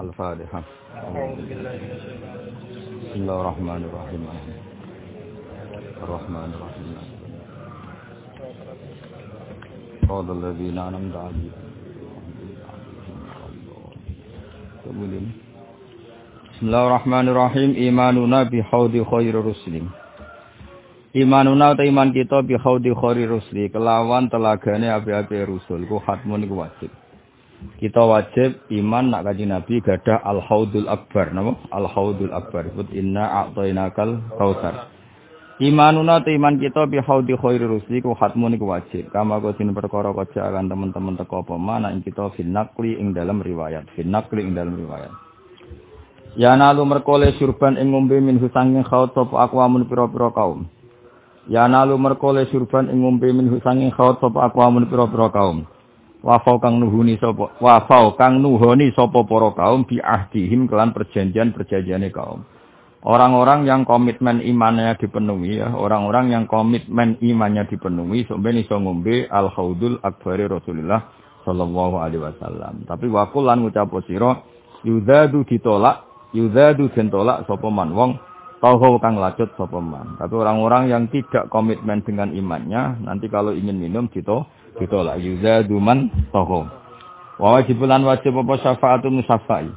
الفاتحة بسم الله الرحمن الرحيم الرحمن الرحيم صراط الذين أنعمت عليهم Kemudian Bismillahirrahmanirrahim imanuna bi haudi khairi rusli Imanuna ta iman kita bi haudi khairi rusli kelawan telagane api-api rusul ku hatmun iku wajib kita wajib iman nak kaji Nabi gadah al haudul akbar. Napa? Al haudul akbar. Sebut inna a'tainakal kautsar. Imanuna te iman kita bi haudi khairi rusli ku hatmun iku wajib. Kama kok sin perkara kaca akan teman-teman teko apa mana ing kita finakli ing dalam riwayat. Finakli ing dalam riwayat. Ya nalu merkole surban ing ngombe min husanging khaut sapa akwamun pira-pira kaum. Ya nalu merkole surban ing ngombe min husanging khaut sapa akwamun pira-pira kaum wafau kang nuhuni sapa wafau kang nuhoni sapa para kaum bi ahdihim kelan perjanjian perjanjiane kaum. Orang-orang yang komitmen imannya dipenuhi ya. Orang-orang yang komitmen imannya dipenuhi sampai iso ngombe al haudul akbari Rasulullah sallallahu alaihi wasallam. Tapi wakul lan ngucap sira yudadu ditolak yudadu den tolak man wong Tauhu kang lacut sapa man. Tapi orang-orang yang tidak komitmen dengan imannya, nanti kalau ingin minum gitu ditolak yuzadu man tauhu. Wa wajibulan wajib apa syafaatun musafai.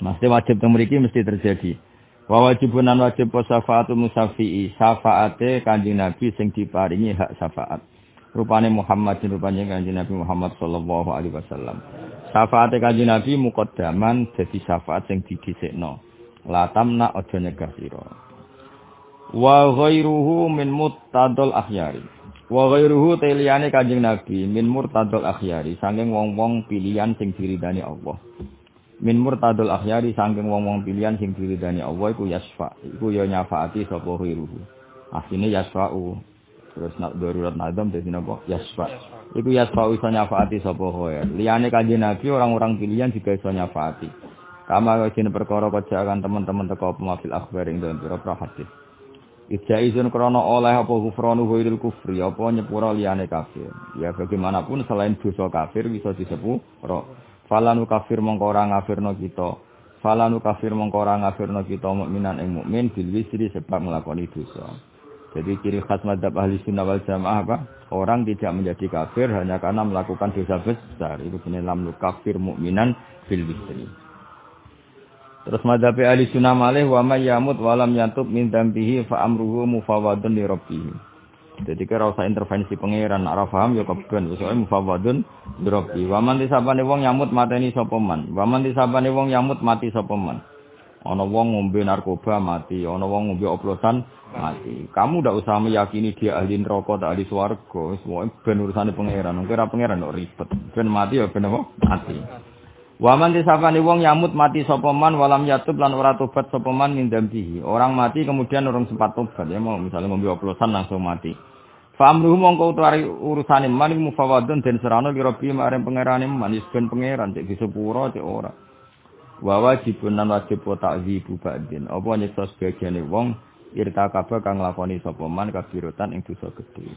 Mesti wajib teng mriki mesti terjadi. Wa wajibunan wajib apa syafaatun musafi'i. Syafaate Kanjeng Nabi sing diparingi hak syafaat. Rupane Muhammad rupane Kanjeng Nabi Muhammad sallallahu alaihi wasallam. Syafaate Kanjeng Nabi muqaddaman dadi syafaat sing didhisikno. la tamna aja nyegah sira wa ghairuhu min muttadul akhyari wa ghairuhu teliyane kanjeng nabi min murtadul akhyari saking wong-wong pilihan sing diridani Allah. Min murtadul akhyari saking wong-wong pilihan sing diridani Allah iku yasfa iku ya nyafaati sapa ghairuhu. Asline yasfa'u terus nak darurat nadam dadi napa? Yasfa iku yasfa'u iso nyafaati sapa khair liyane kanjeng nabi orang-orang pilihan juga iso nyafaati. Kama kajine perkara kajakan teman-teman teko pemafil akhbar ing dalam pira-pira hadis. Ija izin krono oleh apa kufranu ghairil kufri apa nyepura liyane kafir. Ya bagaimanapun selain dosa kafir bisa disepuro. Falanu kafir mongko ora ngafirno kita. Falanu kafir mongko ora ngafirno kita mukminan ing mukmin bil wisri sebab nglakoni dosa. Jadi ciri khas madhab ahli sunnah wal jamaah apa? Orang tidak menjadi kafir hanya karena melakukan dosa besar. Itu lam kafir mukminan bil wisri. Terus madhab ahli sunnah malih wa may yamut wa lam yantub min dambihi fa amruhu mufawadun li rabbih. Jadi kira usah intervensi pangeran, ora paham ya keben, wis mufawadun li rabbih. Wa man disabane wong yamut mateni sapa man. Wa man disabane wong yamut mati sapa. Ana wong ngombe narkoba mati, ana wong ngombe oplosan mati. Kamu ndak usah meyakini dia ahli neraka atau ahli swarga, wis ben urusane pangeran. Kira pangeran kok ribet. Ben mati ya ben apa? Mati. Waman disapani wong yamut mati sopoman walam yatub lan ora tobat sopoman min dambihi. Orang mati kemudian orang sempat tobat ya mau misalnya mau oplosan langsung mati. Famruhu mongko utari urusane man mufawadun den serano kira piye marang pangerane man ben pangeran cek disepuro cek ora. Wa wajibun wajib takzibu ba'din. Apa nyeksa sebagiane wong irtakaba kang lakoni sapa man kabirutan ing dosa gedhe.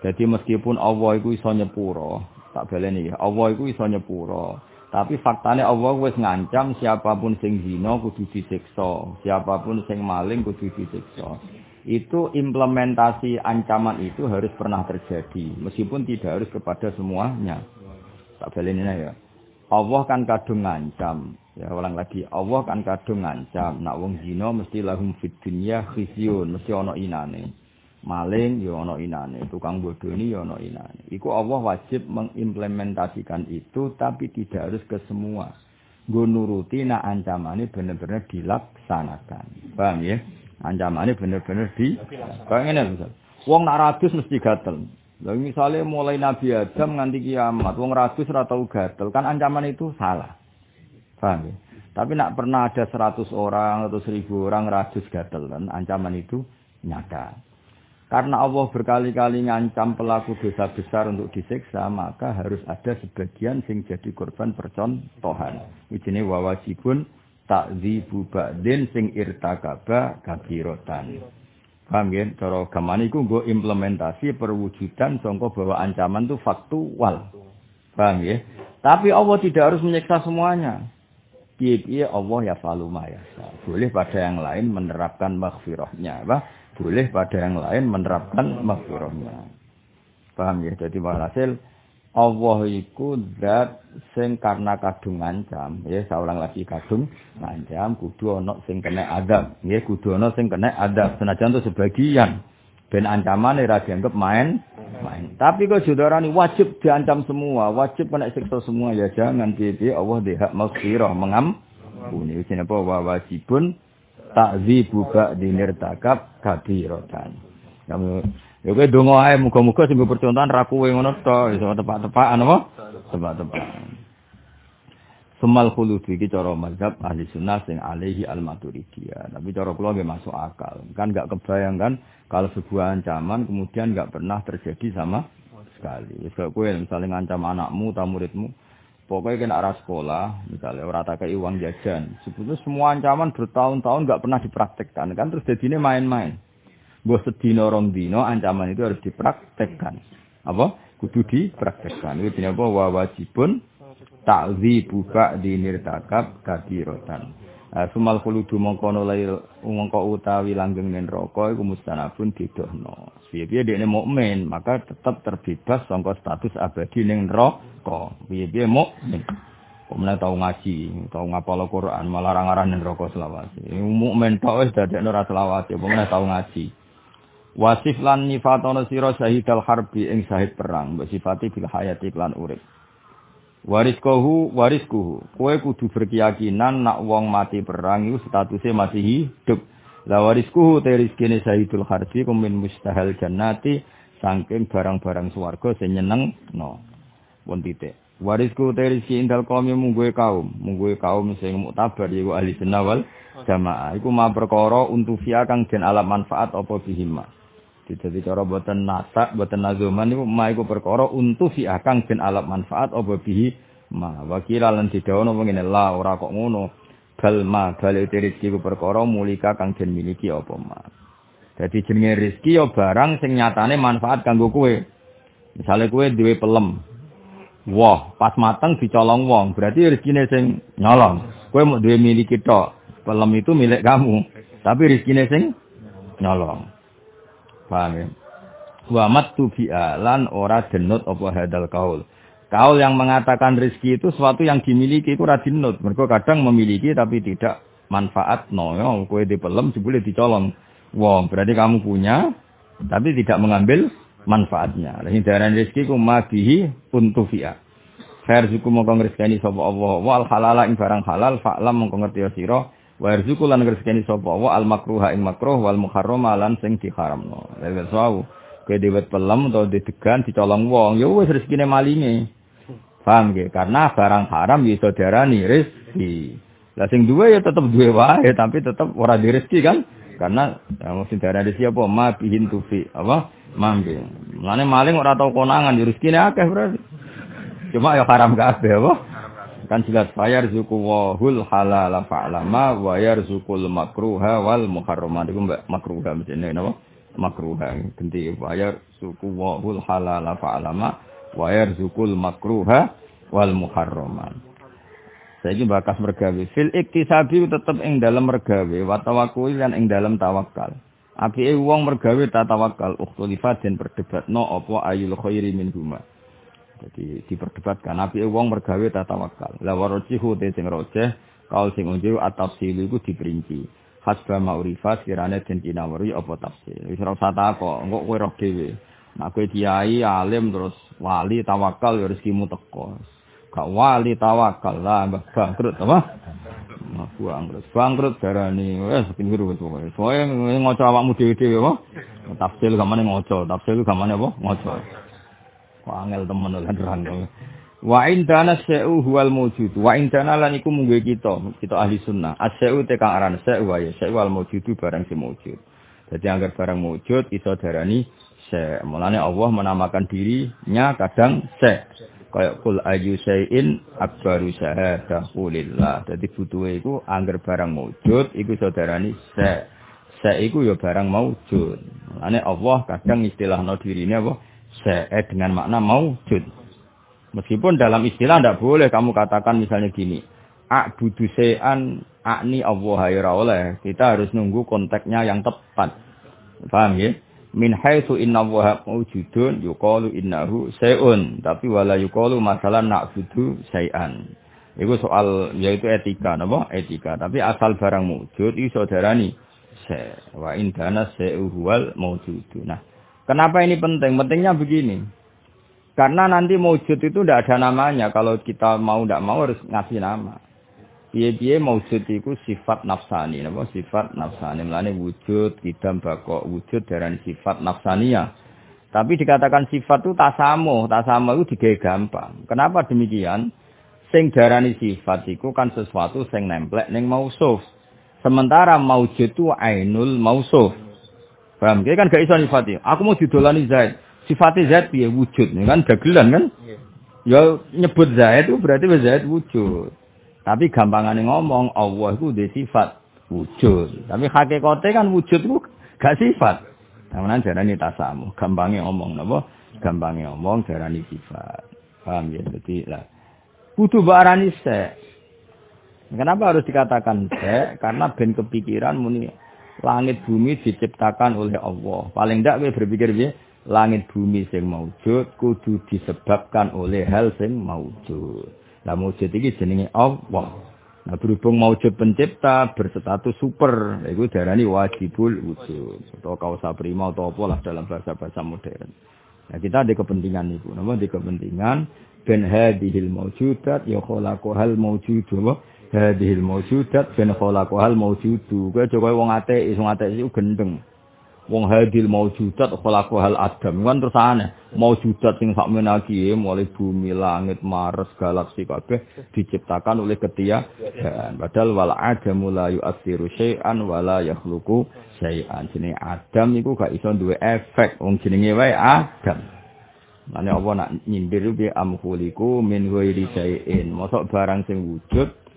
Jadi meskipun Allah iku iso nyepuro, tak baleni ya. Allah iku iso nyepuro. Tapi faktanya Allah wis ngancam siapa pun sing zina kudu disiksa, siapa pun sing maling kudu disiksa. Itu implementasi ancaman itu harus pernah terjadi, meskipun tidak harus kepada semuanya. Tak ini ya. Allah kan kadung ngancam. Ya ulang lagi, Allah kan kadung ngancam. Nak wong zina mesti lahum fid dunya khizyun, mesti ana inane. Maling ya ana inane, tukang bodoni ya ana inane. Iku Allah wajib mengimplementasikan itu tapi tidak harus ke semua. Nggo nuruti nak ancamane bener-bener dilaksanakan. Paham ya? Ancamane bener-bener di Kayak ngene misal. Wong nak ratus mesti gatel. Lalu misalnya mulai Nabi Adam nganti kiamat, wong ratus ora tau gatel, kan ancaman itu salah. Paham ya? Tapi nak pernah ada seratus orang atau seribu orang ratus gatel kan ancaman itu nyata. Karena Allah berkali-kali ngancam pelaku dosa besar untuk disiksa, maka harus ada sebagian sing jadi korban percontohan. Ijine wawajibun takzibu ba'din sing irtakaba kabirotan. Paham ya? Cara gamane iku nggo implementasi perwujudan sangka bahwa ancaman itu faktual. Paham ya? Tapi Allah tidak harus menyiksa semuanya. piye-piye Allah ya faluma ya Boleh pada yang lain menerapkan maghfirahnya, apa? Boleh pada yang lain menerapkan maghfirahnya. Paham ya? Jadi walhasil Allah iku zat sing karena kadung ngancam, ya seorang lagi kadung ngancam kudu ana sing kena adab, ya kudu ana sing kena adab senajan itu sebagian ben ancaman ora dianggap main main. Tapi kok saudarani wajib diancam semua, wajib kena siksa semua ya jangan piye Allah di hak maghfirah mengampuni. Wis apa wa wajibun takzibu ba'di nirtakab kabiratan. Kamu ya kowe donga ae muga-muga sing percontohan ra kowe ngono to, iso tepak-tepakan apa? Tepak-tepakan. Semal khulud iki cara mazhab ahli sunnah sing alaihi al maturidiyah. Tapi cara kula nggih masuk akal. Kan enggak kebayang kan kalau sebuah ancaman kemudian enggak pernah terjadi sama sekali. Wis kowe misalnya ngancam anakmu atau muridmu, pokoknya kena arah sekolah, misalnya ora tak uang jajan. Sebetulnya semua ancaman bertahun-tahun enggak pernah dipraktekkan kan terus jadinya main-main. Mbok sedina rong dino ancaman itu harus dipraktekkan. Apa? Kudu dipraktekkan. Itu apa? Wa wajibun ta'dzibu ba'di nirtakab kabirotan. Uh, sumal khuludu mongko lail mongko utawi langgeng ning neraka iku mustanabun didohno. Piye-piye dekne mukmin, maka tetap terbebas sangka status abadi ning neraka. Piye-piye mukmin. Kemudian tahu ngaji, tahu ngapal Quran, malah rangaran ning neraka selawase. Mukmin tok wis dadekno ra selawase, kemudian tahu ngaji. Wasif lan nifatono sira syahidal harbi ing syahid perang, mbok sifati bil hayati lan urip. Wariskohu wariskuhu. Kue kudu berkeyakinan nak wong mati perang itu statusnya masih hidup. La wariskuhu te rizkine sahidul harbi kumin mustahil jannati sangking barang-barang swarga sing nyeneng no. Pun titik. Warisku te rizki indal kaum mungguwe kaum, mungguwe kaum sing muktabar yaiku ahli sunnah wal jamaah. Iku ma perkara untuk kang den alam manfaat apa bihima. Jadi cara buatan nata, buatan nazuman itu ma iku untuk si akang ben alat manfaat apa bihi ma wakila lan didawono ngene la ora kok ngono bal ma bal rezeki ku perkara mulika kang den miliki apa ma. Jadi jenenge rezeki ya barang sing nyatane manfaat kanggo kowe. Misale kowe duwe pelem. Wah, pas mateng dicolong wong, berarti rezekine sing nyolong. Kowe mau duwe miliki tok. Pelem itu milik kamu, tapi rezekine sing nyolong. Paham ya? Wa matu lan ora denut apa hadal kaul. Kaul yang mengatakan rezeki itu sesuatu yang dimiliki itu radinut. Mereka kadang memiliki tapi tidak manfaat no. Ya, kue di pelem boleh dicolong. Wong, berarti kamu punya tapi tidak mengambil manfaatnya. Lah hindaran rezeki ku mabihi untufi'a. Khair suku mongko ngreseni sapa Allah wal halala ing barang halal fa'lam mongko ngerti sira wa yarzuqu lan rezekine sapa? Wa al makruha ing makruh wal muharrama lan sing diharamno. Lha sawu kowe dewet pelem utawa didegan dicolong wong ya wis rezekine malinge. Paham ge karena barang haram ya iso diarani rezeki. Lah sing duwe ya tetep duwe wae tapi tetep ora direzeki kan? Karena ya, mesti darah rezeki apa ma bihin tufi apa? Mambe mane maling ora tau konangan ya rezekine akeh berarti. Cuma ya haram kabeh apa kan jelas bayar zuku wahul halal fa'lama wa yarzukul makruha wal muharramat itu mbak makruha mesti napa makruha. Ganti bayar suku wahul halal fa'lama wa yarzukul makruha wal muharramat saiki bakas mergawe. Fil iktisabi tetep ing dalam mergawe wa tawakkul lan ing dalam tawakal. Apike wong mergawe ta tawakal. Ukhtulifat den perdebatno apa ayul khairi min huma Jadi diperdebatkan nabi wong mergawe tata wakal. La warojihu te sing rojeh kaul sing unjuk atafsil iku diperinci. Hasba ma'rifat kirane den kinawari apa tafsir. Wis ora usah takok, engko kowe roh dhewe. Nek kowe kiai alim terus wali tawakal ya rezekimu teko. Gak wali tawakal lah mbah bangkrut apa? Nah, bangkrut. Bangkrut darani wis pinggir wis pokoke. Soale ngoco awakmu dhewe-dhewe apa? Tafsir gamane ngoco, tafsir gamane apa? Ngoco. Angel temen lan rangkul. Wa indana syai'u huwal mawjud. Wa indana lan iku munggu kita, kita ahli sunnah. Asyai'u te kang aran wa ya syai'u wal mawjudu barang sing mawjud. Jadi agar barang mawjud iso darani syai'. Mulane Allah menamakan dirinya kadang syai'. Kayak kul ayu syai'in akbaru syahadah kulillah. Jadi butuhe iku anggar barang mawjud iku iso darani syai'. Syai' iku ya barang mawjud. Mulane Allah kadang istilahno dirine apa? Se'ed dengan makna maujud. Meskipun dalam istilah tidak boleh kamu katakan misalnya gini. a'budu se'an akni Allah oleh. Kita harus nunggu konteksnya yang tepat. Paham ya? Min haitsu inna wa mawjudun yuqalu innahu se'un. Tapi wala yuqalu masalah na'budu se'an. Itu soal yaitu etika napa? Etika. Tapi asal barang wujud iso darani se. Wa indana se'u huwal mawjudun. Nah, kenapa ini penting? Pentingnya begini. Karena nanti mewujud itu tidak ada namanya. Kalau kita mau tidak mau harus ngasih nama. Piye-piye maujud iku sifat nafsani, napa sifat nafsani. Mulane wujud, kidam bakok, wujud darani sifat nafsania. Tapi dikatakan sifat itu tasamu, tasamu itu digawe gampang. Kenapa demikian? Sing darani sifat iku kan sesuatu sing nemplek ning mausuf. Sementara maujud itu ainul mausuf. Paham? Dia kan gak iso nyifati. Aku mau didolani Zaid. Sifatnya Zaid piye wujud, kan dagelan kan? Ya nyebut Zaid itu berarti Zaid wujud. Tapi gampangane ngomong Allah itu di sifat wujud. Tapi hakikatnya kan wujud itu gak sifat. Namanya jarani tasamu. Gampangnya ngomong napa? Gampangnya ngomong jarani sifat. Paham ya? Jadi lah. Butuh barani se. Kenapa harus dikatakan se? Karena ben kepikiran muni langit bumi diciptakan oleh Allah. Paling tidak gue berpikir ya, langit bumi sing maujud kudu disebabkan oleh hal sing maujud. Lah maujud iki jenenge Allah. Nah berhubung maujud pencipta berstatus super, itu darani wajibul wujud atau kausa prima atau apa lah dalam bahasa-bahasa modern. Nah kita ada kepentingan itu, nama di kepentingan ben hadihil maujudat ya khalaqahal maujudu apa? Hadihil maujudat ben khalaqahal maujudu. Kowe coba wong ateis, wong ateis iku gendeng. wong hadil maujudat khalaqu hal adam. Kan terus aneh maujudat sing sak menaki mulai bumi langit mars galaksi kabeh diciptakan oleh ketia dan padahal wal adamu la yu'athiru syai'an wala yakhluqu syai'an. Jenenge adam iku gak iso duwe efek. Wong jenenge wae adam. Mane apa nak nyindir bi amkhuliku min ghairi syai'in. Mosok barang sing wujud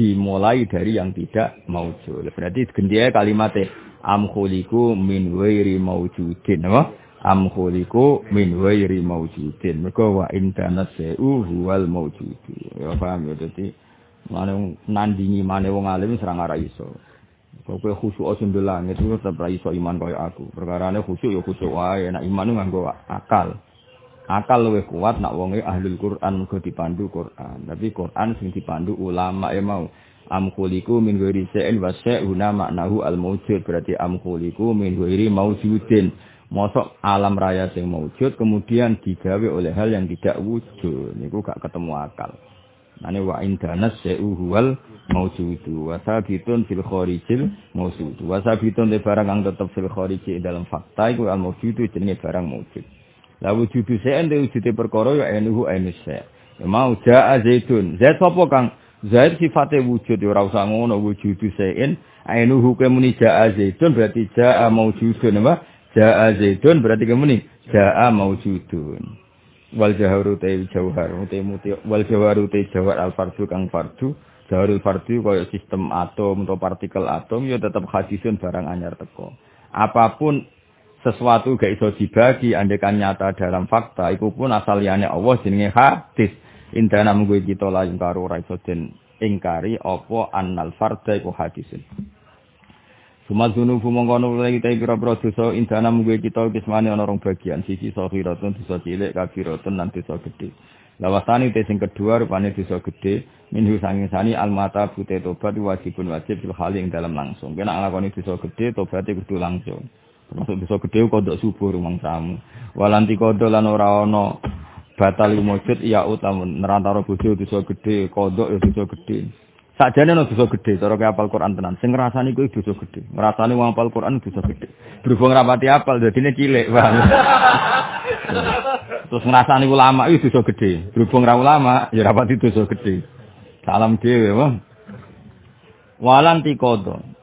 dimulai dari yang tidak maujud. Berarti gendhe kalimatnya am khuliku min wairi maujudin. Apa? Am khuliku min wairi maujudin. Mergo wa intana seu huwal maujudu ya paham ya? Dadi mane nandingi mane wong alim serang ora iso. Kowe khusyuk sing langit tetep ra iso iman koyo aku. Perkarane khusyuk ya khusyuk wae nek iman nganggo akal akal luwih kuat nak wonge ahli Quran mergo dipandu Quran. Tapi Quran sing dipandu ulama e mau. Am min ghairi sa'in wa sa'una maknahu al mawjud berarti am min ghairi mawjudin. Mosok alam raya sing mawjud kemudian digawe oleh hal yang tidak wujud. Niku gak ketemu akal. Nane wa indanas sa'u huwal mawjudu. Wa sabitun fil kharijil mawjudu. Wa sabitun barang kang tetep fil khariji dalam fakta iku al mawjudu jenenge barang mawjud la wujudu sa'en de wujude perkara ya enuhu enus sa' mau ja'a zaitun zait sapa kang Zaid sifatnya wujud, ya ora usah ngono wujudu sein. Ainu hukum muni ja'a zaidun berarti ja'a maujudun apa? Ja'a zaidun berarti kemuni ja'a maujudun. Wal jaharu te jauhar, te muti wal jaharu te jawar al fardu kang fardu. Jaharul fardu kaya sistem atom atau partikel atom ya tetap hadisun barang anyar teko. Apa pun sesuatu gak iso dibagi andekan nyata dalam fakta iku pun asaliane Allah jenenge hadis. Indana munggu kita la ingkaru raiso den ingkari apa annal farda iku hadisin. Sumat zunubu mongkono lagi kita kira-kira dosa indana munggu kita kismane rong bagian sisi sahiratun dosa cilik kafiratun lan dosa gedhe. Lawasani te sing kedua rupane dosa gedhe minhu sanging sani al mata bute tobat wajibun wajib fil yang dalam langsung. Kena nglakoni dosa gedhe tobat kudu langsung. Termasuk dosa gedhe kodok subuh rumang tamu. Walanti kodok lan ora ana batal mujud ya utamun nerantara bojo dosa gedhe kodok ya dosa gedhe sakjane ana dosa gedhe cara kaya apal Quran tenan. Sing ngrasani kuwi dosa gedhe ngrasani wong apal Quran dosa gedhe berhubung rapati apal dadine cilik paham terus ngrasani ulama itu dosa gedhe berhubung ra ulama ya rapati dosa gedhe salam dhewe wong walanti kodok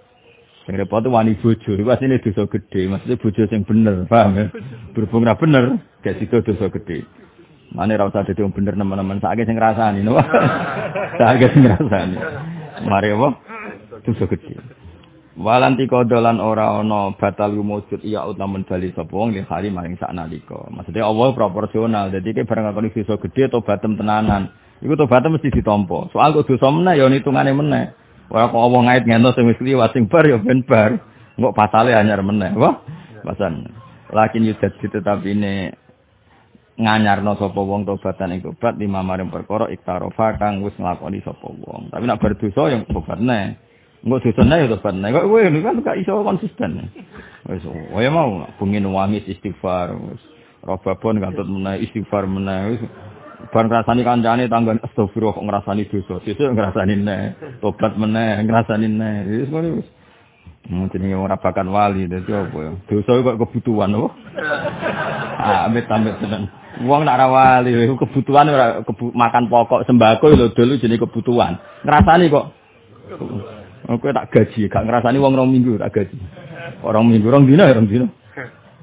Sing repot wani bojo, iku asline dosa gedhe, maksudnya bojo sing bener, paham ya? Berhubung ra bener, gak sido dosa gedhe. Mane ra usah dadi wong bener nemen-nemen sakake sing ngrasani no. sakake sing ngrasani. Mari apa? Dosa gedhe. Walanti kodolan ora ana batal wujud iya utamun bali sapa wong li hari maring sak nalika. Maksudnya Allah proporsional. Dadi ki bareng ngakoni dosa gedhe atau batem tenanan. Iku tobatnya mesti ditampa. Soal kok dosa meneh ya hitungane meneh. Ora kok Allah ngait ngentos sing wis liwat sing bar ya ben bar. Engko pasale anyar meneh. Wah, pasan. Lakin yudat tetapi ini nganyarno sapa wong tobatan ing tobat lima maring perkara iktarofa kang wis nglakoni sapa wong. Tapi nek berdosa yang tobat neh. Engko dosane ya tobat neh. Kok kowe kan gak iso konsisten. Wis oh ya mau bengi wangi istighfar wis. Robabon kantut meneh istighfar meneh wis. Bar ngrasani kancane tanggon astagfirullah kok ngrasani dosa. Sesuk ngrasani neh. Tobat meneh ngrasani neh. Wis ngono wis. Hmm, jenenge ora bakan wali dadi apa ya? Dosa kok kebutuhan apa? Ah, amit-amit tenan. Wong nak rawali kebutuhan ora kebu makan pokok sembako lho dulu jenenge kebutuhan. Ngrasani kok. Oke tak gaji, gak ngrasani wong rong minggu tak gaji. Orang minggu rong dina rong dina.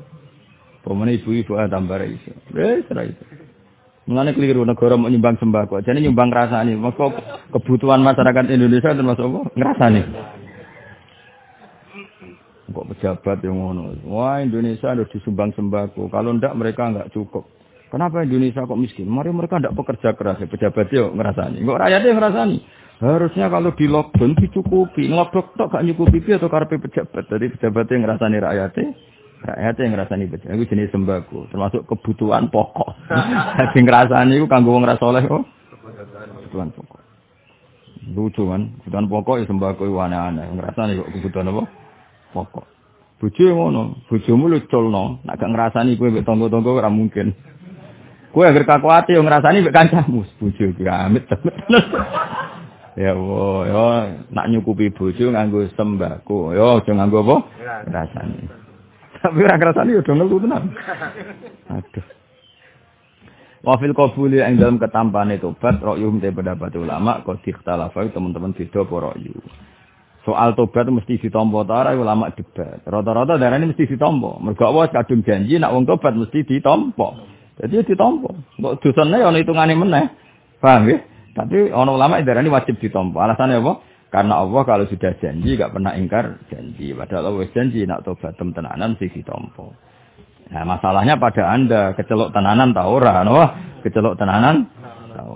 Pemene ibu-ibu tambah iso. Wis iso. Mulane keliru negara mau nyumbang sembako. Jadi nyumbang ngrasani. Maka kebutuhan masyarakat Indonesia termasuk apa? Ngrasani. Kok pejabat yang ngono. Wah Indonesia harus disumbang sembako. Kalau ndak mereka nggak cukup. Kenapa Indonesia kok miskin? Mari mereka tidak bekerja keras. Ya, pejabat yuk ngerasani. Kok rakyatnya ngerasani? Harusnya kalau di lockdown dicukupi. Ngelobok tok gak nyukupi atau karpe pejabat. Jadi pejabatnya ngerasani rakyatnya. Rakyatnya yang ngerasani pejabat. Itu jenis sembako. Termasuk kebutuhan pokok. Jadi ngerasani itu kanggo wong rasoleh kok. Kebutuhan pokok. Lucu kan. Kebutuhan pokok ya sembako itu aneh-aneh. Ngerasani kok kebutuhan apa? Pokok. Bojo ngono, bojomu lu culno, nek gak ngrasani kowe mek tangga-tangga ora mungkin. Kue agar kakuati yang ngerasani mbek kancamu, bojo iki amit. ya wo, yo nak nyukupi bojo nganggo sembako. Yo aja nganggo apa? Ngrasani. Tapi ora ngrasani yo dongel tenan. Aduh. Wafil kabuli yang dalam ketampane tobat rokyum te pendapat ulama kok dikhtalafa teman-teman beda apa rokyu. Soal tobat mesti ditompo ta ora ulama debat. Rata-rata darane mesti ditompo. Mergo Allah kadung janji nak wong tobat mesti ditompo. Jadi ditompo. Kok dosane ana hitungane meneh. Paham ya? Tapi ana ulama ini wajib ditompo. Alasannya apa? Karena Allah kalau sudah janji gak pernah ingkar janji. Padahal Allah janji nak tobat tenanan sih ditompo. Nah, masalahnya pada Anda kecelok tenanan ta ora, no? Kecelok tenanan ta.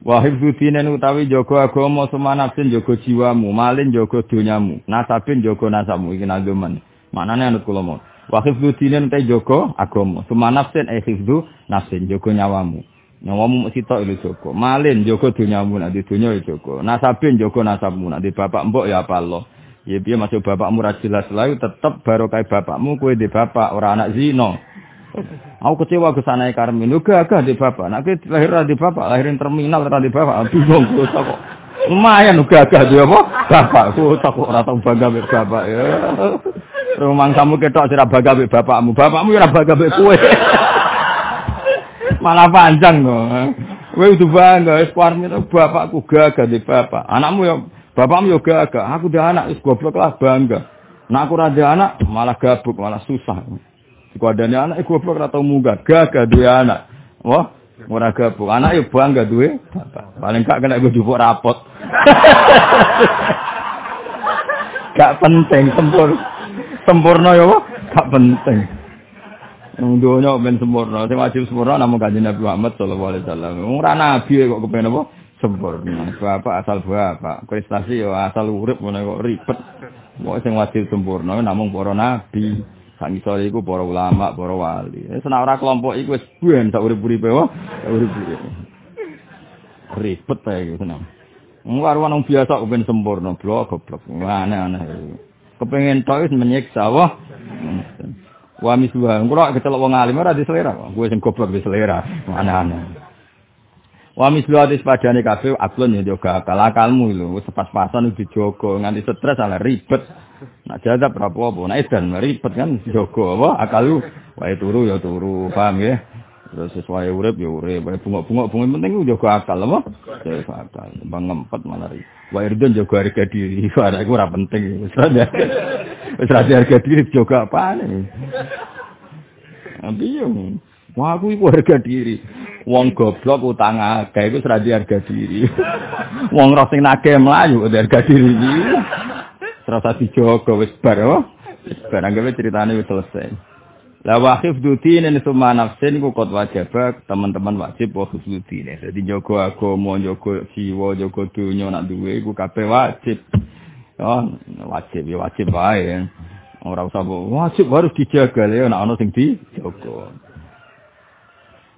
Wahib dinen utawi jaga agama semanapsin jaga jiwamu, malin jaga donyamu, nasabin jaga nasabmu iki nageman. Maknane anut kula mau. Wa khifdu dinen te jogo agama. Suma nafsin e khifdu nafsin jogo nyawamu. Nyawamu mesti tok ilu jogo. Malin jogo dunyamu nek di dunya ya jogo. Nasabin jogo nasabmu nek di bapak mbok ya apa Allah. Ya piye masuk bapakmu ra jelas layu tetep barokah bapakmu kowe di bapak ora anak zina. Aku kecewa ke sana Karmin. Uga agak di bapak. Nak lahir di bapak, lahirin terminal di bapak. Bingung kok. Lumayan uga agak di apa? Bapak. Kok ora tau bangga bapak ya. Rumang kamu ketok sira bangga mbek bapakmu. Bapakmu ora bangga mbek kowe. Malah panjang to. Kowe kudu bangga wis parmi bapakku gagah di bapak. Anakmu ya bapakmu ya gagah. Aku dia anak wis goblok lah bangga. Nah aku raja anak malah gabuk, malah susah. Iku anak iku goblok ora tau munggah, gagah duwe anak. Wah, ora gabuk. Anak ya bangga bapak. Paling gak kena gue jupuk rapot. gak penting sempur sempurna ya gak penting. Donya ben sempurna, sing wajib sempurna namung Kanjeng Nabi Muhammad sallallahu alaihi wasallam. Ora nabi kok kepen apa? Sempurna. Bapak asal bapak, prestasi ya asal urip ngono kok ribet. Kok sing wajib sempurna namung para nabi. Sang isore iku para ulama, para wali. Nek ora kelompok iku wis ben sak urip-uripe wae, urip-uripe. Ribet ae iku tenan. Ngwarwan wong biasa kepen sempurna, blok goblok. Aneh-aneh. kepengen tok wis menyiksa wah wa miswa kula kecelok wong alim ora di selera. Kowe sing goblok selera aneh-aneh. Wa miswa dis padane kabeh aklon ya juga akal akalmu lho wis pas-pasan dijogo nganti stres ala ribet. Nak jadap apa-apa nek edan ribet kan dijogo. Apa akal wae turu ya turu paham ya Terus sesuai urip ya urip, wae bunga-bunga bunga penting juga akal apa? Ya akal. Bang ngempet malah ri. Wae irdon juga harga diri. Ora iku ora penting. Wis ora harga diri juga apa nih? Tapi yo Wah aku iku harga diri. Wong goblok utang akeh iku ora harga diri. Wong roh sing nagih mlayu harga diri. Serasa dijogo wis bar oh. Barang gawe ceritane wis selesai. La wa hifdzuddin summa nafsin ku kot wajib teman-teman wajib wa hifdzuddin. Dadi jaga agama, jaga jiwa, jaga dunya nak duwe iku kabeh wajib. Oh, wajib ya wajib wae. Ora usah wajib harus dijaga ya nek ana sing dijaga.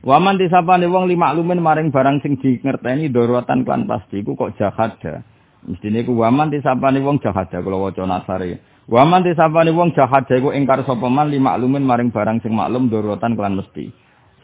Waman disapane wong lima lumen maring barang sing di ngerteni dorotan klan pasti iku kok jahat ya. Mestine ku waman disapane wong jahat ya kula waca nasare. Waman disapane wong jahat iku ingkar sapa man lima lumen maring barang sing maklum dorotan kelan mesti.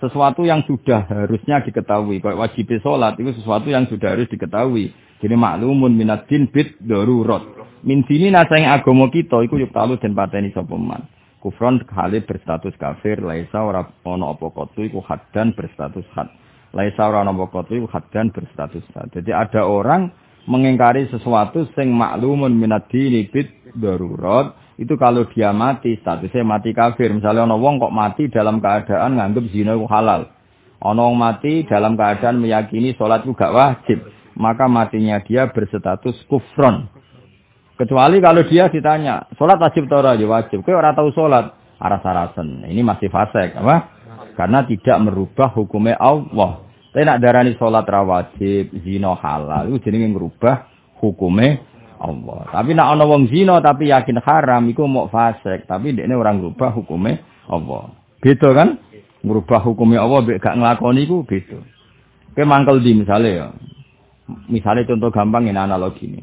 Sesuatu yang sudah harusnya diketahui. Kayak wajib sholat itu sesuatu yang sudah harus diketahui. Jadi maklumun minat din bid darurat. Min sini nasang agama kita iku yuk talu dan pateni sapa man. Kufron kali berstatus kafir, laisa ora ana apa kotu iku haddan berstatus had. Laisa ora ana apa kotu iku haddan berstatus had. Jadi ada orang mengingkari sesuatu sing maklumun minat dini bid darurat itu kalau dia mati statusnya mati kafir. Misalnya ono wong kok mati dalam keadaan nganggep zina halal. Ono wong mati dalam keadaan meyakini sholat itu gak wajib maka matinya dia berstatus kufron. Kecuali kalau dia ditanya sholat wajib atau ya wajib. Kau orang tahu sholat. Arah sarasen ini masih fasek apa? Karena tidak merubah hukumnya Allah tapi nak darani sholat rawajib zina halal itu jadi merubah hukumnya Allah. Tapi nak ana wong zina tapi yakin haram iku mau fasik, tapi dekne orang ngubah hukume Allah. Beda kan? Ngubah hukume Allah mek gak nglakoni iku beda. Kowe mangkel di misale ya. Misale contoh gampang ini analogi ini.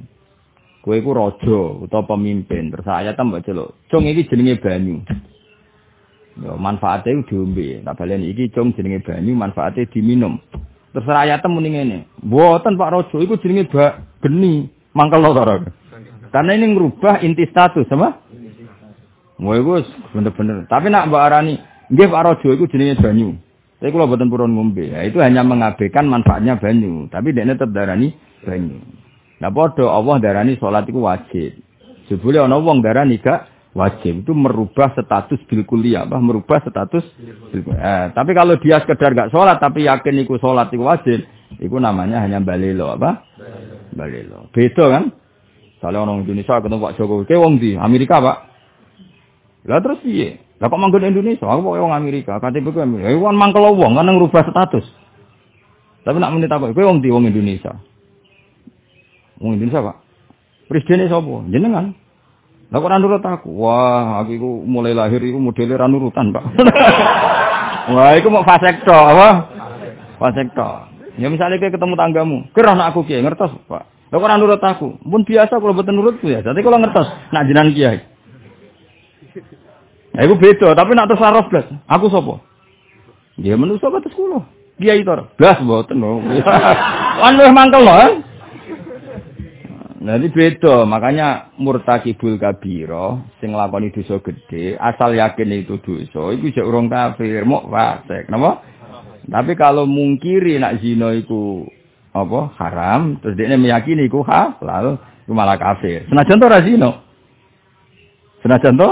Kowe iku raja utawa pemimpin, terus ayat mbok celuk. Cung iki jenenge banyu. Ya manfaatnya diombe. Tak balen iki cung jenenge banyu, manfaatnya diminum. Terus ayat muni ngene. Mboten Pak Raja, iku jenenge geni. Mangkel taro. Karena ini merubah inti status, sama? Mau itu bener-bener. Tapi nak mbak Arani, nggih Pak Rojo itu jenisnya banyu. Tapi kalau buatan purun ngombe, ya itu hanya mengabaikan manfaatnya banyu. Tapi dia tetap darani banyu. Nah podo Allah darani sholat itu wajib. Sebelum orang wong darani gak wajib itu merubah status bil kuliah, apa merubah status eh, tapi kalau dia sekedar gak sholat tapi yakin iku sholat itu wajib, itu namanya hanya balilo apa? Balilo. Beda kan? Kalau orang Indonesia ketemu Pak Jokowi, ke wong di Amerika Pak. Lah terus? Lah kok manggon Indonesia? Aku kok wong Amerika, KTP ku Amerika. Ya wong mangkel wong kan ngrubah status. Tapi nak menit apa? Wong di wong Indonesia. Wong Indonesia Pak. Presiden sapa? Jenengan. Lah kok nurut aku? Wah, aku iku mulai lahir iku modele ra nurutan, Pak. Wah, iku mau fasekto apa? Fasekto. Ya misalnya kayak ketemu tanggamu, kira anak aku kiai ngertos pak. Lo kok nurut aku, pun biasa kalau betul nurutku ya. Jadi kalau ngertos, nak jinan kiai. Ya itu beda, tapi nak terus belas. Aku sopo. Dia manusia batas kulo. Kiai itu belas boten loh. Anu mangkel loh. Eh? Jadi beda, makanya murtakibul kabiro, sing lakoni dosa gede, asal yakin itu dosa, itu jek urung kafir, mau fasik, napa? Tapi kalau mungkiri nak zina iku apa haram, terus dia meyakini iku halal, itu malah kafir. Senajan to ra zina. Senajan to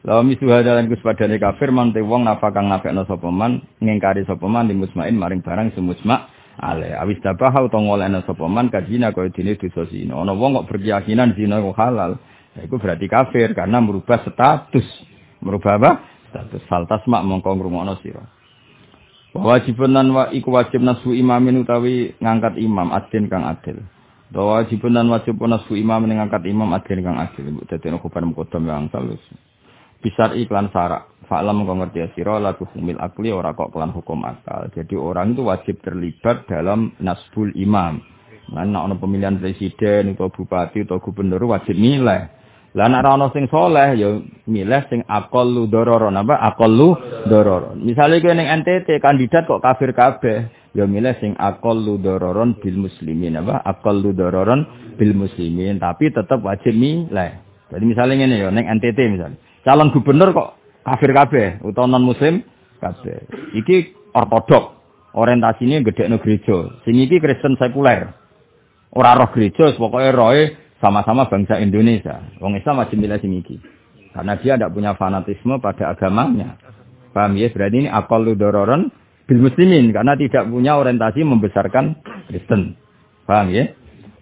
Lawa misuha dalan kuspadane kafir mante wong nafakang nafekno sapa man ngingkari sapa man maring barang semusma ale awis dabaha utawa ngolehno sapa man kajina kaya dene dosa zina. Ana wong kok berkeyakinan zina iku halal, ya berarti kafir karena merubah status. Merubah apa? status faltas mak mongko ngrungokno sira wajibun lan wa iku wajib nasu imamin utawi ngangkat imam adin kang adil bahwa wajibun lan wajib nasu imam ngangkat imam adin kang adil dadi nek kupan mukodam yang salus bisar iklan sarak Fa'lam kau ngerti sira la humil akli ora kok kelan hukum akal. Jadi orang itu wajib terlibat dalam nasbul imam. Nah, ana pemilihan presiden atau bupati atau gubernur wajib nilai. Lah nek ana sing soleh ya milih sing aqallu dororon apa aqallu dororon. Misale kowe ning NTT kandidat kok kafir kabeh, ya milih sing aqallu dororon bil muslimin apa aqallu dororon bil muslimin tapi tetap wajib milih. Jadi misalnya ngene ya ning NTT misalnya. Calon gubernur kok kafir kabeh utawa non muslim kabeh. Iki ortodok. Orientasinya gede no gereja. Sing iki Kristen sekuler. Ora roh gereja, pokoknya roe sama-sama bangsa Indonesia. Wong Islam wajib milih sing iki. Karena dia tidak punya fanatisme pada agamanya. Paham ya? Berarti ini akal dororon bil muslimin karena tidak punya orientasi membesarkan Kristen. Paham ya?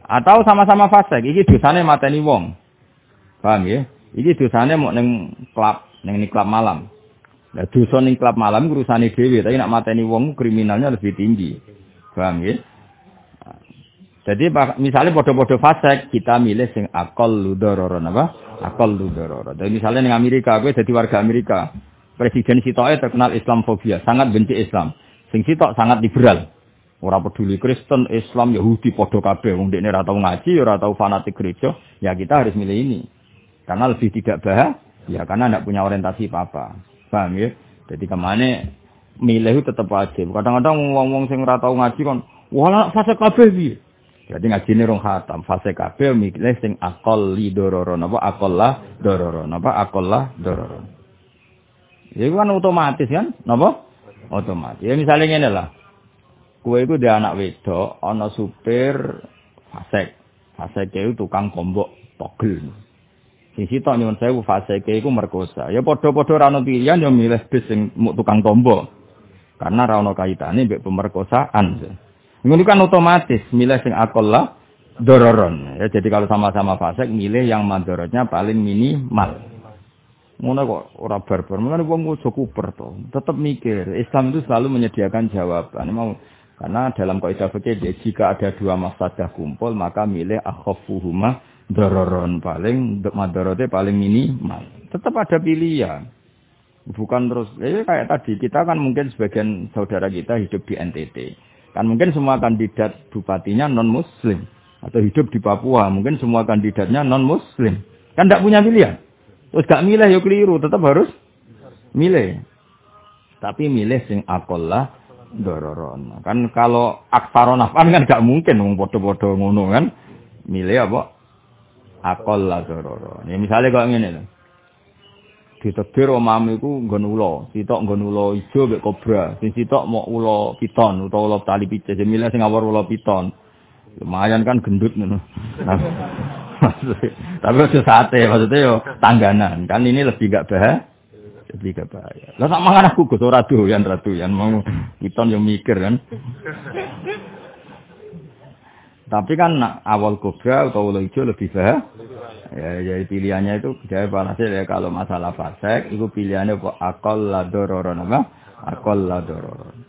Atau sama-sama fasik, iki dosane mateni wong. Paham ya? Iki dosane mau neng klub ning klub malam. Lah dosa ning klub malam urusane dhewe, tapi nak mateni wong kriminalnya lebih tinggi. Paham ya? Jadi misalnya podo-podo fasek, kita milih sing akol ludororon apa? Akol ludororon. Jadi misalnya ning Amerika, gue jadi warga Amerika. Presiden Sitoe terkenal Islamfobia, sangat benci Islam. Sing Sitok sangat liberal. Ora peduli Kristen, Islam, Yahudi, podo kabeh. Wong dekne ora tau ngaji, ora fanatik gereja. Ya kita harus milih ini. Karena lebih tidak bahaya, ya karena tidak punya orientasi apa-apa. Paham ya? Jadi ke mana milih itu tetap wajib. Kadang-kadang wong-wong sing ora tau ngaji wala fase kabeh piye? Jadi ngaji ini rong khatam. Fase kabeh milih sing akol li dororon. Apa akol lah dororon. Apa akol lah dororon. Ya kan otomatis kan? Napa? Otomatis. Ya misalnya ini lah. Kue itu dia anak wedok, ana supir fasek. Fasek itu tukang kombok togel. Sing sitok nyuwun sewu fasek itu merkosa. Ya padha-padha ra ono pilihan ya milih bis sing tukang tombok. Karena ra ono kaitane mbek pemerkosaan. Ngono kan otomatis milih sing akolah dororon. Ya jadi kalau sama-sama fasek milih yang mandorotnya paling minimal. Ngono kok ora barbar. Mulane wong ojo kuper to. Tetap mikir. Islam itu selalu menyediakan jawaban. Mau karena dalam kaidah fikih jika ada dua mafsadah kumpul maka milih akhafuhuma dororon paling madorote paling minimal. Tetap ada pilihan. Bukan terus eh kayak tadi kita kan mungkin sebagian saudara kita hidup di NTT. Kan mungkin semua kandidat bupatinya non muslim atau hidup di Papua mungkin semua kandidatnya non muslim. Kan tidak punya pilihan. Terus gak milih yuk keliru, tetap harus milih. Tapi milih sing akolah dororon. Kan kalau aksaron kan gak mungkin wong podo-podo ngono kan. Milih apa? Akol lah dororon. Ya misalnya kok ngene lho. Ditetir omam iku nggon ula, sitok nggon ula ijo kobra, sitok mau ula piton utawa ula tali pice, milih sing awor piton. Lumayan kan gendut ngono. Tapi aja sate, maksudnya yo tangganan. Kan ini lebih gak bahaya jadi gak bahaya. Lah sama kan aku gus ora doyan ra doyan mau piton yang mikir kan. Tapi kan awal kobra atau ulo hijau lebih bahaya. Ya, jadi pilihannya itu jadi panasnya ya kalau masalah fasek itu pilihannya akal ladororon apa akal ladororon.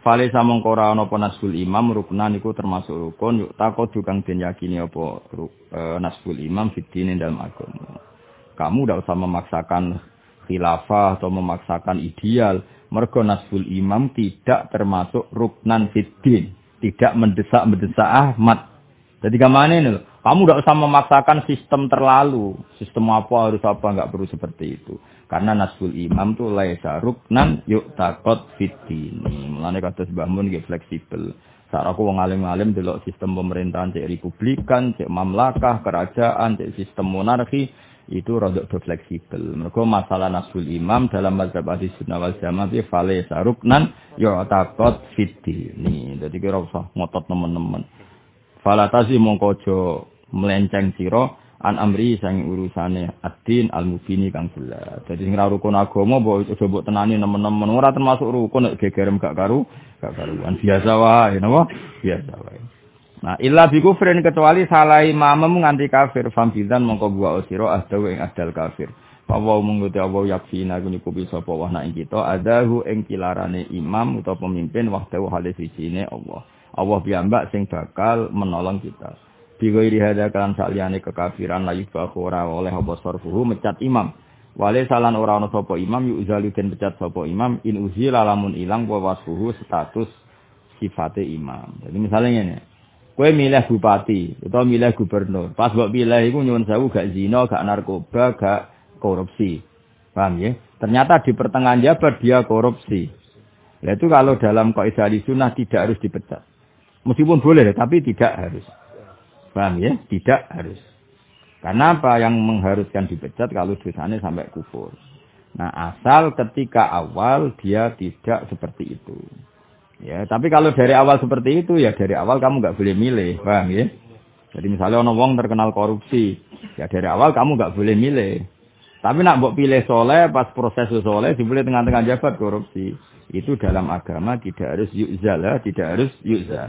Fale samong kora ana apa nasbul imam ruknan iku termasuk rukun yuk takut tukang den yakini apa e, nasbul imam fitine dalam agama. Kamu tidak usah memaksakan khilafah atau memaksakan ideal. Mergo nasbul imam tidak termasuk ruknan fiddin. Tidak mendesak-mendesak Ahmad. Jadi ke mana ini Kamu tidak usah memaksakan sistem terlalu. Sistem apa harus apa nggak perlu seperti itu. Karena nasbul imam tuh laisa ruknan yuk takut fiddin. Mulanya kata sebuah mun fleksibel. Saat aku wong alim-alim delok sistem pemerintahan cek republikan, cek mamlakah, kerajaan, cek sistem monarki, itu rodok do fleksibel. Mereka masalah nasul imam dalam mazhab ahli sunnah wal jamaah itu fale saruknan takut fiti. Nih, jadi kira usah ngotot teman-teman. Fala tazi mongko melenceng siro an amri sang urusane adin al mubini kang jelas. Jadi sing rukun agama mbok aja mbok tenani nemen-nemen ora termasuk rukun nek gegerem gak karu, gak karuan biasa wae napa? Biasa wae. Nah, illa bi kufrin kecuali salah imam nganti kafir fambidan mongko buah osiro ahdawu ing adal kafir. Pawa mengkuti Allah yakfina ku nyukupi sapa wa ing kita adahu ing kilarane imam utawa pemimpin wahdahu halis isine Allah. Allah piyambak sing bakal menolong kita. Bigo iri hada kan saliyane kekafiran layu bahu ora oleh apa sarfuhu mecat imam. Wale salan ora ana sapa imam yu uzalu den pecat sapa imam in uzila lamun ilang wa wasfuhu status sifate imam. Jadi misalnya ngene. Kue milih bupati atau milih gubernur. Pas buat pilih itu nyuwun sewu gak zina, gak narkoba, gak korupsi. Paham ya? Ternyata di pertengahan jabat dia korupsi. Nah, itu kalau dalam kaidah sunnah tidak harus dipecat. Meskipun boleh, tapi tidak harus. Paham ya? Tidak harus. Karena apa yang mengharuskan dipecat kalau dosanya sampai kufur. Nah, asal ketika awal dia tidak seperti itu. Ya, tapi kalau dari awal seperti itu ya dari awal kamu nggak boleh milih, paham ya? Jadi misalnya ono wong terkenal korupsi, ya dari awal kamu nggak boleh milih. Tapi nak mbok pilih soleh pas proses soleh boleh tengah-tengah jabat korupsi. Itu dalam agama tidak harus yuzal, ya, tidak harus yuzal.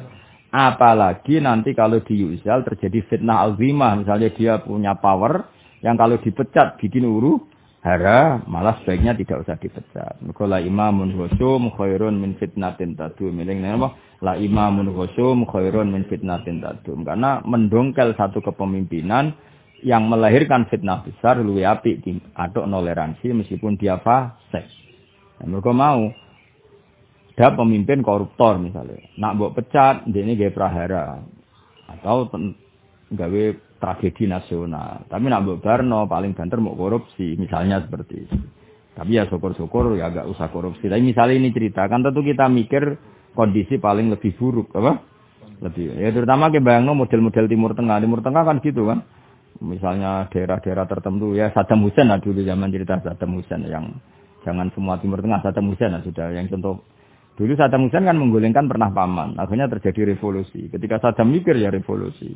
Apalagi nanti kalau di yuzal terjadi fitnah alzimah, misalnya dia punya power yang kalau dipecat bikin uru hara malah sebaiknya tidak usah dipecat. Mergo la imamun ghusum khairun min fitnatin tadum. Miling apa? La imamun ghusum khairun min fitnatin tadum. Karena mendongkel satu kepemimpinan yang melahirkan fitnah besar luwih apik atau toleransi meskipun dia fasik. Nah, mereka mau ada pemimpin koruptor misalnya. Nak buat pecat, dia ini gaya prahara atau gawe tragedi nasional. Tapi nak Barno paling banter mau korupsi, misalnya seperti itu. Tapi ya syukur-syukur ya agak usah korupsi. Tapi misalnya ini cerita, kan tentu kita mikir kondisi paling lebih buruk, apa? Lebih. Ya terutama ke bayangno model-model Timur Tengah. Timur Tengah kan gitu kan. Misalnya daerah-daerah tertentu ya Saddam Hussein lah dulu zaman cerita Saddam Hussein yang jangan semua Timur Tengah Saddam Hussein lah sudah yang contoh dulu Saddam Hussein kan menggulingkan pernah paman akhirnya terjadi revolusi ketika Saddam mikir ya revolusi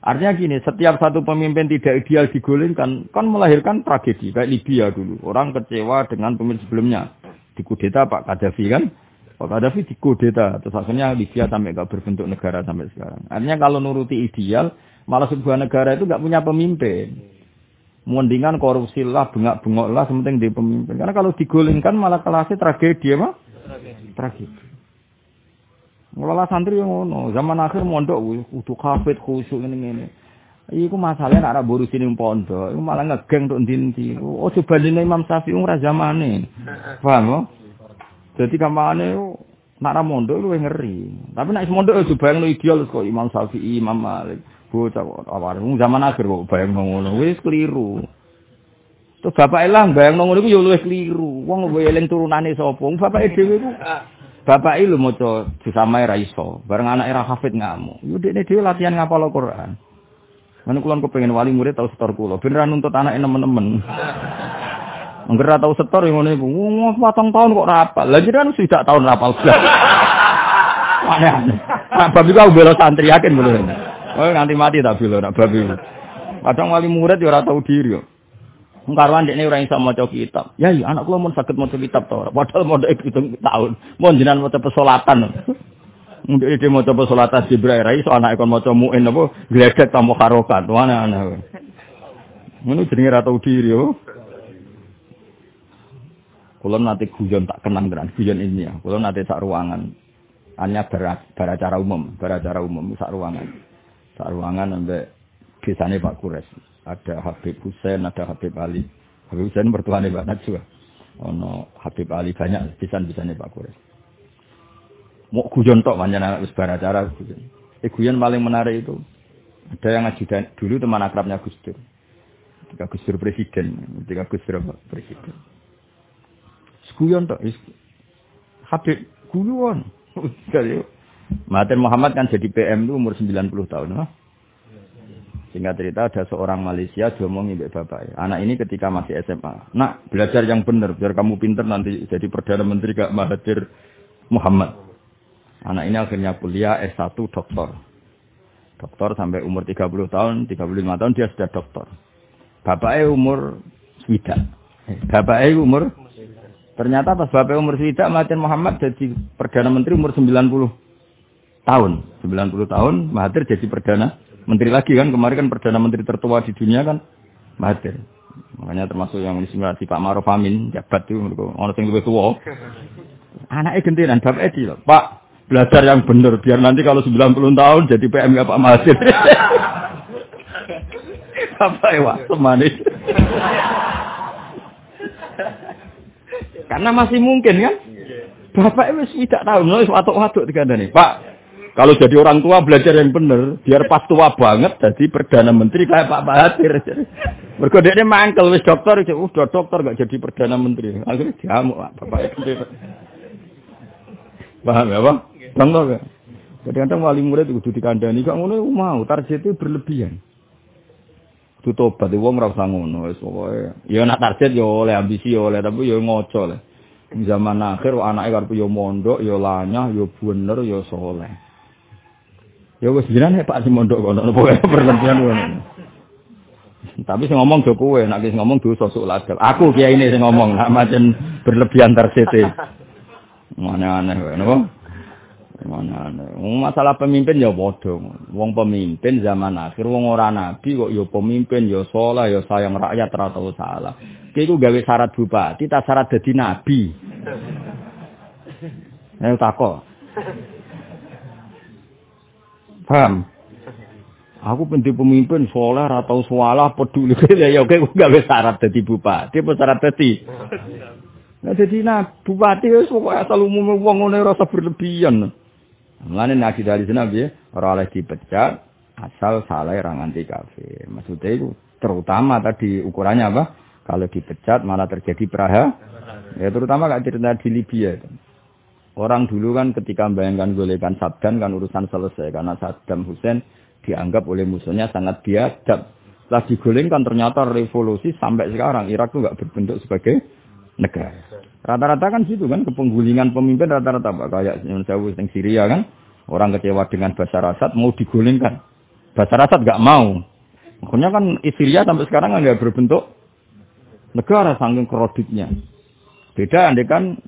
Artinya gini, setiap satu pemimpin tidak ideal digulingkan, kan melahirkan tragedi. Kayak Libya dulu, orang kecewa dengan pemimpin sebelumnya. Dikudeta Pak Gaddafi kan, Pak Gaddafi dikudeta, terus akhirnya Libya sampai gak berbentuk negara sampai sekarang. Artinya kalau nuruti ideal, malah sebuah negara itu gak punya pemimpin. Mendingan korupsi lah, bengak-bengok lah, sementing di pemimpin. Karena kalau digulingkan malah kelasnya tragedi, apa? Tragedi. tragedi. Ngelola santri yang ngono, zaman akhir mondok kudu kafet khusyuk ngene ngene. Iku masalahnya nak buru sini pondok, iku malah ngegeng untuk dinti. Oh coba dina Imam Syafi'i ora zamane. Paham kok? Jadi kamane nak ra mondok lu ngeri. Tapi nak mondok yo bayang ideal kok Imam Syafi'i, Imam Malik. Bocah awar zaman akhir kok bayang ngono wis keliru. Terus bapak elang bayang ngono iku yo luwih keliru. Wong eling turunane sapa? Bapak dhewe iku Bapak ilu maca disamai ra iso, bareng anak era hafid ngamuk. Yo dekne dhewe latihan ngapal Al-Qur'an. Mana kulon kepengin wali murid tau setor kula, beneran nuntut anak nemen-nemen. Enggak tau setor yang ngono iku. Wong patang tahun kok rapal. Lah kan sudah tahun rapal. Aneh-aneh. Nah, babi kau bela santri yakin belum? Oh nganti mati tak bela nak babi. Kadang wali murid ya ora tau diri yo. Karuan ini orang iso maca kitab. Ya iya anak kula mun saged maca kitab to. Padahal mau ndek pitung tahun. Mun jenengan maca pesolatan. Ndek iki maca pesolatan Jibril ra iso anak kon maca muin apa gledek tamu karokat. Wana ana. Ngono jenenge ra tau diri yo. Nanti guyon tak kenang tenan guyon ini ya. Kula nanti sak ruangan. Hanya beracara umum, beracara umum sak ruangan. Sak ruangan ambek desane Pak Kures ada Habib Husain, ada Habib Ali. Habib Husain mertuanya Mbak Najwa. Ono Habib Ali banyak pisan-pisannya Pak Kures. Mau guyon tok manjan anak wis acara guyon. Eh guyon paling menarik itu ada yang ngaji dulu teman akrabnya Gus Dur. Ketika Gus Dur presiden, ketika Gus Dur presiden. Guyon tok Habib guyon. Mahathir Muhammad kan jadi PM itu umur 90 tahun. Huh? Singkat cerita ada seorang Malaysia diomongin ibu bapak. Anak ini ketika masih SMA. Nak belajar yang benar biar kamu pinter nanti jadi perdana menteri gak Mahathir Muhammad. Anak ini akhirnya kuliah S1 doktor. Doktor sampai umur 30 tahun, 35 tahun dia sudah doktor. Bapaknya umur swidak. Eh, bapaknya umur Ternyata pas bapak umur swidak Mahathir Muhammad jadi perdana menteri umur 90 tahun. 90 tahun Mahathir jadi perdana menteri lagi kan kemarin kan perdana menteri tertua di dunia kan Mahathir makanya termasuk yang disimulasi Pak Maruf Amin jabat itu orang yang lebih tua anaknya gentiran bapak Edi loh Pak belajar yang benar biar nanti kalau 90 tahun jadi PM ya Pak Mahathir Bapak Ewa manis karena masih mungkin kan? Bapak itu tidak tahu watuk-watuk tiga nih Pak kalau jadi orang tua belajar yang benar, biar pas tua banget jadi perdana menteri kayak Pak Mahathir. Mergo dia mangkel wis dokter, udah dokter gak jadi perdana menteri. Akhirnya diamuk Pak Bapak. Paham ya, Pak? Bang gak? Kadang-kadang wali murid itu kudu dikandani kok ngono mau target itu berlebihan. Itu tobat wong ora usah ngono wis pokoke. Ya nak target ya oleh ambisi ya oleh tapi ya ngoco lah. Zaman akhir anake karep ya mondok ya lanyah ya bener ya soleh. Ya wis jenengan Pak sing mondok kono pokoke berlebihan ngono. Tapi sing ngomong do kowe, nek sing ngomong dosa sok ladel. Aku kiai ini sing ngomong, nak macen berlebihan tersete. Aneh-aneh wae napa? Mana masalah pemimpin ya bodoh. Wong pemimpin zaman akhir wong ora nabi kok ya pemimpin ya saleh ya sayang rakyat ora tau salah. Ki iku gawe syarat bupati tak syarat dadi nabi. Ayo tako. Paham? Aku penting pemimpin soleh atau suala peduli ya oke gawe syarat dadi bupati apa syarat dadi Nah jadi nah bupati wis pokoke asal umum wong ngene rasa berlebihan. Mulane nabi dari sana piye? Ora oleh dipecat asal salah ra nganti kafir. Maksudnya itu terutama tadi ukurannya apa? Kalau dipecat malah terjadi peraha. Ya terutama gak cerita di Libya. Orang dulu kan ketika membayangkan golekan Saddam kan urusan selesai karena Saddam Hussein dianggap oleh musuhnya sangat biadab. Setelah digolengkan ternyata revolusi sampai sekarang Irak itu nggak berbentuk sebagai negara. Rata-rata kan situ kan kepenggulingan pemimpin rata-rata apa kayak saya yang Syria kan orang kecewa dengan Bashar Assad mau digulingkan. Bashar Assad nggak mau. Makanya kan Syria sampai sekarang nggak berbentuk negara saking kreditnya. Beda andai kan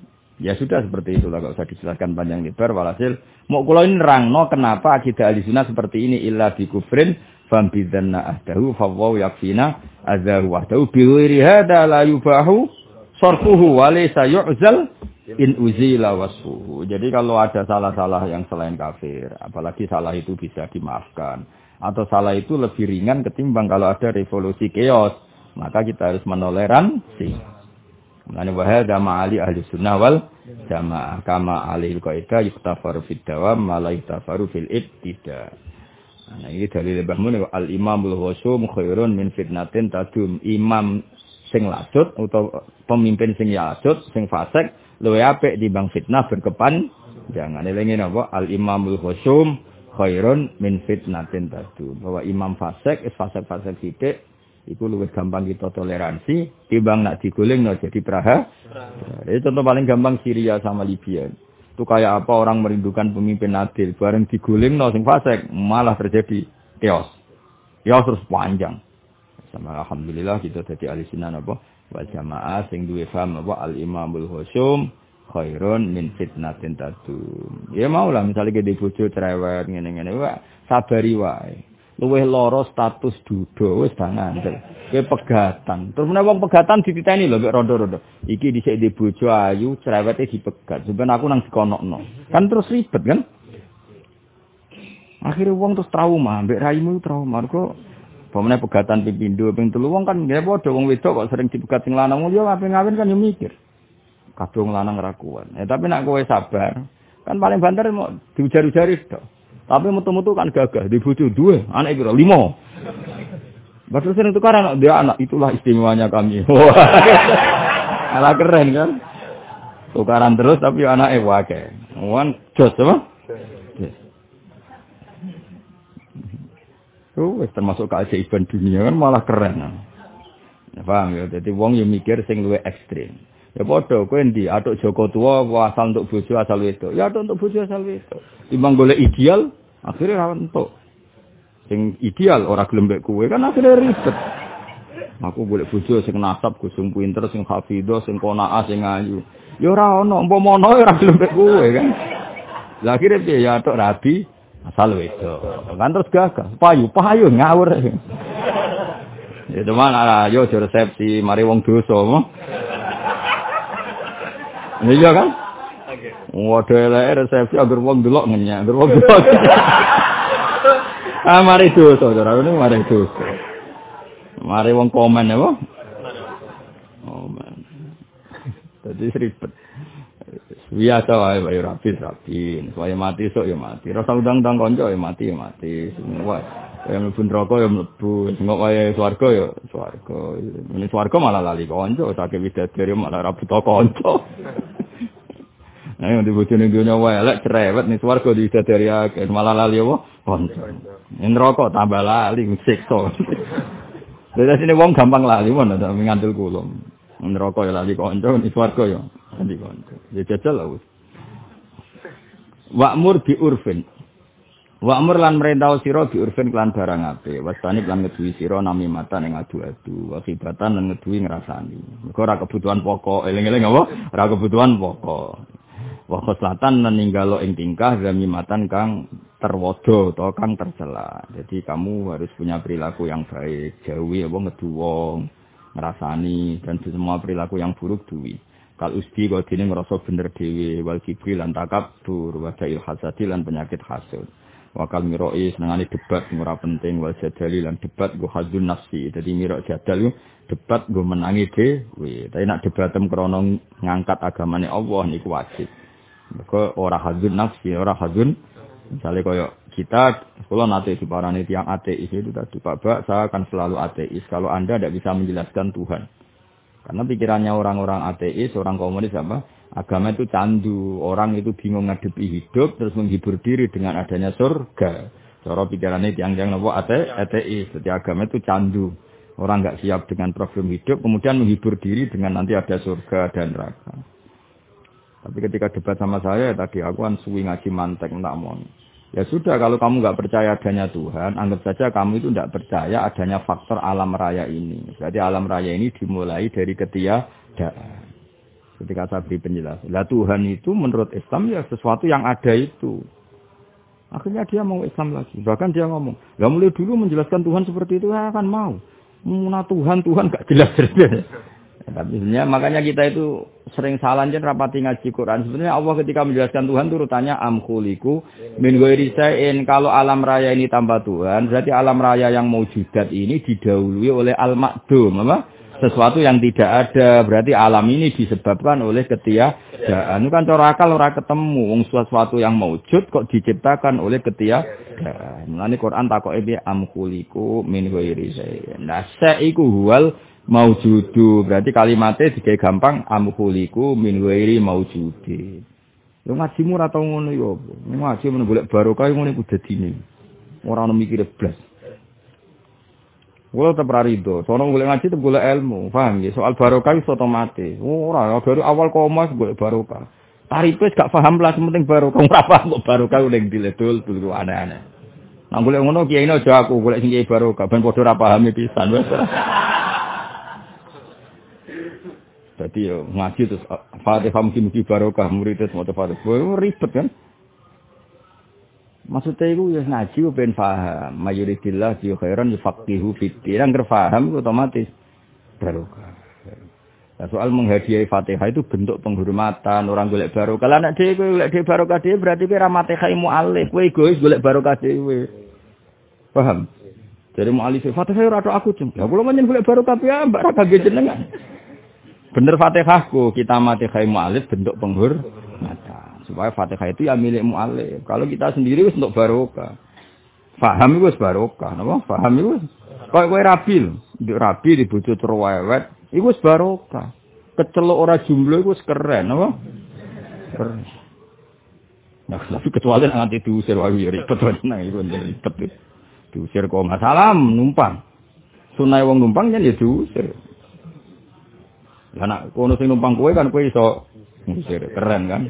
ya sudah seperti itu lah gak usah dijelaskan panjang lebar walhasil mau kalau ini no kenapa akidah alisuna seperti ini illa di kufrin fam bidzanna ahdahu fawwaw yakfina azahu wahdahu biwiri hada la yubahu sorfuhu walaysa yu'zal in uzila wasfuhu. Jadi kalau ada salah-salah yang selain kafir, apalagi salah itu bisa dimaafkan. Atau salah itu lebih ringan ketimbang kalau ada revolusi keos. Maka kita harus menoleransi. Mengenai wahada ma'ali ahli sunnah wal jamaah. Kama alihil qa'idah yuktafaru fid dawam malah yuktafaru fil ibtida. Nah ini dalil lebahmu al-imamul khusum khairun min fitnatin tadum. Imam sing lasut atau pemimpin sing lasut sing fasik luwe apik bang fitnah berkepan jangan elingi napa al imamul khusum khairun min fitnatin tadu bahwa imam fasik is fasik-fasik sithik iku luwih gampang kita toleransi timbang nak diguling no jadi praha. Ini contoh paling gampang Syria sama Libya. Itu kayak apa orang merindukan pemimpin adil bareng diguling no sing fasik malah terjadi chaos. Chaos terus panjang. Sama alhamdulillah kita jadi ahli sinan apa wal jamaah sing duwe paham apa al imamul husum khairun min fitnatin tadum. Ya mau lah misalnya kita bojo cerewet ngene-ngene wae sabari wae. Luwih loro status dudo wis ngandel. Kowe pegatan. Terus menawa wong pegatan dititeni lho mek rondo-rondo. Iki dhisik di bojo ayu cerewete dipegat. Sampeyan aku nang dikonokno. Kan terus ribet kan? Akhirnya wong terus trauma, mbek raimu trauma. Kok Pemene pegatan pipindo ping telu wong kan nggih padha wong wedok kok sering dipegat sing lanang yo ape ngawin kan yo mikir. Kadung lanang ra kuat. Eh tapi nak kowe sabar, kan paling banter mau diujar-ujari tok. Tapi metu-metu kan gagah, di bojo duwe, anak piro? Limo. Baru sering tukar anak dia anak, itulah istimewanya kami. Anak keren kan? Tukaran terus tapi anak wae. Wan jos apa? Oh, termasuk keajaiban dunia kan malah keren. Nah, paham ya? Jadi wong yang mikir sing luwe ekstrim. Ya padha kowe endi atuk Joko tua asal untuk bojo asal itu. Ya atuk untuk bojo asal itu. Timbang golek ideal akhirnya ra entuk. Sing ideal ora gelem mek kowe kan akhirnya ribet. Aku golek bojo sing nasab, sing pinter, sing hafidho, sing qanaah, sing ayu. Ya ora ono, umpama ya ora gelem mek kowe kan. Lah akhirnya piye ya atuk rabi asal wedo. Kan terus gagah, payu, payu ngawur. Ya cuman ayo aja resepsi mari wong dosa. Iya kan? Waduh elek resepsi agar wong delok ngenyak, agar wong delok. ah mari dosa, ora ini mari dosa. Mari wong komen ya, Oh, man. Jadi ribet. biasa wae wae rapi rapi supaya mati sok ya mati rasa undang-undang konco ya mati ya mati semua ya mlebu neraka ya mlebu sing wae swarga ya swarga ini swarga malah lali konco sakit widadari malah ra buta konco nah yang dibujune dunya wae lek cerewet nih swarga widadari akeh malah lali apa konco ini neraka tambah lali siksa Dari sini wong gampang lali mana tak ngantil kulum. Neraka ya lali konco, ini swarga ya Nanti konco. Ya jajal lah wis. Wa'mur bi urfin. Wa'mur lan merintah sira bi urfin kelan barang ape. Wasani lan ngeduwi sira nami mata ning adu-adu. Wakibatan lan ngeduwi ngrasani. Mergo ora kebutuhan pokok. Eling-eling apa? Ora kebutuhan pokok. Wa khoslatan ninggalo ing tingkah zamimatan kang terwodo atau kang tercela. Jadi kamu harus punya perilaku yang baik, jauhi apa ngedu wong, ngrasani dan semua perilaku yang buruk duwi. Kal usdi kok dene ngrasa bener dhewe wal kibri lan takabur wa da'il hasadi lan penyakit hasud. Wakal miroi senengane debat ora penting wal jadali lan debat go hadun nafsi. Jadi mirok jadal debat go menangi dhewe. Tapi nak debatem krana ngangkat agamane Allah niku wajib. Mereka ora hadun nafsi, ora hadun. Misalnya kaya kita, kalau nanti di parani tiang ateis itu tadi Pak Bak, saya akan selalu ateis. Kalau Anda tidak bisa menjelaskan Tuhan. Karena pikirannya orang-orang ateis, orang komunis apa? Agama itu candu. Orang itu bingung ngadepi hidup, terus menghibur diri dengan adanya surga. Cara pikirannya tiang-tiang nopo ate, ateis. Jadi agama itu candu. Orang nggak siap dengan problem hidup, kemudian menghibur diri dengan nanti ada surga dan neraka. Tapi ketika debat sama saya tadi aku kan suwi ngaji mantek mau. Ya sudah kalau kamu nggak percaya adanya Tuhan, anggap saja kamu itu tidak percaya adanya faktor alam raya ini. Berarti alam raya ini dimulai dari ketiadaan. Ketika saya beri penjelasan. Lah Tuhan itu menurut Islam ya sesuatu yang ada itu. Akhirnya dia mau Islam lagi. Bahkan dia ngomong, nggak mulai dulu menjelaskan Tuhan seperti itu, ya akan mau. Muna Tuhan, Tuhan gak jelas. Sebenarnya makanya kita itu sering salah jen rapati ngaji Quran. Sebenarnya Allah ketika menjelaskan Tuhan turutannya amkuliku min goirisain. Kalau alam raya ini tanpa Tuhan, berarti alam raya yang mau judat ini didahului oleh al-makdum. Apa? Sesuatu yang tidak ada. Berarti alam ini disebabkan oleh ketiadaan. Itu kan cara akal orang ketemu. Wong sesuatu yang maujud kok diciptakan oleh ketiadaan. Mulane Quran takok ini amkuliku min goirisain. Nah, seiku huwal maujudu berarti kalimatnya dikai gampang amhuliku min wairi maujudi Yo ngajimu ora tau ngono yo. Ngaji men golek barokah ngono iku dadine. Ora ono mikir blas. Kulo tetep ra rido, sono golek ngaji tetep golek ilmu, paham ya? Soal barokah wis otomatis. Ora, dari awal komas golek barokah. Tarife gak paham lah, penting barokah. Ora paham kok barokah udah diledul dulu aneh-aneh. Nah golek ngono kiai aja aku golek sing kiai barokah ben padha ora paham pisan. Jadi yo ngaji terus ah, Fatihah mugi-mugi barokah murid terus maca Fatihah. Ribet kan? Maksudnya itu ya ngaji ben paham. Mayuridillah di khairan yufaqihu fiddin. Yang paham otomatis barokah. Nah, soal menghadiahi Fatihah itu bentuk penghormatan orang golek barokah. Lah nek dhewe golek dhewe barokah dhewe berarti kowe ra Fatihah mualif. Kowe egois golek barokah dhewe. Paham? Jadi mualif Fatihah ora aku jem. Ya kula menyen golek barokah piye mbak ra jenengan. Bener Fatihahku, kita mati kai mu'alif bentuk penghur mata. Supaya Fatihah itu ya milik mu'alif. Kalau kita sendiri untuk barokah. Faham itu barokah, napa? Faham itu kau kowe rabi lho. Rabi di bojo cerewet, iku wis barokah. Kecelok ora jumlah wis keren, napa? Keren. Nah, tapi kecuali nanti diusir wae ribet nah iku ribet. Diusir kok salam numpang. Sunai wong numpang ya diusir. Lah nak kono sing numpang kowe kan kowe iso ngusir, keren kan.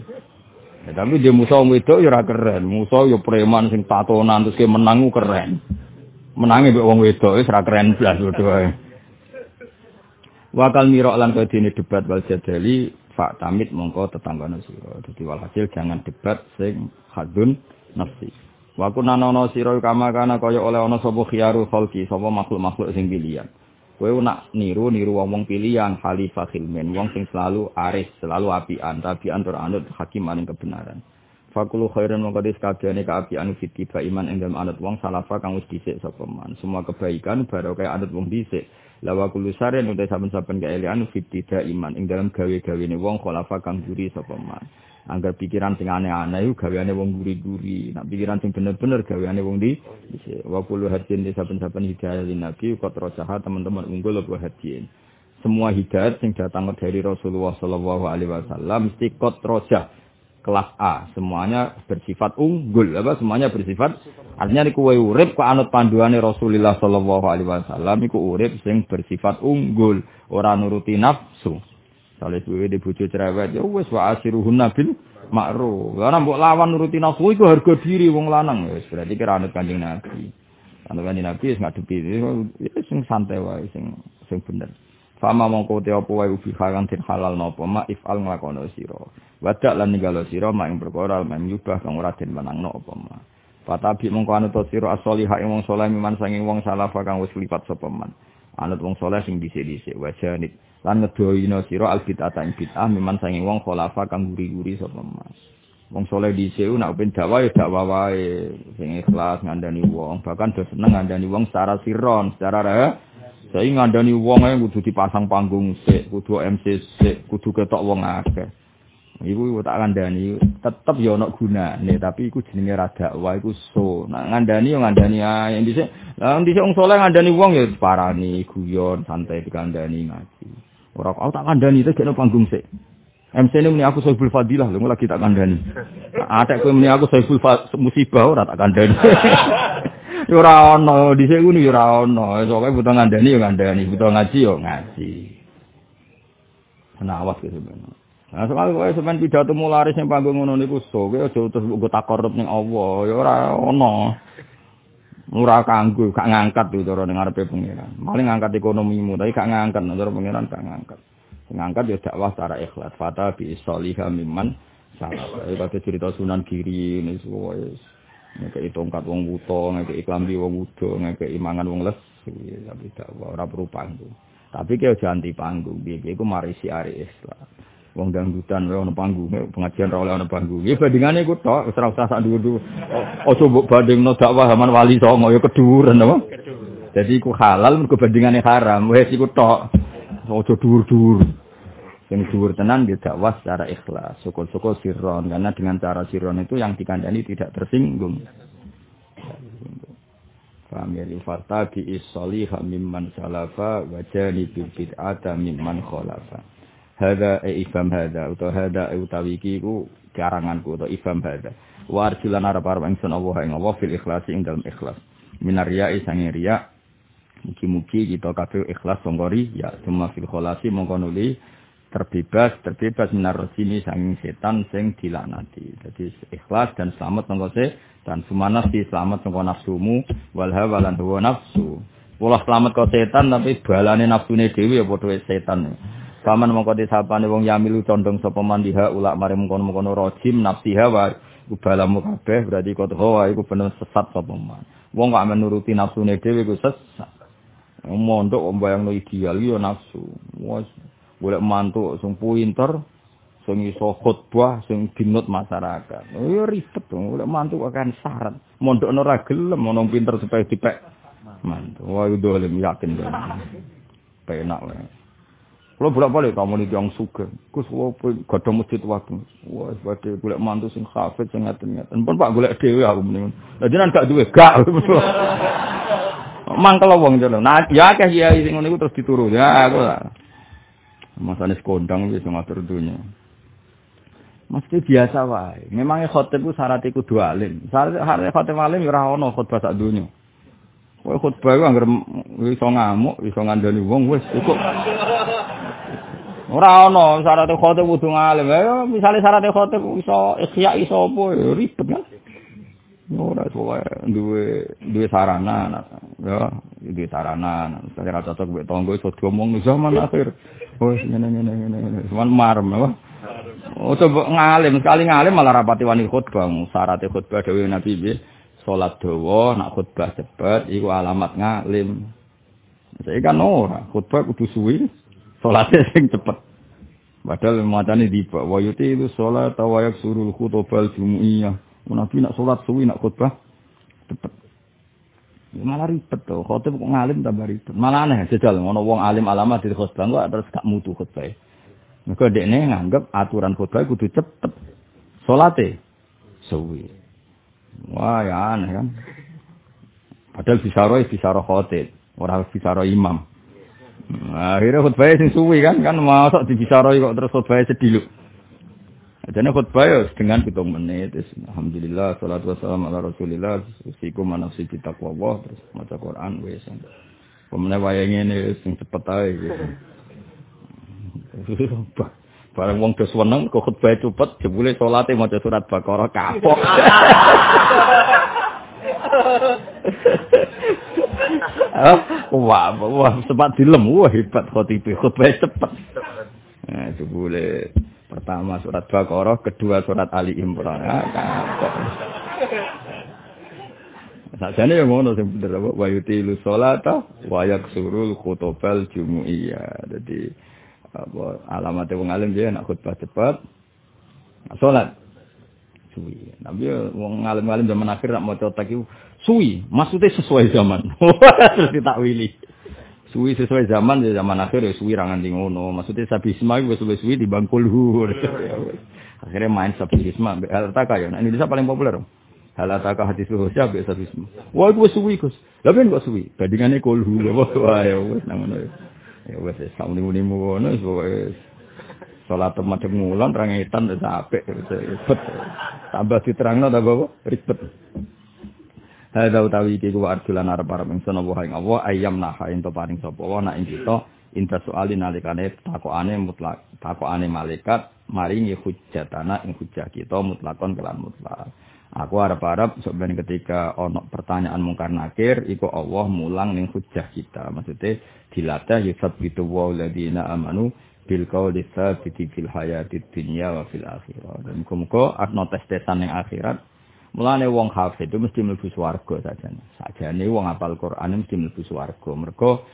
Ya, tapi dia musuh wedok ya ora keren. Musuh ya preman sing tatonan terus ke menang keren. Menangi mbek wong wedok wis ora keren blas wedok ae. Wakal mirok lan kaya dene debat wal jadali fak tamit mongko tetanggane sira. Dadi walhasil jangan debat sing hadun nafsi. Wa kunanono sira kama kana kaya oleh ana sapa khiyaru khalqi, sapa makhluk-makhluk sing pilihan. Kowe nak niru niru wong pilihan khalifah khilmin, wong sing selalu aris, selalu apian, tabian tur anut hakim maring kebenaran. Fakulu khairan mongko dis kabehane kaapian fitiba iman ing dalem anut wong salafa kang wis dhisik sapa. Semua kebaikan barokah anut wong dhisik. Lawa kulu saren utai saben-saben keelian fitida iman ing dalam gawe-gawene wong khalafa kang juri sapa. Angger pikiran sing aneh-aneh iku gaweane wong guri-guri. Nak pikiran sing bener-bener gaweane wong di wa kullu hadin di saben-saben hidayah lin nabi qad rajaha teman-teman unggul apa hadin. Semua hidayat sing datang dari Rasulullah sallallahu alaihi wasallam mesti kelas A, semuanya bersifat unggul, apa semuanya bersifat artinya niku kowe urip kok anut panduane Rasulullah sallallahu alaihi wasallam iku urip sing bersifat unggul, ora nuruti nafsu. Sale duwe di bojo cerewet ya wis wa asiruhun nabil makruh. Ora mbok lawan nuruti nafsu iku harga diri wong lanang wis berarti kira anut Kanjeng Nabi. Anut Kanjeng Nabi wis ngadepi ya sing santai wae sing sing bener. Fama mongko te apa wae ubi kang den halal napa ma ifal nglakono sira. Wadak lan ninggalo sira mak ing perkara men nyubah kang ora den menangno apa ma. Patabi mongko anut sira as-solihah ing wong saleh miman sanging wong salafa kang wis lipat sapa man. Anut wong saleh sing dhisik-dhisik wajanit lan ngedoyina sira al bid'ah ing bid'ah miman sanging wong khalafa kang guri-guri sapa man. Wong saleh dhisik nak ben dakwah ya dakwah wae sing ngandani wong bahkan do seneng ngandani wong secara siron, secara Saya ngandani wong ae kudu dipasang panggung sik, kudu MC sik, kudu ketok wong akeh. Iku tak ngandani, tetep ya ana gunane, tapi iku jenenge ra dakwah iku so. Nak ngandani yo ngandani ae. Dhisik, lah dhisik wong saleh ngandani wong ya parani guyon, santai dikandani ngaji. Ora aku tak kandani itu kena panggung sik. MC ini muni aku Saiful Fadilah, lho lagi tak kandani. Atek kowe muni aku Saiful Musibah ora tak kandani. Yo ora ana, dhisik ngono yo ora ana. Soale butuh ngandani yo ngandani, butuh ngaji yo ngaji. Senawas ke sebenarnya. Nah, soal kowe sampean pidato mularis sing panggung ngono niku so, kowe aja terus mbok takorup ning Allah, ya ora ana. Ora kanggo, gak ngangkat to cara ning ngarepe pangeran. Paling ngangkat ekonomimu, tapi gak ngangkat cara pangeran gak ngangkat. Sing ngangkat ya dakwah secara ikhlas, fata bi sholihah mimman salah. Kaya cerita Sunan Giri ini semua ngekei tongkat wong wuto, ngekei klambi wong wudo, ngekei mangan wong les, tapi tidak ora perlu panggung. Tapi kaya aja anti panggung, biar iku mari siari Islam. Wong dangdutan ora ono panggung, pengajian ora oleh ono panggung. Ya bandingane iku tok, wis ora usah sak dhuwur. Aja mbok bandingno dakwah wali songo ya keduren apa? Jadi iku halal mergo bandingane haram, wis iku tok. Aja dhuwur-dhuwur. yang dhuwur tenan dia dakwah secara ikhlas syukur-syukur sirron karena dengan cara sirron itu yang dikandani tidak tersinggung Paham ya fata bi isoliha mimman salafa wa jani bil bid'ata mimman khalafa. Hada e ifam hada atau hada e utawi iki ku karanganku atau ifam hada. Wa arjulan arab arab ingsun Allah Allah fil ikhlasi ing dalam ikhlas. Minar riya sange riya. Mugi-mugi kita ikhlas songkori ya cuma fil kholasi mongko terbebas terbebas minar sini sanging setan sing dilanati jadi ikhlas dan selamat nongko dan sumana si selamat nongko nafsumu. Wal hawa lan nafsu. Pola selamat kau setan tapi balane nafsune dewi ya padha setan Paman mongko disapane wong yamilu condong sapa mandiha ulak mari mengkono-mengkono rojim nafsiha wa iku balamu kabeh berarti hawa iku bener sesat sapa man. Wong kok menuruti nafsune dhewe iku sesat. Mondok mbayangno ideal yo nafsu. Wes golek mantu sing pinter sing iso khotbah sing dinut masyarakat. Oh ya ribet dong, golek mantu akan syarat. Mondok ora gelem ono pinter supaya dipek mantu. Wah itu dolim yakin. Penak wae. Kalau bolak-balik kamu nih yang suka, kus kalau gak masjid waktu, wah sebagai golek mantu sing hafid sing ngaten-ngaten. Pun pak golek dewi aku mendingan. Jadi nanti gak duwe gak. Mangkel wong jalan. Nah ya kayak kiai sing ngono terus diturun ya aku lah. Masane sekondang wis ngatur dunya. Mesti biasa wae. Memangnya khotbah ku syarat iku dua alim. Syarat khotbah alim ora ono khotbah sak dunya. Kowe khotbah ku anggere iso ngamuk, iso ngandani wong wis cukup. Ora ono syarat khotbah kudu ngalim. Ya misale syarat khotbah iso ikhya iso apa ribet kan. Ora suwe duwe duwe sarana ya duwe sarana. Saya cocok mbek tonggo iso diomong zaman akhir. Oh, ngene ngene ngene. Cuman marem apa? Oh, coba ngalim, sekali ngalim malah rapati wani khutbah. Syarat khutbah dewe Nabi bi salat dawa, nak khutbah cepet iku alamat ngalim. Saya kan ora, khutbah kudu suwi, salate sing cepet. Padahal macane wa yuti itu salat tawayak surul khutbal jumu'iyah. Nabi nak salat suwi nak khutbah cepet. Ya malah ribet tuh. Khotib kok ngalim tambah ribet. Malah aneh jajal ngono wong alim alamat di khotbah kok terus gak mutu khotbah. Mergo dekne nganggep aturan khotbah kudu cepet. Salate suwi. Wah ya aneh kan. Padahal bisa roh bisa roh khotib, ora bisa roh imam. Nah, akhirnya khutbah sing suwi kan kan masuk di bisa roh kok terus khutbah sedih Jadi khutbah ya dengan hitung menit. Alhamdulillah, salatu wassalam ala rasulillah. Usikum manafsi kita Allah. Terus maca Quran. Wes. Pemenang wayang ini sing cepet aja gitu. Barang wong dos weneng kok khutbah cepet jebule salate maca surat Baqarah kapok. wah, wah, sempat dilem, wah hebat khotib, khutbah cepet. Nah, itu boleh. Pertama surat Baqarah, kedua surat Ali Imran. Ah, kapok. Sajane yang ngono sing bener apa wa yutilu sholata wa yaksurul khutbal jumu'iyah. Dadi apa alamat wong alim dia nak khutbah cepat. Salat suwi. Tapi wong alim-alim zaman akhir nak maca tak suwi, maksudnya sesuai zaman. Terus ditakwili. Suwi sesuai zaman ya zaman akhir ya suwi rangan di ngono. Maksudnya sabisma itu suwi suwi di bangkul Akhirnya main sabisma. Hal tak ya. Nah, Indonesia paling populer. Hal tak hadis Husya be sabisma. Wah itu suwi Gus. Lah ben kok suwi? Bandingannya kulhu. Wah ya wis nang ngono. Ya wis sauni-unimu ngono wis Salat macam ngulon rangitan wis apik ribet. Tambah diterangno ta apa? Ribet. Hadza utawi iki ku arjulan arep arep ingsun apa ing Allah ayam naha ento paring sapa wa nak ing kita inta soali nalikane takokane mutlak takokane malaikat maringi hujjatana ing hujjah kita mutlakon kelan mutlak. Aku harap-harap sebenarnya ketika ono pertanyaan mungkar nakir, iku Allah mulang ning hujjah kita. Maksudnya dilatih yusab gitu wa ladina amanu bil qauli tsabiti fil hayati dunya wa fil. Dan muga-muga ana tes-tesan ning akhirat. Mulane wong hafid itu mesti mlebu swarga sajane. Sajane wong hafal Quran mesti mlebu swarga. Mergo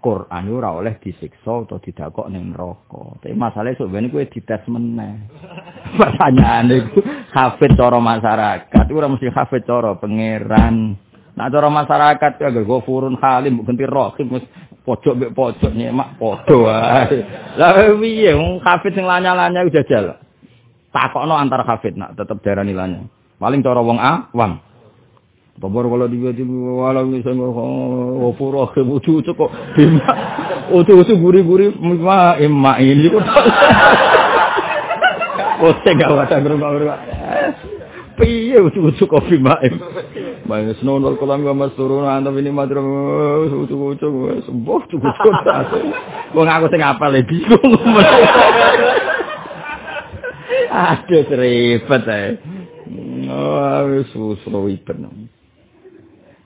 Quran ora oleh disiksa atau didakok ning neraka. Tapi masalahnya sebenarnya kowe dites meneh. Pertanyaane iku hafid cara masyarakat, ora mesti hafid cara pangeran. Nah cara masyarakat ya gofurun halim ganti rohim pojok mbek pojok nyemak padha wae. Lah piye wong kafir sing lanya-lanya udah jajal. Takokno antar kafir nak tetep darani lanya. Paling cara wong awam. Tobor kalau dia di walau misalnya oh pura ke bucu kok bima utu utu guri guri ma emma ini kok. Oh saya gak ada gerumah gerumah piye utu utu kopi ma Bang Snow nol kolam gua mas turun antam ini madro ucu ucu sembuh ucu ucu gua ngaku sing apa le bingung. Aduh ribet eh oh susro ribet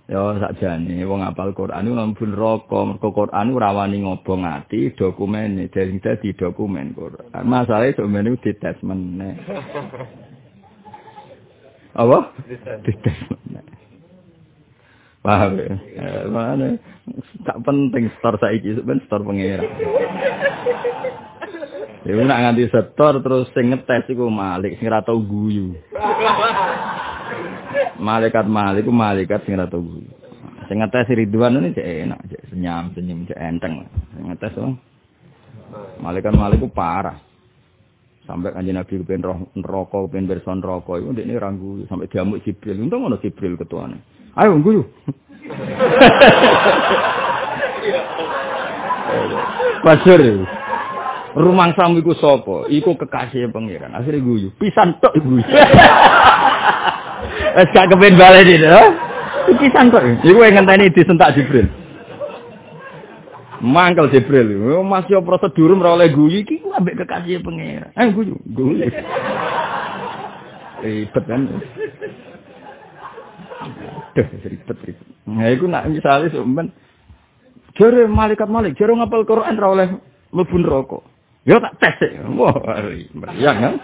Ya sakjane wong apal Quran iku mlebu neraka, mergo Quran ora wani ngobong ati dokumen dadi dadi dokumen Quran. Masalahe dokumen iku dites meneh. Apa? Dites meneh. Paham ya? Eh, mana? Tak penting store saiki, sebenarnya store pengira. Ya nak nganti setor terus sing ngetes iku Malik sing guyu. Malaikat Malik iku malaikat sing ora guyu. Sing ngetes Ridwan ini cek enak, cek senyum, senyum, cek enteng. Sing ngetes oh. Malaikat Malik ku parah. Sampai kanjeng Nabi kepen roh neraka, kepen berson neraka iku ndekne ora guyu sampai diamuk Jibril. Untung ono Jibril ketuane. Ayo guyu. Pasir. Rumang samu iku sapa? Iku kekasih pangeran. Akhire guyu. Pisan tok guyu. Wes gak kepen baleni to. Pisan tok. Iku ngenteni disentak Jibril. Mangkel Jibril. Mas yo prosedur ora oleh guyu iki ku ambek kekasih pangeran. Ayo guyu. Guyu. Ribet kan. Duh, ribet ribet. Nah, iku nak misale sampean jare malaikat malik, jare ngapal Quran ra oleh mlebu neraka. Ya tak tes. Wah, meriang kan.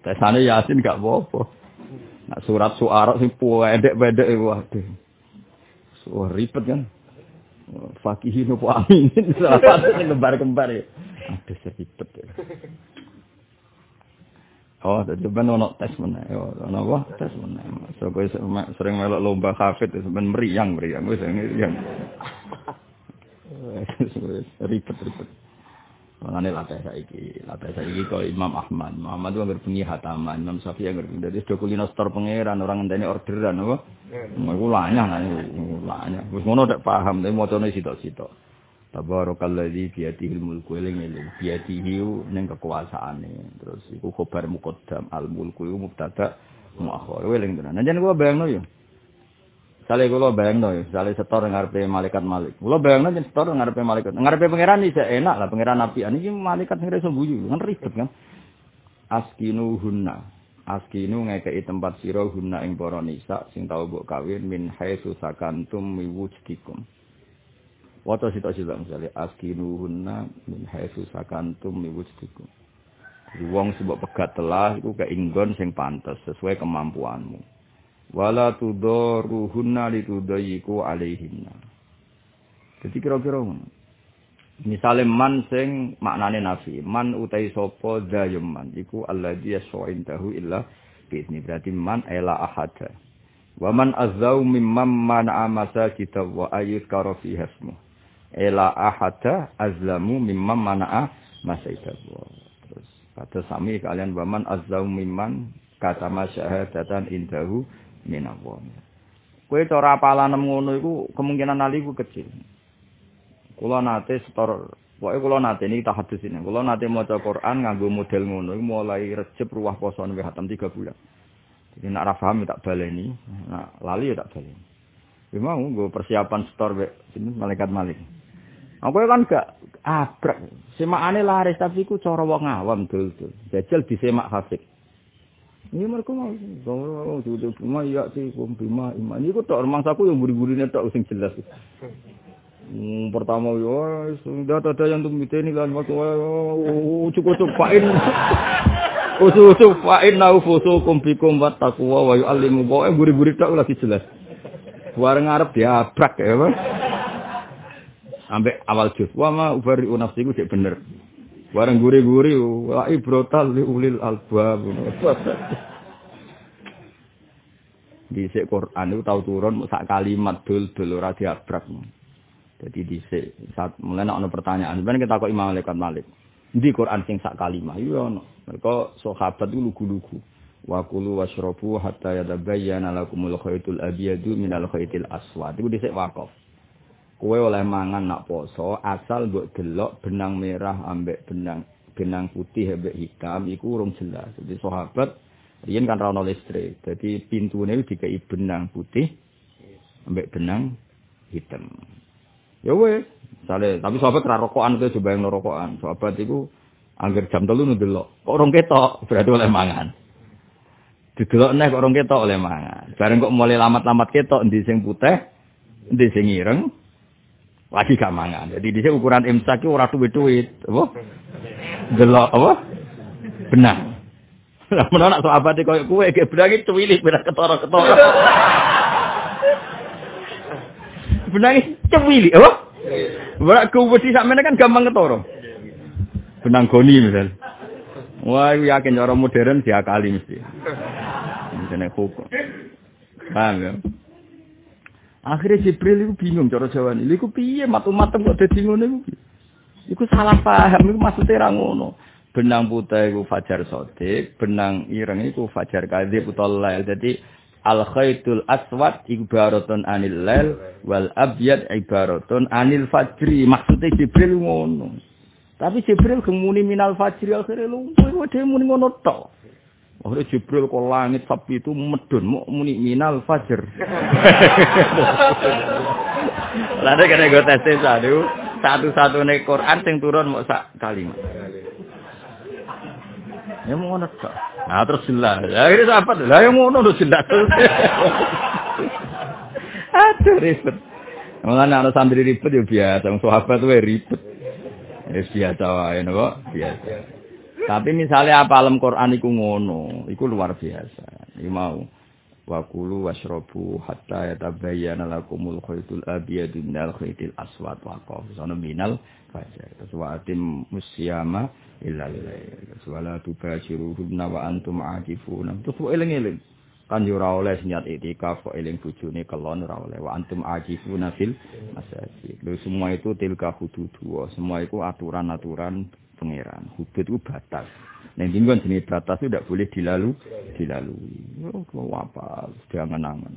Tesane Yasin gak apa-apa. Nak surat suara sing pendek-pendek waduh. Wah, ribet kan. Fakihin apa aminin satu sing kembar-kembar ya. Aduh, ribet ya. Oh, jadi ben ono tes mana? Yo, ono apa? Tes mana? So kowe sering melok lomba hafid ben meriang meriang wis yang ribet ribet. Mengenai latih saiki, latih saiki kau Imam Ahmad, Muhammad itu nggak punya hataman, Imam Syafi'i nggak punya. Jadi sudah kulino store pangeran orang ngenteni orderan, apa? Mau lanya, lanya. Terus ngono tak paham, tapi mau coba sitok-sitok. Tabarakalladzi biyadihil mulku eling eling biyadihi ning kekuasaane. Terus iku khabar muqaddam al mulku iku mubtada muakhir. Eling tenan. Nanjen kula bayangno yo. Sale kula bayangno yo, sale setor ngarepe malaikat malik. Kula bayangno yen setor ngarepe malaikat. Ngarepe pangeran iki enak lah pangeran api. Iki malaikat iso guyu, kan ribet kan. Askinu hunna. askinu ngekei tempat sira guna ing sing tau mbok kawin min haitsu sakantum miwujdikum Waca sita-sita misale askinu hunna min haitsu sakantum miwujdikum wong mbok pegat telah iku keinggon sing pantes sesuai kemampuanmu wala tudaruhunna litudayiku alaihinna jadi kira-kira Misale man sing maknane nafi, man utai sapa man iku alladzi yas'indahu illa biizni. Berarti man ela ahada. Wa man azzau mimman man'a masajida wa ayyuzkara fi hasmu. Ela ahada azlamu mimman man'a masajida. Terus kata sami kalian wa man azzau mimman kata masyahadatan indahu minallah. Kowe cara apalan ngono iku kemungkinan ali ku kecil. Kula nate setor Pokoknya kula nate ini tahadus ini. Kula nate maca Quran nganggo model ngono mulai Rejab ruwah poso nang hatam 3 bulan. Jadi nak ra paham tak baleni, nak lali ya tak baleni. Ya mau nggo persiapan setor sini malaikat malik. Aku kan gak abrak. Semakane laris tapi ku cara wong awam dul-dul. Jajal disemak hafid. Ini mereka mau, kalau sudah bima iya sih, bima iman. Ini kok tak rumangsaku yang buri-burinya tak using jelas. Hmm, pertama yo sudah ada yang tuh ini kan. Waktu cukup cukupain usul cukupain nau fusu kumpikum wat takwa wa yu'allimu bawa guri-guri tak lagi jelas. Bareng ngarep diabrak ya bang sampai awal juz. Wa ma ubari nafsiku cek bener bareng guri-guri wa ibrotal li ulil albab di Quran itu tahu turun sak kalimat dul dul ora diabrak jadi di saat mulai ada pertanyaan, sebenarnya kita kok Imam Malik Malik. Di Quran sing sak kalimah, iya ono. Mereka sahabat itu lugu-lugu. Wa kulu washrabu hatta yatabayyana lakumul khaytul abyadu minal khaytil aswad. Iku dhisik wakaf. Kowe oleh mangan nak poso asal mbok delok benang merah ambek benang benang putih ambek hitam iku urung jelas. Jadi sahabat riyen kan ra ono listrik. Jadi pintune dikai benang putih ambek benang hitam. Ya wes, sale, tapi sahabat ra rokokan itu coba yang rokokan. Sahabat itu angger jam telu ndelok. Kok orang ketok berarti oleh mangan. Didelok nek kok orang ketok oleh mangan. Bareng kok mulai lamat-lamat ketok endi sing putih, endi sing ireng, lagi gak mangan. Jadi di ukuran imsak itu ora duit-duit, apa? Delok apa? Benang. Lah menawa nak sahabat koyo kowe ge benang itu cuwilik berak ketara-ketara. benang cewili, apa? Berak kuwedi sakmene kan gampang ketara. Benang goni misal. Wah, yakin cara modern diakali mesti. Misalnya hukum. Paham ya? Akhirnya Jibril itu bingung cara Jawa ini. Iku piye matu-matu kok dadi ngono iku. Iku salah paham, iku maksudnya ra ngono. Benang putih iku fajar sodik, benang ireng iku fajar kadhib utawa lail. Jadi al khaitul aswad ibaratun anil lail wal abyad ibaratun anil fajri maksudnya Jibril ngono tapi Jibril kemuni minal fajri akhirnya lu kowe dhewe muni ngono tok Akhirnya Jibril kok langit sapi itu medun muni minal fajr. Lalu kena gue tes satu satu-satu nih Quran sing turun mau sak kalimat. Ya mau ngono tok. Nah terus jelas. Ya ini apa? Lah yang ngono terus jelas. Aduh ribet. Mulane ana santri ribet ya biasa, wong sahabat tuh ribet. Ya biasa wae napa? Biasa. Tapi misalnya apa alam Quran iku ngono, iku luar biasa. Iki mau wa kulu washrabu hatta yatabayyana lakumul khaytul abyadu minal khaytil aswad wa qaf. Sono minal fajar. Terus musyama illa lillahi wala tubashiruhunna wa antum aakifuna terus eling-eling kan yo ora oleh niat itikaf kok eling bojone kelon ora oleh wa antum aakifuna fil masajid lho semua itu tilka hududullah semua itu aturan-aturan pangeran hudud itu batas Neng tinggal sini batas itu tidak boleh dilalu, dilalui. Oh, apa? Jangan angan.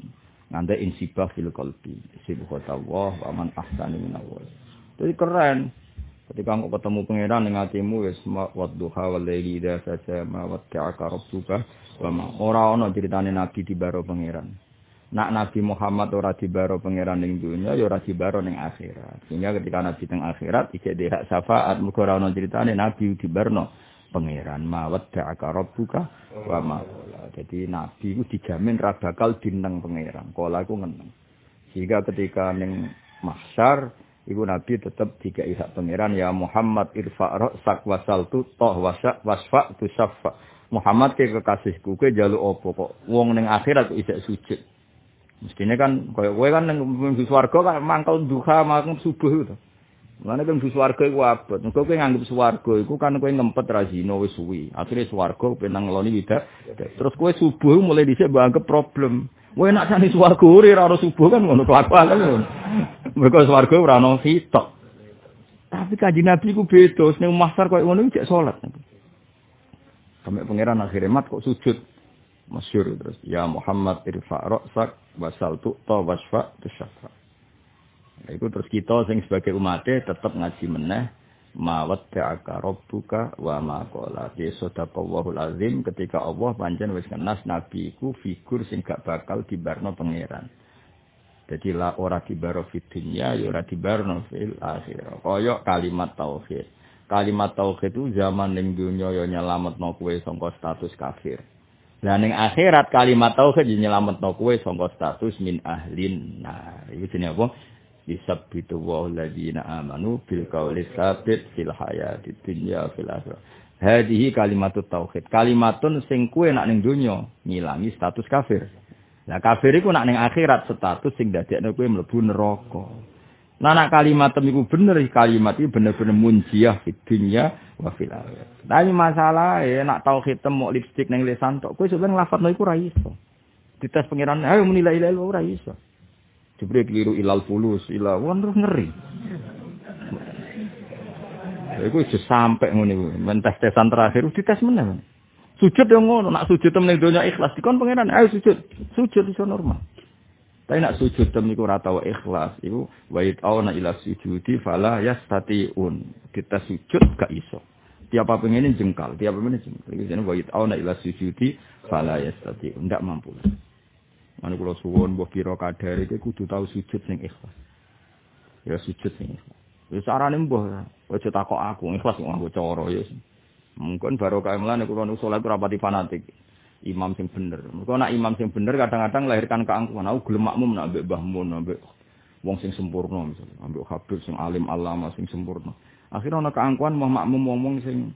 Nanti insibah fil kolbi. Sibukata Allah, wa man ahsani minawal. Jadi keren. Ketika engkau ketemu pangeran dengan hatimu wis wadduha wal laili idza sajama watta'aka rabbuka wa ma ora ana critane nabi di baro pangeran. Nak Nabi Muhammad ora di baro pangeran ning dunya ya ora di baro ning akhirat. Sehingga ketika nabi teng akhirat ijek hak syafaat muga ora ana critane nabi di barno pangeran mawat da'aka rabbuka wa ma Jadi nabi itu dijamin ra bakal dineng pangeran. Kala iku ngeneng. Sehingga ketika ning mahsyar iku nabi tetep dikai hak pangeran ya Muhammad irfa sak wasaltu toh wasak wasfa tu syafa. Muhammad ke kekasihku kowe jaluk apa kok wong ning akhirat isek sujud. Mestinya kan koyo kowe kan ning swarga kan mangkel duha mangkel subuh itu. Mulane kan swarga iku abot. Engko kowe nganggep swarga iku kan kowe ngempet ra zina wis suwi. Akhire swarga penang ngeloni. Terus kowe subuh mulai dhisik problem. Kowe nak sani swarga ora ora subuh kan ngono kelakuan kan. Mergo swarga ora ono sitok. Tapi kanjeng Nabi ku beda, ning mahsar koyo ngono iki salat. Sampai pangeran akhirnya mat kok sujud. Masyur terus. Ya Muhammad irfa' ra'sak wasal tu'ta wasfa' tusyafa'. Nah, itu terus kita sing sebagai umatnya tetap ngaji meneh mawat ta'aka rabbuka wa ma qala di sadaqallahul azim ketika Allah pancen wis kenas nabi iku figur sing gak bakal dibarno pangeran. Jadi la ora dibaro fid dunya ya ora dibarno fil akhirah. Kaya kalimat tauhid. Kalimat tauhid itu zaman ning dunya ya nyelametno kowe sangka status kafir. Lah ning akhirat kalimat tauhid nyelametno kowe sangka status min ahlin. Nah, itu jenenge apa? yusabbitu wa alladziina amanu bil qawli sabit fil hayati dunya fil akhirah. Hadihi kalimatut tauhid. Kalimatun sing kuwe nak ning donya ngilangi status kafir. Lah kafir iku nak ning akhirat status sing dadekno kowe mlebu neraka. Nah nak kalimat iku bener kalimat iki bener-bener munjiah di dunya wa. Tapi masalah ya nak tauhid temu lipstik ning lisan tok kowe sebenarnya nglafadzno iku ra iso. Dites pengiran ayo muni la ilaha illallah ora iso. Jibril keliru ilal fulus, wan terus ngeri. Iku wis sampe ngono iku. Men tes-tesan terakhir dites meneh. Sujud yang ngono, nak sujud temen donya ikhlas dikon pangeran, ayo sujud. Sujud iso normal. Tapi nak sujud temen iku ora tau ikhlas, iku wa auna ila sujudi fala yastatiun. Kita sujud gak iso. Tiap apa pengen jengkal, tiap apa pengen jengkal. Iku jenenge wa auna ila sujudi fala yastatiun. Ndak mampu. Mana kula suwon mbok kira kadare iki kudu tau sujud sing ikhlas. Ya sujud sing ikhlas. Wis arane mbah, aja takok aku ikhlas kok nganggo cara ya. Mungkin baru kaya mulane kula nu salat rapati fanatik. Imam sing bener. Mergo nak imam sing bener kadang-kadang lahirkan keangkuhan. Aku gelem makmum nak mbek Mbah Mun, mbek wong sing sempurna misalnya, ambek habib sing alim alama sing sempurna. Akhirnya ana keangkuhan mau makmum ngomong sing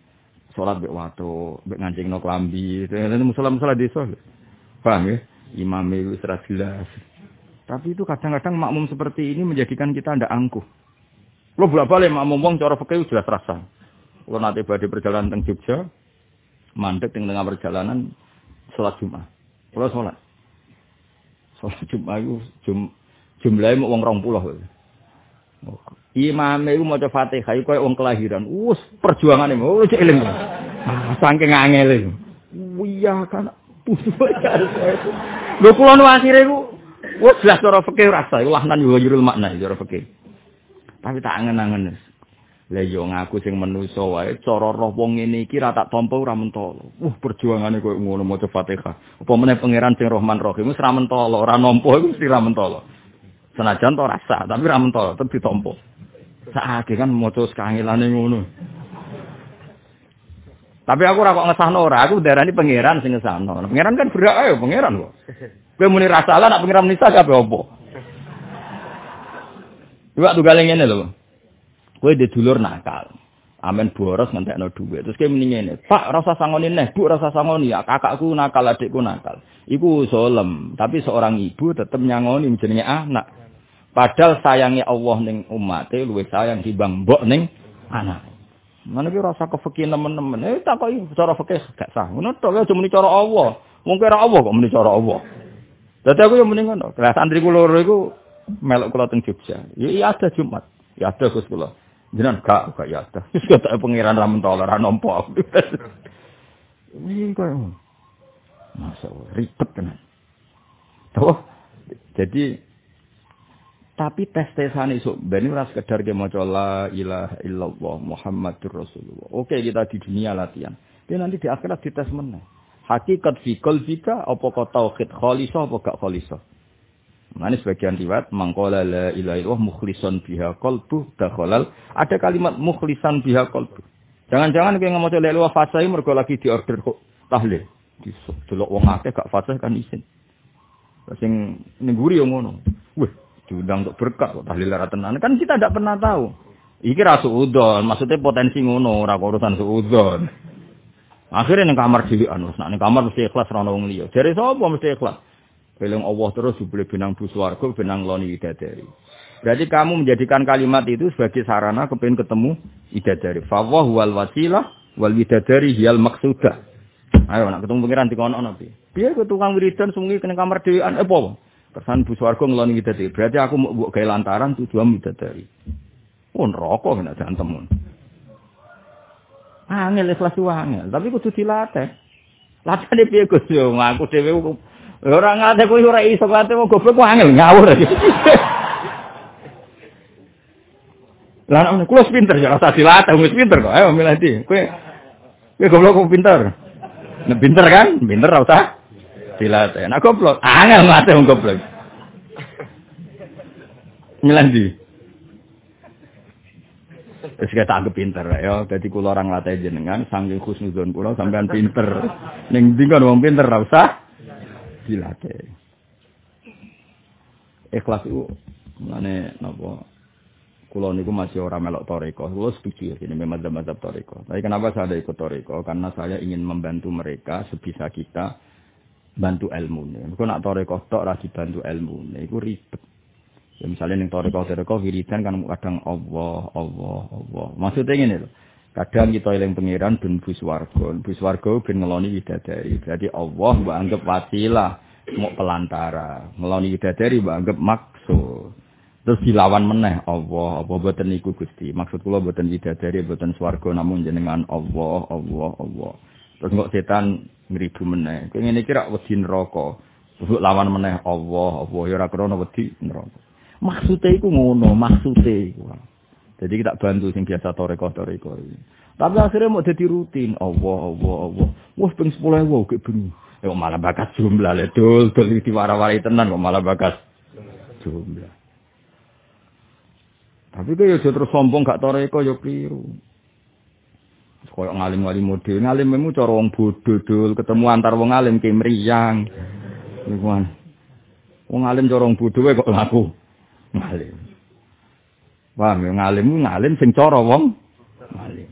salat mbek watu, mbek ngancingno klambi. Itu musola-musola desa. Paham ya? imam itu secara jelas. Tapi itu kadang-kadang makmum seperti ini menjadikan kita tidak angkuh. Lo bolak balik makmum wong cara fikih jelas rasa. Lo nanti badai perjalanan teng Jogja, mandek teng tengah perjalanan sholat Jumat. Lo sholat. Sholat Jumat itu jum, jumlahnya mau wong rong puluh. Imam itu mau fatihah, itu kayak wong kelahiran. Us perjuangan ini, us eling. Ah, saking angel itu. Iya kan, Lho kula nu akhire iku wis jelas cara fikih rasa iku wahnan yo jurul makna cara fikih. Tapi tak angen-angen. Lah yo ngaku sing manusa wae cara roh wong ngene iki ra tak tampa ora mentolo. Wah perjuangane koyo ngono maca Fatihah. Apa meneh pangeran sing Rahman Rahim wis ra mentolo, ora nampa iku mesti ra mentolo. Senajan to rasa, tapi ra mentolo tetep ditampa. Saake kan maca sekangilane ngono. Tapi aku ora kok ngesahno ora, aku darani pangeran sing ngesahno. Pangeran kan berak ayo pangeran kok. Kowe muni ra salah nak pangeran nisa kabeh opo? Iwak tunggal ngene lho. Kowe di dulur nakal. Amen boros ngentekno dhuwit. Terus kowe muni ngene, "Pak, rasa sangoni neh, Bu, rasa sangoni ya kakakku nakal, adikku nakal." Iku solem, tapi seorang ibu tetep nyangoni jenenge anak. Padahal sayangnya Allah ning umat luwih sayang dibang mbok ning anak. Mana ki rasa kefekih teman-teman. Eh tak kok cara fikih gak sah. Ngono tok ya cuma cara Allah. Wong kira Allah kok muni cara Allah. Dadi aku yang mending ngono. Lah santri kula loro iku melok kula teng Jogja. Ya iya ada Jumat. Ya ada Gus. Jenengan gak gak ya ada. Wis kok pengiran ra mentol ora nampa. Iki kok. Masa ribet tenan. Tuh. Jadi tapi tes-tesan isu ben ora sekedar ke maca la ilaha illallah Muhammadur Rasulullah. Oke, kita di dunia latihan. Tapi nanti di akhirat dites meneh. Hakikat fi qalbika apa kau tauhid khalisah apa gak khalisah. Nah, ini sebagian riwayat mangkola la ilaha illallah mukhlison biha qalbu dakhalal. Ada kalimat mukhlisan biha qalbu. Jangan-jangan kowe ngomong lek luwih fasih mergo lagi diorder kok tahlil. Delok wong akeh gak fasih kan isin. Sing ning guri yo ngono. Wih, diundang untuk berkah kok tahlil ra tenan. Kan kita tidak pernah tahu. Iki ra suudon, maksudnya potensi ngono, ora urusan suudon. Akhirnya ning kamar dhewean, wis ning kamar mesti ikhlas ra ono wong liya. Mesti ikhlas? Beleng Allah terus jubile benang bu swarga, benang loni widadari. Berarti kamu menjadikan kalimat itu sebagai sarana kepengen ketemu idadari. Fawwah wal wasilah wal widadari hiyal maksudah. Ayo nak ketemu pengiran di kono nanti. Biar ke tukang wiridan semuanya kena kamar dewan. Eh apa? Kesan bu swarga ngeloni widadari. Berarti aku buat gaya lantaran tujuan widadari. Oh neraka kena temun. Angel ikhlas angel, tapi kudu dilatih. Latih piye Gus yo ngaku dhewe Ora ngate kuwi ora iso kate wong goblok ku angel ngawur. Lah nek kulo pinter ya rasa dilatih wis pinter kok. Ayo di. Kowe kowe goblok kok pinter. Nek pinter kan? Pinter ora usah dilatih. Nek goblok angel ngate wong goblok. Milih di. Wis kita anggap pinter ya. Dadi kula orang latih jenengan saking khusnuzon kula sampean pinter. Ning ndi wong pinter ora usah dilatih. Ikhlas itu mana napa kula niku masih orang melok toriko. Kula setuju ini memang mazhab toriko. Tapi kenapa saya ada ikut toriko? Karena saya ingin membantu mereka sebisa kita bantu ilmu. Kau nak toriko tok lagi bantu ilmu. Iku ribet. Ya misalnya ning toriko toriko wiridan kan kadang Allah Allah Allah. Maksudnya ini loh. Kadang kita eling pangeran ben bus warga, bus warga ben ngeloni widadari. Berarti Allah mbak anggap wasilah, mau pelantara. Ngeloni widadari mbak anggap maksud. Terus dilawan meneh Allah, apa boten niku Gusti. Maksud kula boten widadari, boten swarga namun jenengan Allah, Allah, Allah. Terus kok setan ngridu meneh. Kowe ngene iki rak wedi neraka. Terus lawan meneh Allah, Allah ya ora krana wedi neraka. Maksude iku ngono, maksude iku. Jadi kita bantu sing biasa toreko toreko. Tapi akhirnya mau jadi rutin. Allah, Allah, Allah. Wah, peng sepuluh ewu kayak. Eh, kok malah bakas jumlah le. Dul, dul di warai tenan kok malah bakas jumlah. Tapi kaya terus sombong gak toreko yo keliru. Kaya ngalim-ngalim model. Ngalim memang cara wong dul. Ketemu antar wong ngalim kayak meriang. Wong ngalim cara wong kok laku. Ngalim. Paham ya ngalim ngalim sing cara wong ngalim.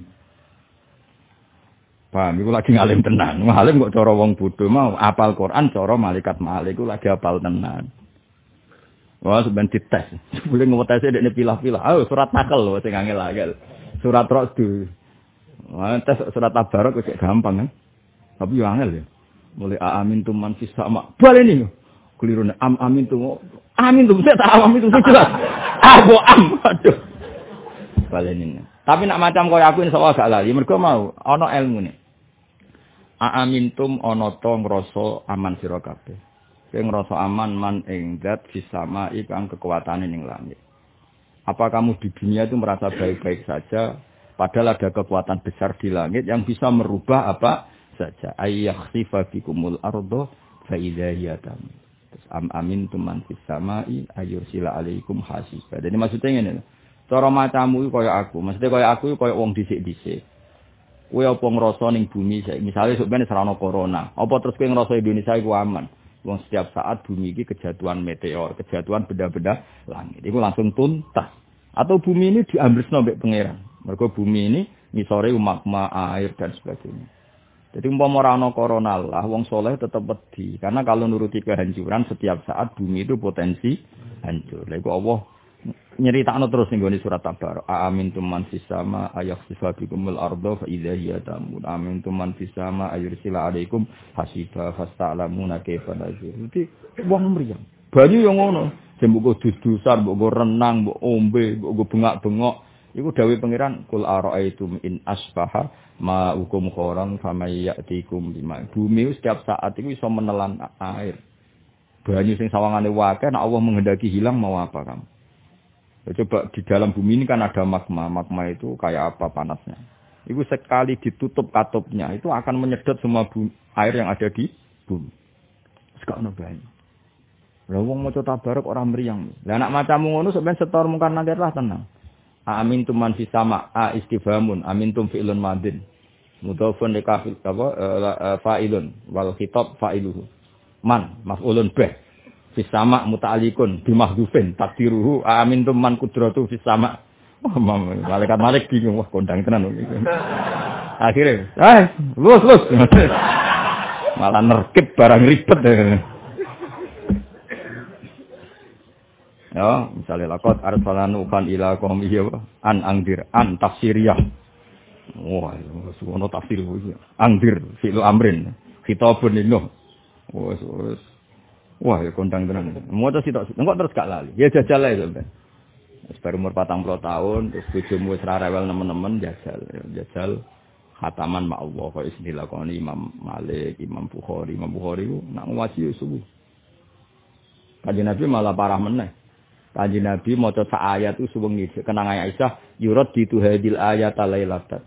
Paham iku lagi ngalim tenan. Ngalim kok cara wong bodho mau apal Quran cara malaikat malik iku lagi apal tenan. Wah sebenarnya dites. Boleh ngewetese dekne pilah-pilah. Oh surat takel lho sing angel-angel. Surat Ra'd. Wah tes surat Tabarok kok gampang kan. Tapi yo angel ya. Mulai amin tuman fis sama. Balen ini. Keliru am amin tuh. Amin tuh saya tak amin tuh jelas. Abu am, aduh. Balenin. Tapi nak macam kau aku insya Allah gak lali. Mereka mau, ono ilmu nih. Aamintum ono to ngrasa aman kabeh. Kowe ngrasa aman man ing zat fisama ikang kekuatan ning langit. Apa kamu di dunia itu merasa baik-baik saja padahal ada kekuatan besar di langit yang bisa merubah apa saja. Ayyakhsifa bikumul ardo fa idza hiya Terus am amin tuman fis samai sila alaikum hasiba. Jadi maksudnya ini, cara macamu kaya aku, maksudnya kaya aku kaya wong dhisik-dhisik. Kowe apa ngrasa ning bumi misalnya sebenarnya serana corona, apa terus kowe ngrasa Indonesia iku aman? Wong setiap saat bumi ini kejatuhan meteor, kejatuhan benda-benda langit. Itu langsung tuntas. Atau bumi ini diambil mbek pangeran. Mergo bumi ini misore magma, air dan sebagainya. Jadi umpama ora ana corona lah wong soleh tetap wedi. Karena kalau nuruti kehancuran setiap saat bumi itu potensi hancur. Lha Allah nyeritakno terus ning surat Tabar. Amin tuman sama ayakhsifa bikumul ardo fa idza hiya tamun. Amin tuman fis sama ayursila alaikum hasiba fasta'lamuna kaifa nazir. Jadi wong mriyang. Banyu yang ngono. Jembuk dus-dusan, mbok renang, mbok ombe, mbok bengak-bengok. Iku dawuh pangeran kul araaitum in asbaha ma hukum khorang sama ya'tikum bima. Bumi setiap saat itu bisa menelan air. Banyu sing sawangane wae nek Allah menghendaki hilang mau apa kamu? Ya, coba di dalam bumi ini kan ada magma. Magma itu kayak apa panasnya? Itu sekali ditutup katupnya itu akan menyedot semua bumi, air yang ada di bumi. Sekarang banyu. Lah wong maca tabarok orang meriang. Lah anak macammu ngono sebenarnya setor mungkar nakir lah tenang. Amin tum man fis sama a istifhamun amin tum fi'lun madin. Mudhafun li kafil apa uh, fa'ilun wal khitab fa'iluhu. Man maf'ulun bih. Fis sama muta'alliqun bi mahdhufin takdiruhu amin tum man kudratu fis sama. Malaikat Malik bingung wah kondang tenan. Akhirnya, eh, lus lus. Malah nerkip barang ribet. Ya, misalnya lakot arsalan ukan ila kaum iya an angdir an tafsiriyah. Wah, suwono tafsir iki. Angdir fi'lu amrin. Khitabun lino. Wah. Wah, ya kondang tenan. Mau terus sitok, engko terus gak lali. Ya jajal ae sampean. Wis baru umur 40 tahun, terus bojomu ra rewel nemen-nemen jajal. Jajal khataman ma Allah kok istilah dilakoni Imam Malik, Imam Bukhari, Imam Bukhari ku nak ngaji subuh. Kanjeng Nabi malah parah meneh. Kanji Nabi maca sak ayat itu suwengi kenang Aisyah yurad di hadil ayat lailatan.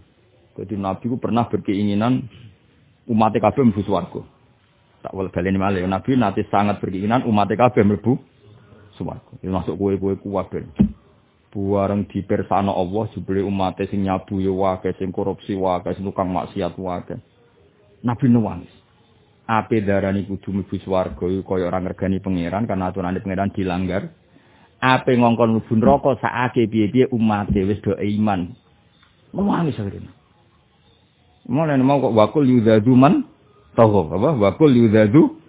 Jadi Nabi ku pernah berkeinginan umat kabeh mlebu swarga. Tak wal baleni malih Nabi nanti sangat berkeinginan umat kabeh mlebu swarga. Itu masuk kue-kue kuwabe. Buareng dipersana Allah jebule umat sing nyabu ya wae, sing korupsi wae, sing tukang maksiat wae. Nabi nuwangis. Ape darani kudu mlebu swarga kaya ora ngergani pangeran karena aturan pangeran dilanggar. Ape ngongkon mlebu neraka sakake piye-piye umat wis do iman. Nangis akhirnya. Mulai mau kok wakul yudadu man tahu apa? Wakul yudadu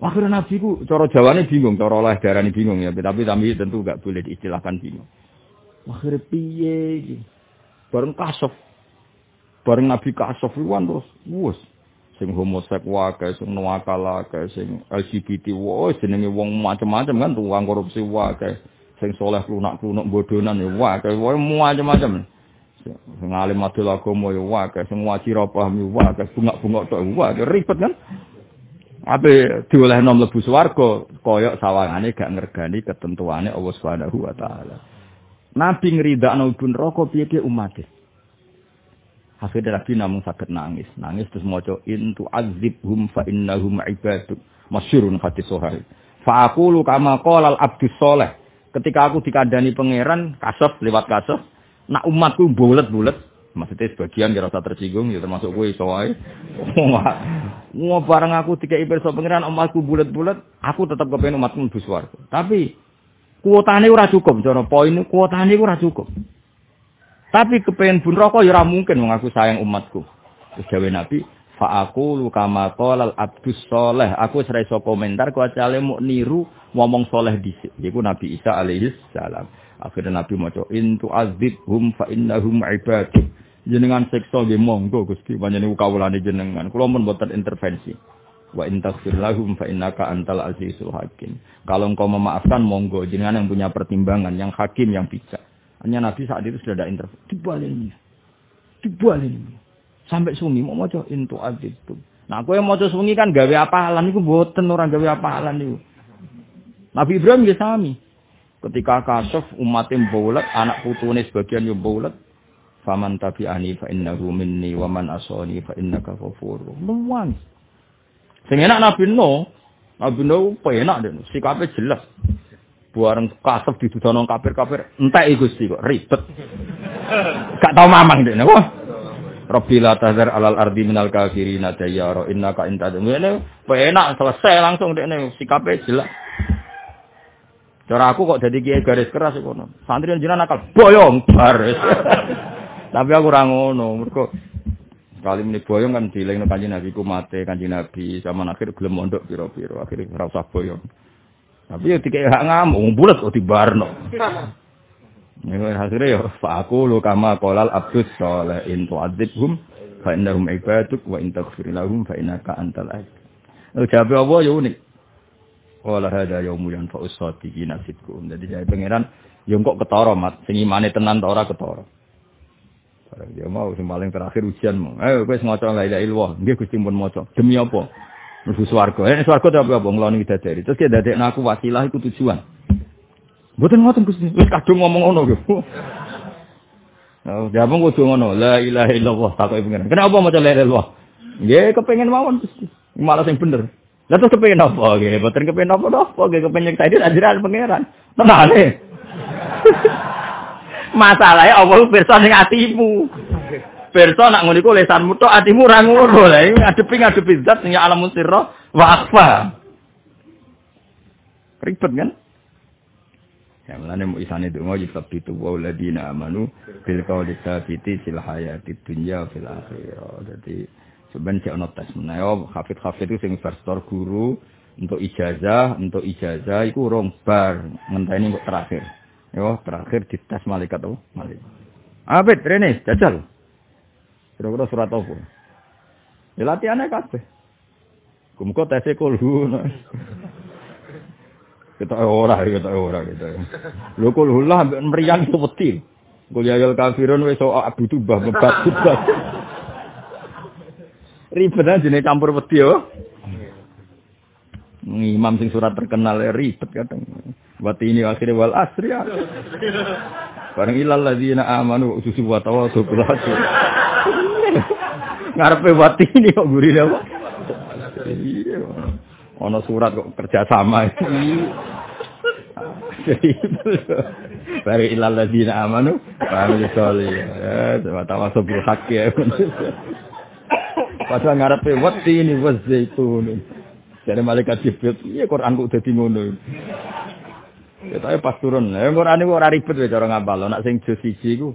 akhirnya nabi ku cara jawane bingung cara oleh darani bingung ya. Tapi tapi tentu gak boleh diistilahkan bingung. Akhirnya piye bareng kasof bareng nabi kasof luan terus wus. Sing homoseksual wae sing nuakal wae sing LGBT wae jenenge wong macam-macam kan tukang korupsi wae sing soleh lunak-lunak bodonan ya wae wae macam-macam. Sing alim adil agama ya wae sing waji ra paham ya bunga-bunga tok wae ribet kan. Ape diolehno mlebu swarga kaya sawangane gak ngergani ketentuane Allah Subhanahu wa taala. Nabi ngridakno ibu neraka piye-piye umate. Akhirnya Nabi namun sakit nangis. Nangis terus maca intu azibhum fa innahum ibaduk. Masyurun hadis sohari. Fa aqulu kama qala al abdus soleh ketika aku dikandani pangeran kasef lewat kasef nak umatku bulet-bulet. Maksudnya sebagian kira rasa tersinggung ya termasuk gue soai mau bareng aku tiga so pangeran umatku bulet-bulet aku tetap kepengen umatku suar tapi kuotanya ora cukup cara poin kuotanya ora cukup. Tapi kepengen pun rokok ya mungkin mengaku sayang umatku. Terus nabi fa aku lu kama qala abdus soleh. Aku serai so komentar ku acale mau niru ngomong soleh dhisik. Iku Nabi Isa alaihi salam. Akhirnya Nabi maca intu azibhum fa innahum ibadu jenengan siksa nggih monggo Gusti panjenengan kawulane jenengan. Kula mun boten intervensi. Wa in taghfir lahum fa innaka antal azizul hakim. Kalau engkau memaafkan monggo jenengan yang punya pertimbangan yang hakim yang bijak. Hanya Nabi saat itu sudah ada intervensi. Dibalik dibalik sampai sungi mau maca intu itu. Nah, kowe maca sungi kan gawe apalan iku mboten ora gawe apalan niku. Nabi Ibrahim ya sami. Ketika kasuf umatnya bulat, anak putune sebagian yo bulat. Faman tabi'ani fa innahu minni wa man asani fa innaka ghafurur. Luwang. Sing enak Nabi No, Nabi No penak deh, sikapnya jelas. Buareng kasuf didudono kafir-kafir, entek Gusti kok ribet. Gak tau mamang deh, wah. Rabbi la tazar alal ardi minal kafirin dayyara innaka intad. Ngene enak selesai langsung dekne sikape jelas. Cara aku kok jadi kiai garis keras kono. Santri jenengan nakal boyong baris. Tapi aku ora ngono, mergo kali ini boyong kan dilingno kanjeng Nabi ku mate kanjeng Nabi sama akhir gelem mondok piro-piro akhirnya ora usah boyong. Tapi ya dikek hak ngamuk bulat kok dibarno. Ya hasilnya ya aku lu kama qolal abdus soleh in tu'adzibhum fa innahum ibaduk wa in taghfir lahum fa innaka antal aziz. Jawabe Allah ya unik. Qala hada yaumu yanfa'u sadiqina sidqum. Jadi saya pangeran yo kok ketara mat sing imane tenan ta ora ketara. Dia mau sing paling terakhir ujian mau. Ayo kowe maca la ilaha illallah. Nggih Gusti pun maca. Demi apa? Mlebu swarga. Eh swarga apa apa ngloni dari. Terus dia dadekno aku wasilah iku tujuan. Mboten ngoten Gusti. Wis kadung ngomong ngono lho. Oh, jawab kudu ngono. La ilaha illallah takoki pengen. Kenapa maca la ilaha illallah? Nggih kepengin mawon Gusti. Malah sing bener. Lah terus kepengin apa? Nggih, boten kepengin apa to? Nggih kepengin tadi ajaran pangeran. Tenane. Masalahnya Allah pirsa ning atimu. Pirsa nak ngono iku lesanmu tok atimu ora ngono. Lah ngadepi ngadepi zat sing alamun sirra wa akhfa. Ribet kan? Ya mulane mau isane donga itu wa ladina amanu bil qawli tsabiti fil hayati dunya fil akhirah. Dadi sebenarnya cek ono tes menawa hafid-hafid itu sing verstor guru untuk ijazah, untuk ijazah iku rong bar ngenteni kok terakhir. Yo terakhir dites malaikat tuh, malaikat. Abid rene jajal. Kira-kira surat apa? Ya latihannya kabeh. Kumko tesnya kulhu. Kita ora, kita ora kita. Lho kulhu lah meriang itu. Kul ya kafirun wis abu tubah bebat. Ribet aja nih campur wedi yo. Imam sing surat terkenal ya ribet kadang. Buat ini akhirnya wal asri ya. Barang ilal ladzina amanu susu wa tawassul bil. Ngarepe buat ini kok gurine apa? Iya. Ono surat kok kerja sama. Jadi Baru ilal ladzina amanu amilus solihat. Ya, wa tawassul bil haqqi. Ya. Padahal ngarepe wati ini was zaitun. Jadi malaikat Jibril, iya Quran kok dadi ngono. Ya tapi pas turun, ya Quran itu ora ribet ya cara ngapal. Nak sing juz siji iku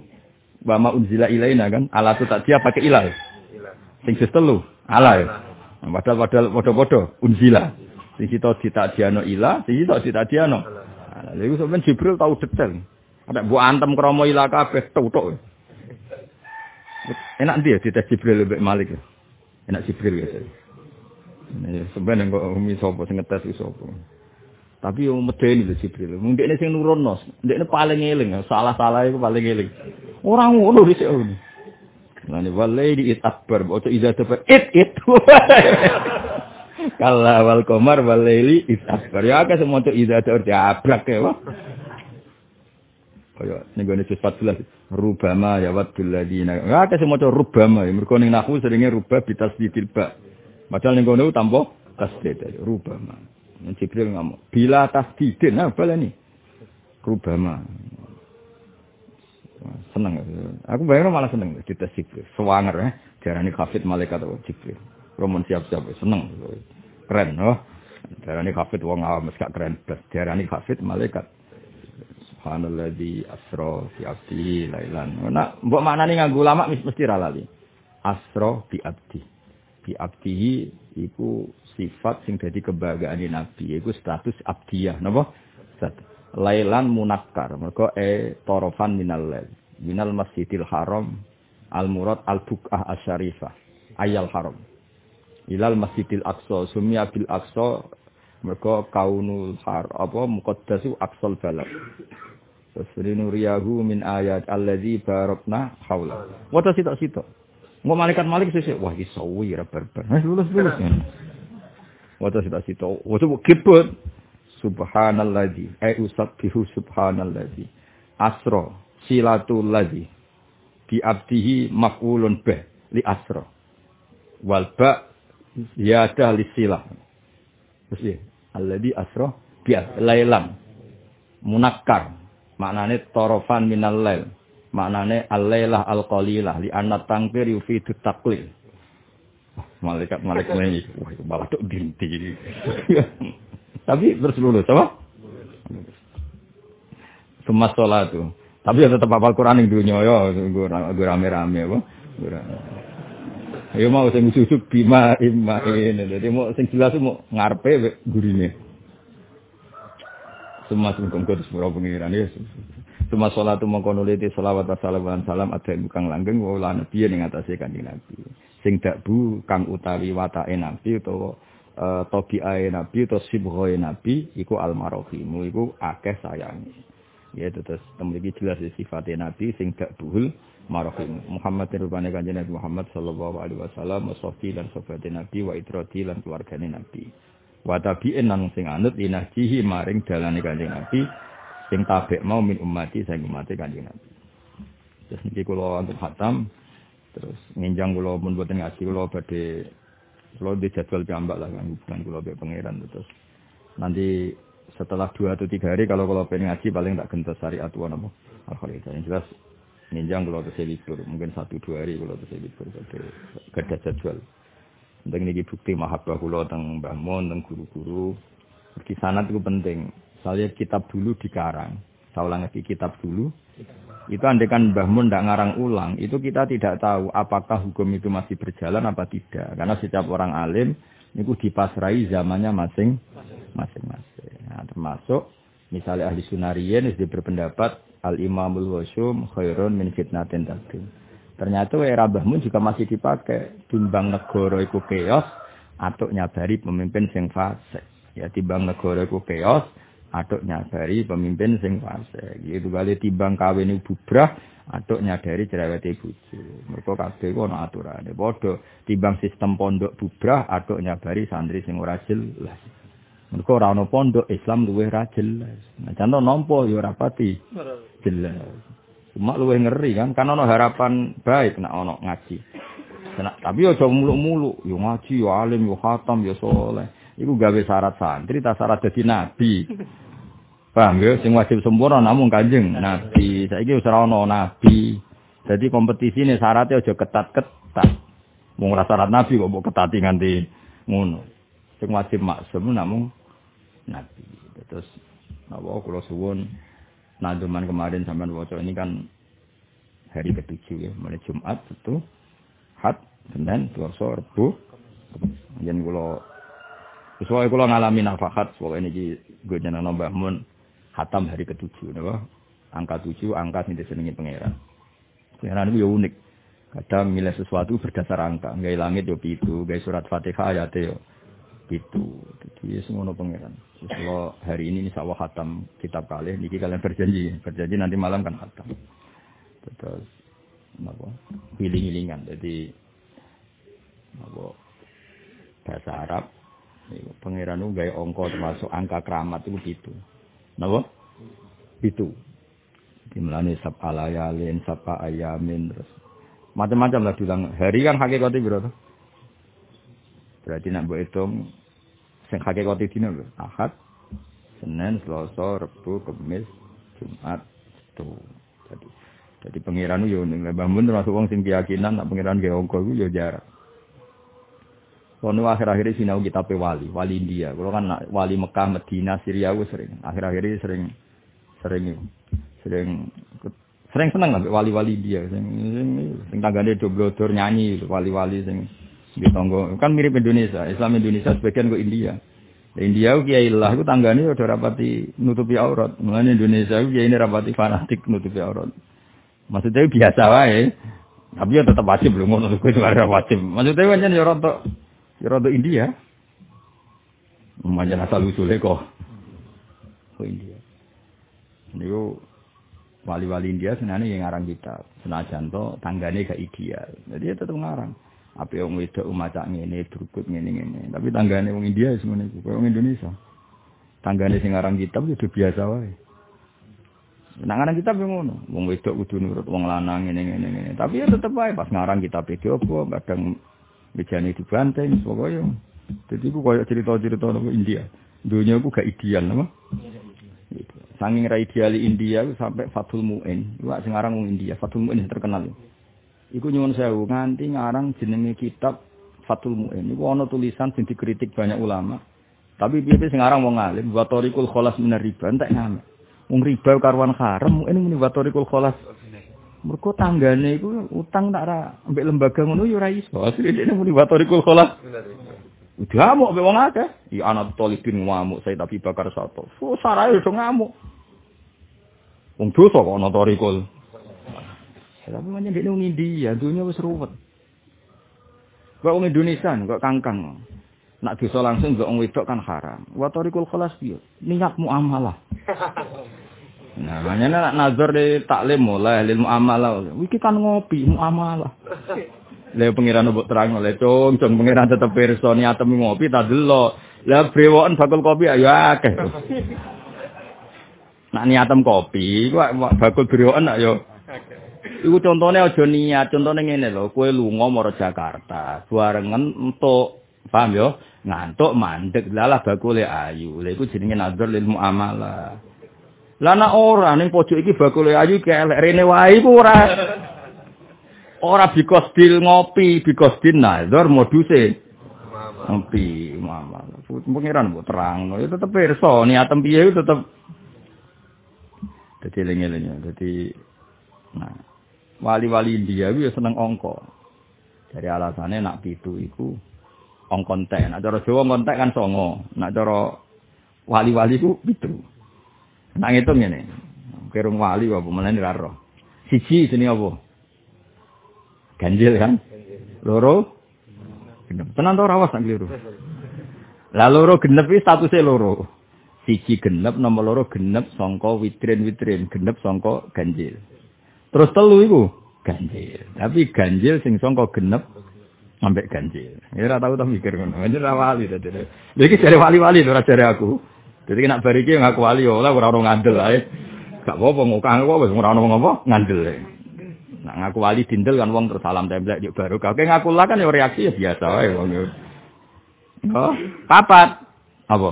wa ma unzila ilaina kan, ala tu tak dia pakai ilal. Sing juz telu, ala ya. Padahal padahal padha-padha unzila. Sing kita ditakdiano ila, sing kita ditakdiano. Ala. Lha iku sampean Jibril tahu detail. Ada bu antem kromo ila kabeh tok. Enak dia dites Jibril lebih Malik. Enak Jibril ya. Ini sebenarnya kok umi sopo sing ngetes sopo. Tapi yang medeni lho Jibril. Mung dekne sing nurunno, dekne paling eling, salah-salah iku paling eling. Ora ngono ngono. Lani walai it akbar, ojo iza tepat it it. Kala wal komar walaili it akbar. Ya akeh semua tuh iza tepat abrak ya. Kaya ning gone 14 rubama ya wadul ladina. Ya semua tuh rubama, mergo ning nahu seringe rubah bitasdidil ba. Padahal ning kono tanpa tasdid rubama. Jibril ngomong, bila tasdidin apa lah ini? Rubama. Seneng. Aku bayangin malah seneng di tes Jibril. Sewanger ya. Diarani kafit malaikat atau Jibril. Roman siap-siap. Seneng. Keren. Oh. Diarani kafit wong awam. Gak keren. Diarani kafit malaikat. Subhanalladzi asro fi abdi lailan. Nah, mbok maknane nganggo ulama mesti ra lali. Asro bi abdi bi abdihi iku sifat sing dadi kebanggaan Nabi iku status abdiyah napa lailan munakkar mergo e torofan minal lail minal masjidil haram al murad al bukah asyarifah ayal haram ilal masjidil aqsa sumya bil aqsa mergo kaunul har apa muqaddasu aqsal balad Tasrinuriyahu min ayat alladzi barakna haula. Wata sitok-sitok. Mau malaikat malik sih wah iki sawi ra barbar. Wis lulus lulus. Wata sita sita. Wata kibut. Subhanalladzi. Ai usabbihu subhanalladzi. Asra silatul ladzi. Bi abdihi maf'ulun bih li asra. Wal ba ziyadah li silah. Terus ya. Alladzi asra bi lailam. Munakkar. Maknane torofan minal lail maknane al-lailah al-qalilah li anna tangkir yufidu taklil. Malaikat malaikat ini, wah malah tuh binti. Tapi terus lulus, apa? Semua sholat tuh. Tapi ya tetap apa Quran yang dunia ya, gue rame-rame apa? Ayo mau sing susuk bima imma ini. Jadi mau sing jelas mau ngarepe gurine. Semua sing kongkot sepura pengiran ya. Cuma sholat itu mengkono liti sholawat wassalamu salam ada kang langgeng wa la nabi ning atase kanjeng nabi. Sing bu kang utawi watake nabi utawa uh, tabiae nabi utawa sibghae nabi iku almarhum iku akeh sayangi. Ya terus temriki jelas sifatnya nabi sing buhul marhum. Muhammad rupane kanjeng Nabi Muhammad sallallahu alaihi wasallam sofi lan sohbate nabi wa itrati lan keluargane nabi. Wa tabi'in nang sing anut maring dalane kanjeng nabi sing tabek mau min ummati saya umati kanjeng Nabi. Terus niki kula untuk khatam terus nginjang kula pun boten ngaji kula badhe kula di jadwal piyambak lah kan hubungan kula mbek pangeran terus nanti setelah dua atau tiga hari kalau kalau pengen ngaji paling tak gentos syariat tua nopo al Yang jelas ninjang kalau terus libur mungkin satu dua hari kalau terus libur gada jadwal. Tentang ini bukti mahabbah kula tentang Mbah Mon, tentang guru-guru. Di sana itu penting. Saya kitab dulu dikarang. Saya ulang lagi kitab dulu. Itu andekan Mbah Mun tidak ngarang ulang, itu kita tidak tahu apakah hukum itu masih berjalan apa tidak. Karena setiap orang alim itu dipasrai zamannya masing masing-masing. Nah, termasuk misalnya ahli sunariyin itu berpendapat al imamul wasum khairun min fitnatin tadim. Ternyata era Mun juga masih dipakai timbang negara iku keos atau nyabari pemimpin sing fasik. Ya timbang negara iku keos atau nyabari pemimpin sing fasik. Gitu kali timbang kawin bubrah atau nyadari cerewet bojo. Mereka kabeh ku ana aturane. Padha timbang sistem pondok bubrah atau nyabari santri sing ora jelas. Mereka ora pondok Islam luwih ra jelas. Nah, contoh nampa ya ora jelas. Cuma luwih ngeri kan, kan harapan baik nek ana ngaji. Nah, tapi aja muluk-muluk, yo ngaji, yo alim, yo khatam, yo soleh. Iku gawe syarat santri, tak syarat dadi nabi. Paham ya? Sing wajib sempurna namun kanjeng Nabi. Saiki wis ora ana nabi. Jadi kompetisi ini syaratnya aja ketat-ketat. Mau ngerasa syarat nabi kok mau ketati nganti ngono. Sing wajib maksum namun nabi. Terus apa kula suwun naduman kemarin sampean waca ini kan hari ketujuh ya, mulai Jumat itu Had, Senin, Selasa, Rabu. Yen kula Sesuai kula ngalami nafahat, pokoknya ini gue jeneng Mbah Mun hatam hari ketujuh napa? Angka tujuh angka sing disenengi pangeran. Pangeran itu ya unik. Kadang milih sesuatu berdasar angka. Nggak langit yo pitu gaya surat fatihah ayat yo pitu jadi ya semua pangeran. Kalau hari ini insya Allah hatam kitab kali niki kalian berjanji. Berjanji nanti malam kan hatam. Terus apa hiling-hilingan jadi apa bahasa Arab pangeran itu gaya ongko termasuk angka keramat itu gitu Napa? Itu. Dimulane sab alayalin, sapa ayamin terus macam-macam lah bilang. Hari kan hakikatnya berapa? Berarti nak buat hitung sing hakikatnya dina lho. Ahad, Senin, Selasa, Rabu, Kamis, Jumat, itu. Jadi jadi pangeran yo ning bangun termasuk wong sing keyakinan nak pangeran ge angka iku yo jarak. Kono akhir-akhir sinau kitab wali, wali India. Kalau kan wali Mekah, Medina, Syria gue sering. Akhir-akhir sering sering sering sering seneng lah wali-wali India. Sing sing, sing tanggane doblotor nyanyi wali-wali sing di tonggo. Kan mirip Indonesia. Islam Indonesia sebagian ke India. India kiai lah itu tanggane udah rapati nutupi aurat. Mulane Indonesia kiai ini rapati fanatik nutupi aurat. Maksudnya biasa wae. Tapi ya tetap wajib belum ngono kuwi wajib. Maksudnya kan ya rontok Ya rada India. Manjan asal usule kok. Ke India. Niku wali-wali India senane yang ngarang kita. Senajan to tanggane gak ideal. Jadi ya tetep ngarang. Apa yang wedok maca ngene, berikut ngene ngene. Tapi tanggane wong India semuanya iku, wong Indonesia. Tanggane sing ngarang kitab itu biasa wae. Nah ngarang kitab yang ngono, wong wedok kudu nurut wong lanang ngene ngene ngene. Tapi ya tetep wae pas ngarang kitab iki opo kadang Mejane dibanteng, pokoknya. Jadi aku kayak cerita-cerita nama India. Dunia aku gak ideal, nama. Sanging ra ideal India sampai Fatul Mu'in. Iku sekarang wong India, Fatul Mu'in terkenal. Iku nyuwun sewu nganti ngarang jenenge kitab Fatul Mu'in. Iku ana tulisan sing dikritik banyak ulama. Tapi piye sing aran wong alim, wa tariqul kholas minar riba entek ngame. Wong riba karwan haram, ini muni wa tariqul kholas Mergo tanggane iku utang tak ra ambek lembaga ngono ya ora iso. Asline dene muni watorikul. Udah ngamuk ambek wong akeh. Ya anak tolibin ngamuk saya tapi bakar satu. So sarae iso ngamuk. Wong dosa kok ana torikul. Tapi mana dia wong India, dunia wis ruwet. Kok wong Indonesia kok kangkang. Nak dosa langsung kok wong wedok kan haram. Watorikul kholas piye? Niat muamalah. Nah, makanya nak nazar di taklim mulai lil muamalah. Wiki kan ngopi muamalah. Lah pengiran mbok terang oleh cung, cung pengiran tetep pirsa niatem ngopi tak delok. Lah brewoken bakul kopi ayo akeh. Nak niatem kopi, kok bakul brewoken nak yo. Iku contohnya aja niat, contohnya ngene lho, kowe lunga maro Jakarta, barengan entuk, paham yo? ngantuk mandek lalah bakule ayu lha iku jenenge nazar lil muamalah lah nek ora ning pojok iki bakule ayu ki elek rene wae iku ora ora bikos dil ngopi bikos din nazar moduse ngopi muamalah pengiran mbok terang ya tetep pirsa niatem piye tetep dadi eling-eling dadi nah wali-wali India itu seneng ongko. Dari alasannya nak pitu iku ongkon teh. Nak cara Jawa kan songo. Nak cara wali-wali itu pitu. Nak ngitung ini. Kerung wali apa menani raro. Siji sini apa? Ganjil kan? Loro? Genep. Tenan tau rawas nak keliru. Lah loro genep iki statusnya loro. Siji genep nomor loro genep songko witrin-witrin, genep songko ganjil. Terus telu iku ganjil. Tapi ganjil sing sangka genep sampai ganjil. Ya ora tau tak mikir ngono. Ini ora wali dadi. Iki jare wali-wali ora jare aku. Jadi nek bar iki ngaku wali ora ora ono ngandel ae. Gak apa-apa ngokang kok wis ora ono ngopo ngandel. Nak ngaku wali dindel kan wong terus salam templek yuk baru. Kau ngaku lah kan ya reaksi ya biasa wong. Oh, papat. Apa?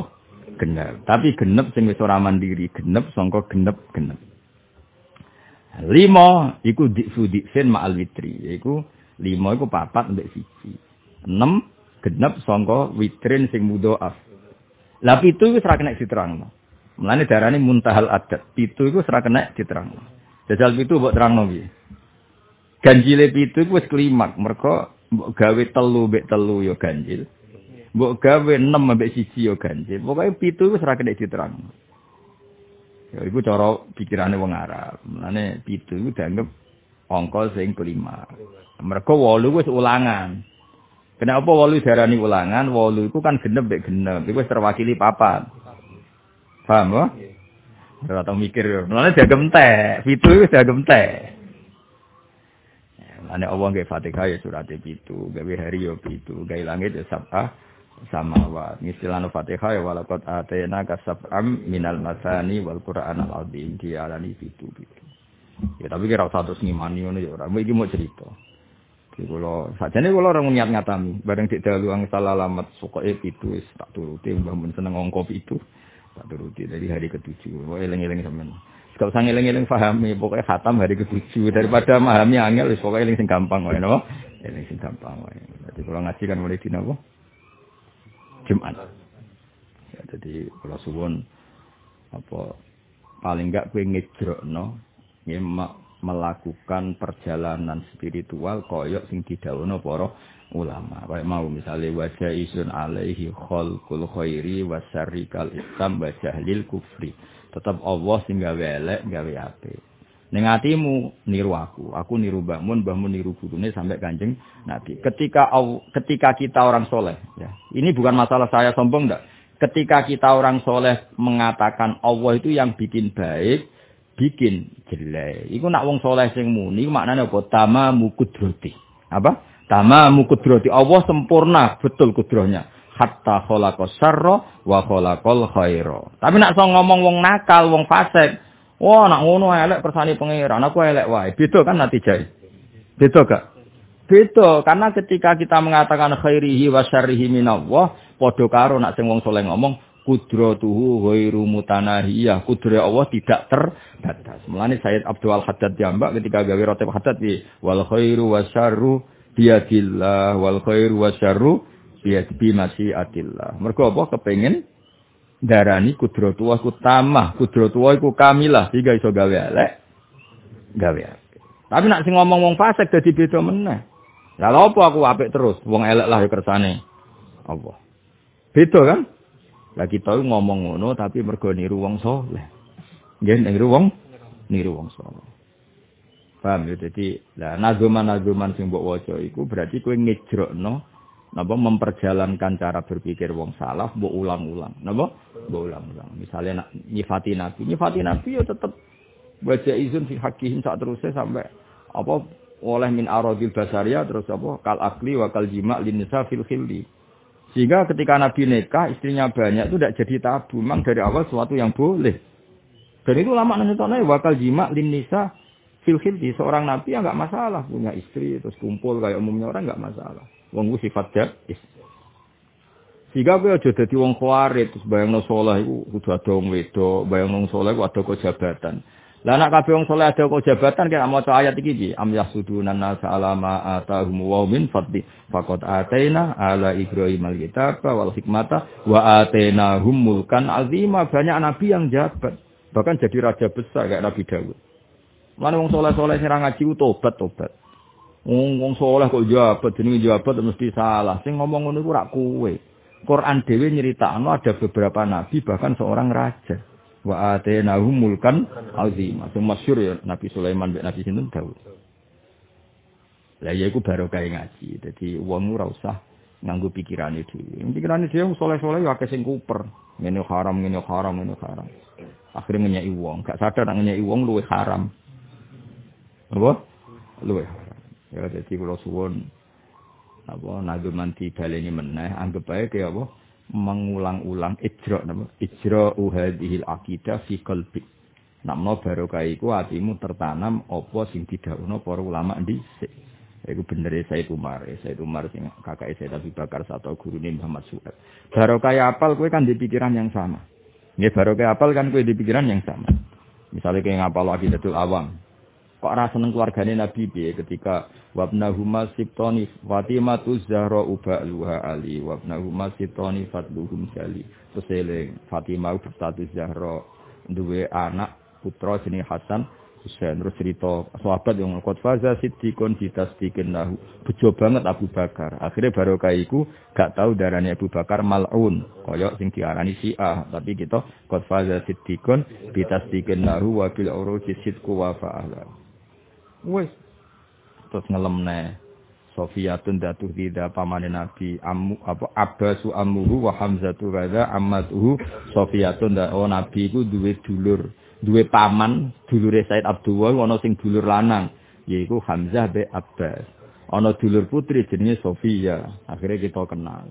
Genep. Tapi genep sing wis ora mandiri, genep sangka genep genep. Lima iku dikfu dikfin ma'al witri. Iku lima iku papat mbek siji. Enam genep sangka witrin sing mudhoaf. Lah pitu iku ora kena diterangno. Mulane darane muntahal adat. Pitu iku ora kena diterangno. Jajal pitu mbok terangno piye? Ganjile pitu iku wis klimak, mergo mbok gawe telu mbek telu ya ganjil. Mbok gawe 6 mbek siji ya ganjil. Pokoke pitu iku ora kena diterangno. Ya iku cara pikirane wong Arab. Mulane pitu iku dianggap angka sing kelima. Mereka wolu wis ulangan. Kenapa wolu diarani ulangan? Wolu iku kan genep mek genep. Iku terwakili papat. Paham ya? Ora tau mikir. Mulane dianggap entek. Pitu iku dianggap entek. Mulane Allah nggih Fatihah ya surat pitu, gawe hari ya pitu, langit ya sabah samawat. Misalnya Fatihah ya walakot atena kasab'am minal masani wal Qur'an al azim dialani pitu pitu. Ya tapi kira usah terus ngimani ngono ya ora. Iki mau cerita. Iki kula sajane kula ora niat ngatami, bareng dik dalu salah alamat sukoe pitu wis tak turuti mbah mun seneng angka pitu. Tak turuti dari hari ketujuh. Kok eling-eling sampean. Gak usah ngeling-eling pahami, pokoknya khatam hari ketujuh daripada memahami angel, pokoknya eling sing gampang wae, napa? Eling sing gampang wae. Dadi kula ngaji kan mulai dina apa? Jumat. Ya, jadi kalau suwon apa paling enggak kue ngejrokno ya, melakukan perjalanan spiritual koyok sing didhawuhna para ulama. Kayak mau misalnya wajah isun alaihi khalqul khairi wa syarrikal islam wa jahlil kufri. Tetap Allah sing gawe elek, gawe apik. Ning atimu niru aku, aku niru bangun, bangun niru gurune sampai kanjeng Nabi. Ketika ketika kita orang soleh, ya, ini bukan masalah saya sombong enggak. Ketika kita orang soleh mengatakan Allah itu yang bikin baik, bikin jelek. Iku nak wong soleh sing muni, maknanya apa? Tama mukudroti. Apa? Tama mukudroti. Allah sempurna, betul kudrohnya. Hatta kholakos sarro wa kholakol khairo. Tapi nak so ngomong wong nakal, wong fasik, Wah, nak ngono elek persani pangeran, aku elek wae. Beda kan natijah. Beda gak? Beda, karena ketika kita mengatakan khairihi wa syarrihi minallah, padha nak sing wong saleh ngomong kudratuhu ghairu mutanahiyah. Kudrat Allah tidak terbatas. Mulane Sayyid Abdul Haddad Jambak ketika gawe rotib haddad di wal khairu wa syarru biadillah wal khairu wa syarru biadi masyiatillah. Mergo apa kepengin darani kudrotu ku tamah, kudrotu iku kamilah sehingga iso gawe elek. Gawe Tapi nak sing ngomong wong fasik dadi beda meneh. Lah apa aku apik terus, wong elek lah kersane. Allah. Beda kan? Lah kita ngomong ngono tapi mergo niru wong saleh. Nggih niru wong niru wong saleh. Paham ya? Jadi, lah nazuman-nazuman sing mbok waca iku berarti kowe ngejrokno napa memperjalankan cara berpikir wong salah mbok ulang-ulang napa mbok ulang-ulang misalnya nak nyifati nabi nyifati nabi ya tetep baca izin fi hakihim sak terusnya sampai apa oleh min aradil basaria terus apa kal akli wa kal jima lin nisa fil khilli sehingga ketika nabi nikah istrinya banyak itu tidak jadi tabu memang dari awal sesuatu yang boleh dan itu lama nentoknya wakal jima lin nisa fil seorang nabi ya nggak masalah punya istri terus kumpul kayak umumnya orang nggak masalah Wong sifat jais. Sehingga kowe aja dadi wong khawarit terus bayangno saleh iku kudu ada wong wedok, bayangno wong saleh ada jabatan. Lah nek kabeh wong saleh ada kok jabatan kaya maca ayat iki iki am yasudunan nas ala ma atahum wa min fadli faqad ataina ala ibrahim alkitab wal hikmata wa atainahum mulkan azima banyak nabi yang jabat bahkan jadi raja besar kayak Nabi Dawud. Mana wong soleh-soleh sing ngaji tobat tobat. Wong wong soleh kok jabat jenenge jabat mesti salah. Sing ngomong ngono iku rak kowe. Quran Dewi nyeritakno ada beberapa nabi bahkan seorang raja. Wa atainahum mulkan azim. Sing masyhur ya Nabi Sulaiman mbek Nabi sinten Daud. Lah ya iku barokah ngaji. Dadi wong ora usah nganggo pikirane dhewe. Pikirane dhewe wong saleh-saleh ya akeh sing kuper. Ngene haram, ngene haram, ngene haram. Akhirnya ngenyai wong, gak sadar nak ngenyai wong luwih haram. Apa? Luwih haram. Ya dadi kula suwun apa naduman dibaleni meneh anggap bae kaya apa mengulang-ulang ijra napa? Ijra uhadihil aqidah fi qalbi. Namno barokah iku atimu tertanam apa sing didhawuhna para ulama dhisik. Iku bener e Said Umar. E Said Umar sing kakake Said Abu Bakar satu gurune Muhammad Suhaib barokah apal kowe kan di pikiran yang sama. Nggih barokah apal kan kowe di pikiran yang sama. Misalnya kayak ngapal datul awam kok ora seneng keluargane Nabi piye ketika wabna huma sibtoni Fatimah tu Zahra ubaluha Ali wabna huma sibtoni fatluhum jali. Terus eling Fatimah berstatus Zahra duwe anak putra jenenge Hasan. Husain terus cerita sahabat yang ngkot faza siddiqon ditasdiqin lahu. Bejo banget Abu Bakar. Akhirnya baru iku gak tahu darahnya Abu Bakar mal'un kaya sing diarani Syiah. Tapi kita qad faza siddiqon ditasdiqin lahu wa bil uruji sidqu wa Wes. Terus ngelemne. Sofiyatun datuh tidak pamane Nabi amu apa Abbasu amuhu wa Hamzatu radza ammatuhu Sofiyatun da oh Nabi iku duwe dulur, duwe paman, dulure Said Abdullah ana sing dulur lanang yaiku Hamzah be Abbas. Ana dulur putri jenenge Sofia. Akhirnya kita kenal.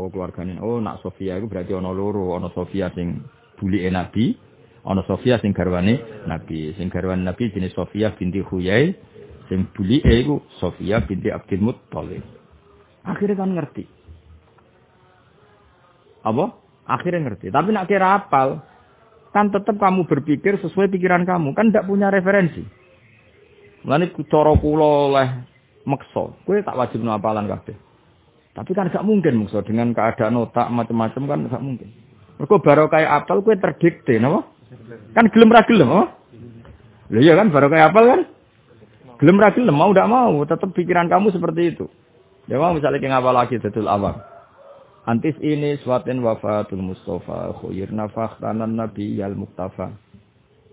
Oh keluargane oh nak Sofia iku berarti ana loro, ana Sofia sing bulike Nabi, ana Sofia sing garwane Nabi. Sing garwane Nabi jenis Sofia binti Huyai. Sing bulike iku Sofia binti Abdul Muttalib. Akhirnya kan ngerti. Apa? Akhirnya ngerti. Tapi nak kira apal kan tetap kamu berpikir sesuai pikiran kamu. Kan tidak punya referensi. Mulane cara kula oleh meksa, kowe tak wajib apalan kabeh. Tapi kan gak mungkin meksa. Dengan keadaan otak macam-macam kan gak mungkin. Mergo baru kayak apal kowe terdikte napa? Kan gelem ra gelem, oh? Lho iya kan baru kayak apal kan? Gelem ra gelem mau ndak mau, tetap pikiran kamu seperti itu. Ya mau misalnya kayak ngapal lagi tetul awam. Antis ini suatin wafatul Mustafa khuyirna fakhtanan Nabi yal Muktafa.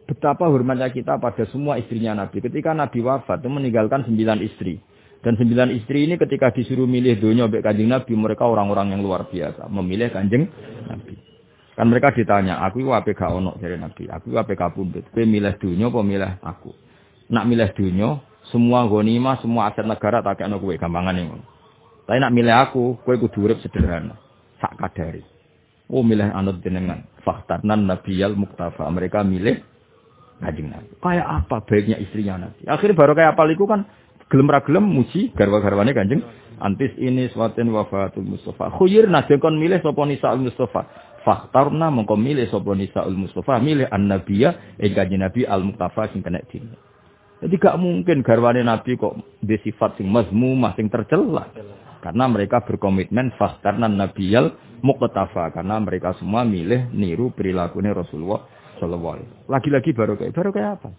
Betapa hormatnya kita pada semua istrinya Nabi. Ketika Nabi wafat itu meninggalkan sembilan istri. Dan sembilan istri ini ketika disuruh milih dunia oleh kanjeng Nabi, mereka orang-orang yang luar biasa. Memilih kanjeng Nabi. Kan mereka ditanya, aku itu apa gak ono dari Nabi, aku apa gak pundut. Kowe milih dunia apa milih aku? Nak milih dunia, semua ghanimah, semua aset negara tak kena kowe gampangan ngono. Tapi nak milih aku, kowe kudu urip sederhana, sak kadari. Oh milih anut jenengan, faktarnan nabiyal muktafa. Mereka milih Kanjeng Nabi. Kayak apa baiknya istrinya Nabi. Akhirnya baru kayak apa itu kan gelem ra gelem muji garwa-garwane Kanjeng antis ini swatin wafatul Mustafa. Khuyir nabi kon milih sapa nisa Mustafa. Faktarna mongko milih sapa nisaul Mustafa milih an-nabiyya ing kanjeng Nabi al-Mustafa sing kena din. Jadi gak mungkin garwane Nabi kok di sifat sing mazmumah sing tercela. Karena mereka berkomitmen faktarna nabiyal muqtafa karena mereka semua milih niru perilakunya Rasulullah sallallahu alaihi Lagi-lagi baru kayak baru kayak apa?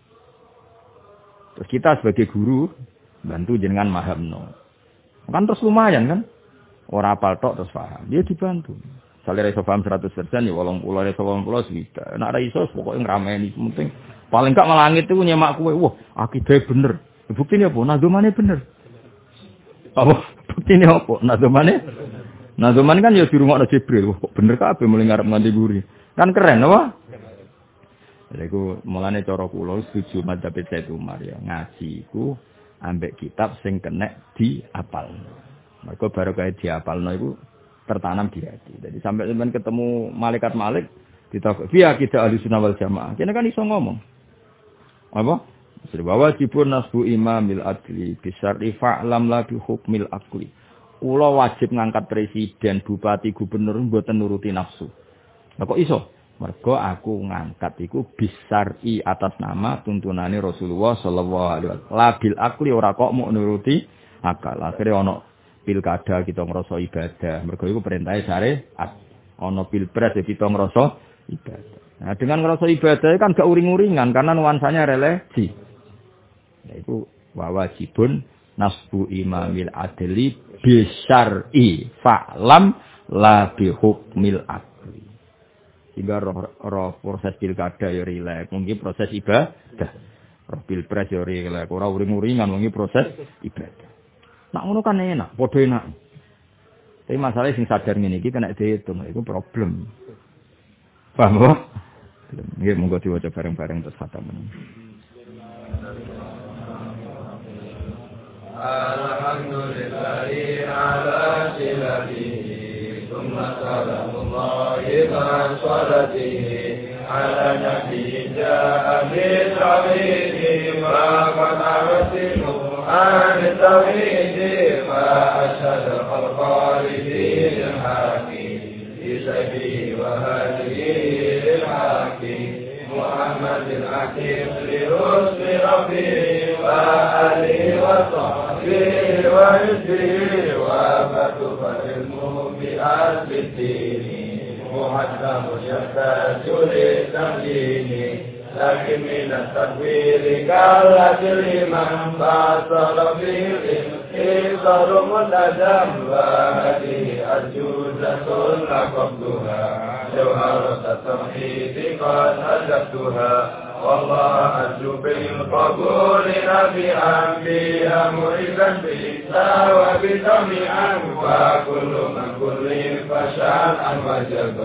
Terus kita sebagai guru bantu jenengan mahamno. Kan terus lumayan kan? Orang apal tok terus paham. Dia dibantu. Misalnya iso paham 100% ya wolong pulau iso wolong pulau swida. Nak ra iso pokoknya ngrameni penting paling gak malangit itu nyemak kue. Wah, akidah bener. Bukti ini apa? Nadomane bener. Apa? Ini apa? Nadomane? Nadomane kan ya di rumah ada Jibril. Wah, bener kabeh mulai ngarep nganti guri. Kan keren apa? Jadi aku mulane cara kula setuju madzhab Said Umar ya. Ngaji ambek kitab sing kena di apal. Mereka baru kayak di apal iku tertanam di hati. Jadi sampai teman ketemu malaikat malik, kita via kita ahli sunnah wal jamaah. Kita kan iso ngomong. Apa? Bahwa wajibun nasbu imamil adli bisyari fa'lam la hukmil akli. kula wajib ngangkat presiden, bupati, gubernur mboten nuruti nafsu. Lah kok iso? Mergo aku ngangkat iku bisari atas nama tuntunane Rasulullah sallallahu alaihi wasallam. Labil akli ora kok mau nuruti akal. Akhirnya ono pilkada kita ngerasa ibadah. Mergo iku perintahe sare ono pilpres ya kita ngerasa ibadah. Nah, dengan ngerasa ibadah kan gak uring-uringan karena nuansanya religi. Yaitu wajibun nasbu imamil adli bisar'i fa'lam la bihukmil akli. Sehingga roh, roh proses pilkada ya rilek, mungkin proses ibadah. Roh pilpres ya rilek, ora uring-uringan mungkin proses ibadah. Nak ngono kan enak, padha enak. Tapi masalahnya sing sadar ngene iki kena dihitung, itu problem. Paham kok? Nggih monggo diwaca bareng-bareng terus khatam. Alhamdulillahi ala عن التوحيد فأشهد خلق والدين الحاكم. بسبي وهدي الحاكم محمد الحكيم لرسل ربي وآله وصحبه وحزبه وفتف علمهم بأهل الدين. محكم يحتاج للتمليك لكن من التكبير قالت لمن فاصل في إذا رمل جنباتي أجوزة لقبتها جوهرة التوحيد قد أجبتها. والله أرجو بالقبول نبي أنبياء مريدا بالإسلام وبجميعا. وكل من كل فشان وجب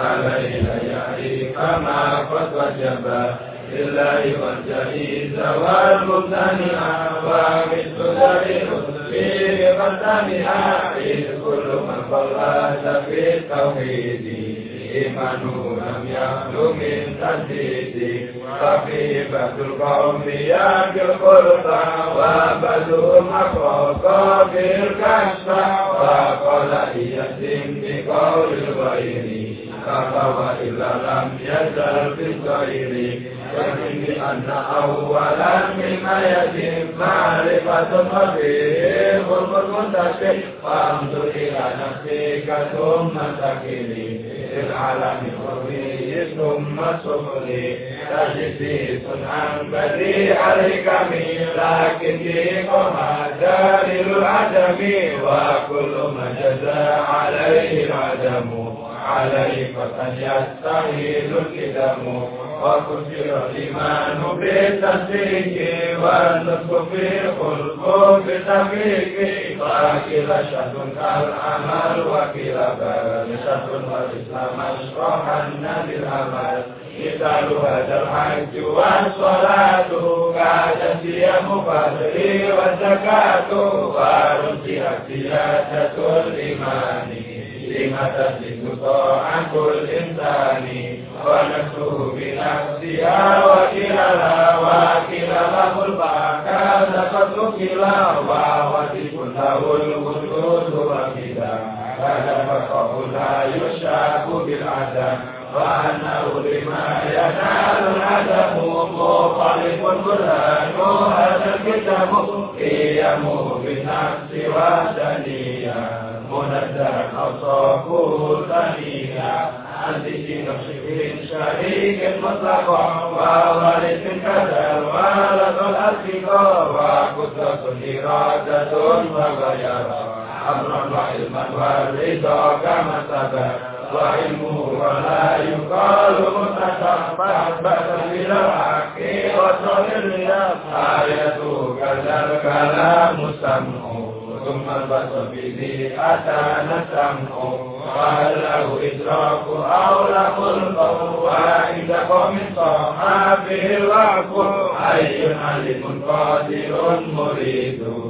علينا يا كما قد وجبا لله والجهيز والمبتنئا ومثل ذلك فيه قد سمع كل من صلى في التوحيد إيمانه لم يخلو من تجديد خفيفة القوم يأكل الخلطة وبدو محقوق بالكشف وقال يتم بقول الغير كفى إلا لم يزل في الغير يكفي بأن أولا مما يتم معرفة خبير خلق المنتشر فانظر إلى نفسك ثم تكلي العالم الخفي ثم سفلي تجدي صنعا بديع الحكم لكن فيكم دليل العدم وكل ما جزى عليه العدم عليه فقد يستحيل الكدم وكفر الإيمان بالتصديق والنطق في الخلق بتحقيق وكلا شهد كالعمل وكلا بل شهد والإسلام أشرحن بالعمل مثال هذا الحج والصلاة كانت صيام فضل والزكاة ورجعت سياسة الإيمان لما تسلك طاعة الإنسان ونفسه بنفسها وكلها وكلها الباكا لقد كلا ووصف له الوجود وكذا هذا فقه لا يشاك بالعدم وأنه لما ينال العدم مخالف القرآن هذا الكتاب قيمه بالنفس والدنيا منزه خلصه ثانيا عن ذكر نفسه شريك مطلقا وغالب من كدر ولد الأسفق وقدرة إرادة وغيرة أمرا وعلما والرضا كما سبق. وعلمه ولا يقال متشبه بأسا إلى الحق وصل الرضا آيته كذا لا مسمى ثم البسط به أتى نسمه قال له إدراك أوله القول وعند الطعام صاحبه الرعب حي عليم قادر مريد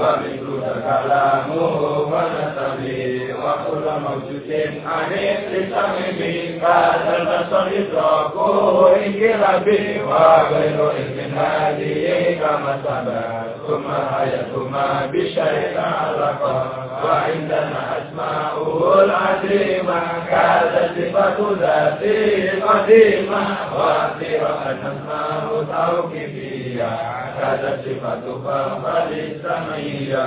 ومثل كلامه ونسبه وكل موجود عن القسم قال البشر ادراكه انقلبي وغير علم هذه كما سبق ثم حياتهما بشيء عرفا وعندنا اسماؤه العظيمه كانت صفه ذاتي قديمه واثرا ان اسماء توكيديه كانت صفه فقد السمي نتيجة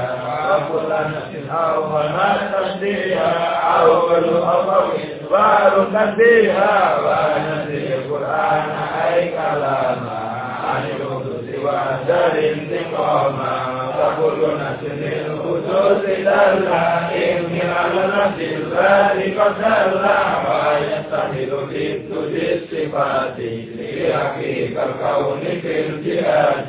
فكل نفس أو ما تشتيها أول أطوي بارك فيها ونسي القرآن أي كلاما عن الحدوث وأدر انتقاما فكل نفس للحدوث دلا إن على نفس ذلك سلا ويستحيل في الصفات. لحقيقة الكون في الجهات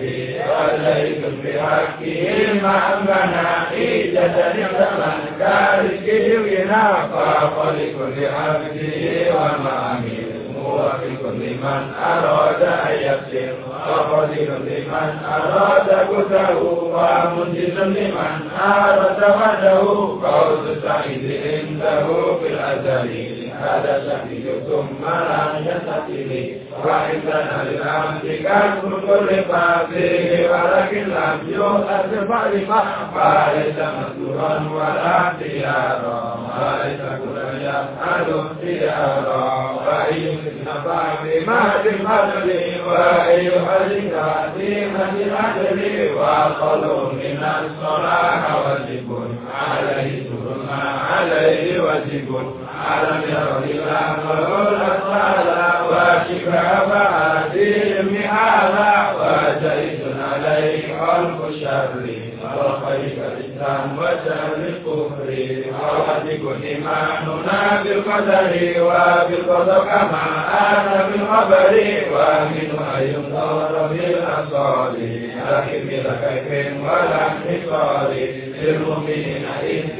وليس بحقه معنى في جسد زمن كارثه ونا فلكل عبده ومعامله موافق لمن أراد أن يسير وفضل لمن أراد كتاه ومنجز لمن أراد وحده فوز سعيد عنده في الأزل هذا شهيد ثم لا يستطيع وعندنا للعبد كسر كل فاضل ولكن لم يؤثر فلما فليس مسرورا ولا اختيارا وليس كل يفعل اختيارا فأي نفع بما في الفضل وأي حديث عظيمة الأجر وقل من الصلاح واجب عليه سر ما عليه واجب ألم ير إلهه الأطفال وشفاء فهذه مئالا وجيش عليه خلق الشر وخير الإسلام وشر الكفر ووجب إيماننا بالقدر وبالقدر كما أنا بالخبر ومنه أن ينظر بالأبصار لكن بلا كيف ولا انتصار للمؤمنين ابتداء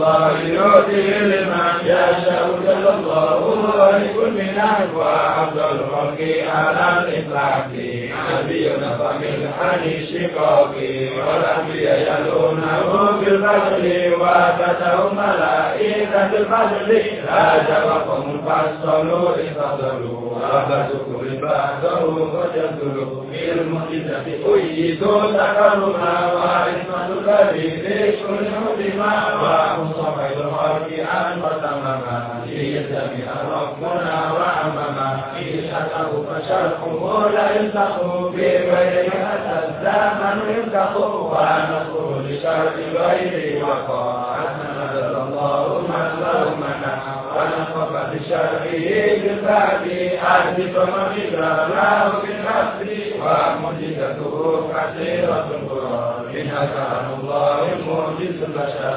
الله يؤتيه لمن يشاء جل الله ولكل من وأفضل الخلق على الإطلاق نبينا فمن عن الشقاق والأنبياء يلونه بالفضل وفتهم ملائكة الفضل لا جوابهم فصلوا انفضلوا وفتوا بعده وجدلوا بالمعجزة أيدوا تكرما وعصمة الكريم كل مسلما ومصطفى الخلق أن وتمما ليجتمع ربنا وعمما إشهده فشرحه لا يلتق بغير هذا الزمن يلتق ونصر لشرع غير وقع نزل الله من لومنا ونصب بشرعه بالبعد أهدف مغفرة بالحسب ومعجزته كثيرة القرآن منها كلام الله معجز البشر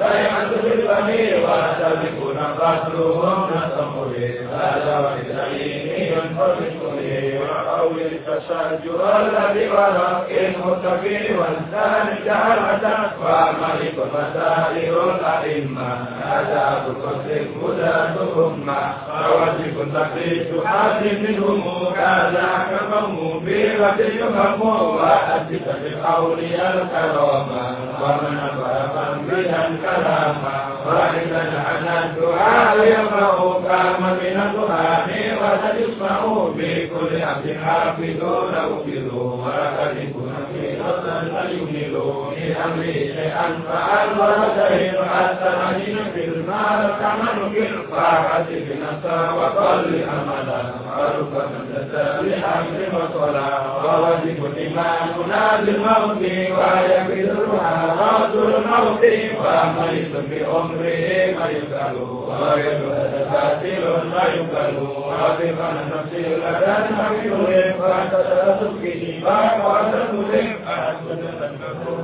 طيحة بالفمير وأسابقنا قتلهم نصم به هذا وإسرائيل ينفرد به فساجها الذي وراء المتقي والثاني جهلة وملك مسائر الأئمة أداة قصر هداة الأمة فوجه تقريب حاد منهم كذاك فهم بغد يهم وأدت بالأولياء الكرامة ومن أبرق بها الكرامة واحدا عن الدعاء يقرأ كالمدينة وستسمع في كل عبد حافظ لو كذوا ولكن كنا في فلتحملوا من أمري شيئا فأنا شيء أستعجل في المال كمن في الطاعة بنسى وصل أملا معروفا لأمر وصلاة ووجب إيماننا بالموت ويكفي الروح الموت ومريض بأمره مريض وغير قاتل مريض رافقا نفسي لدى المريض فتتلقي ما وتسلم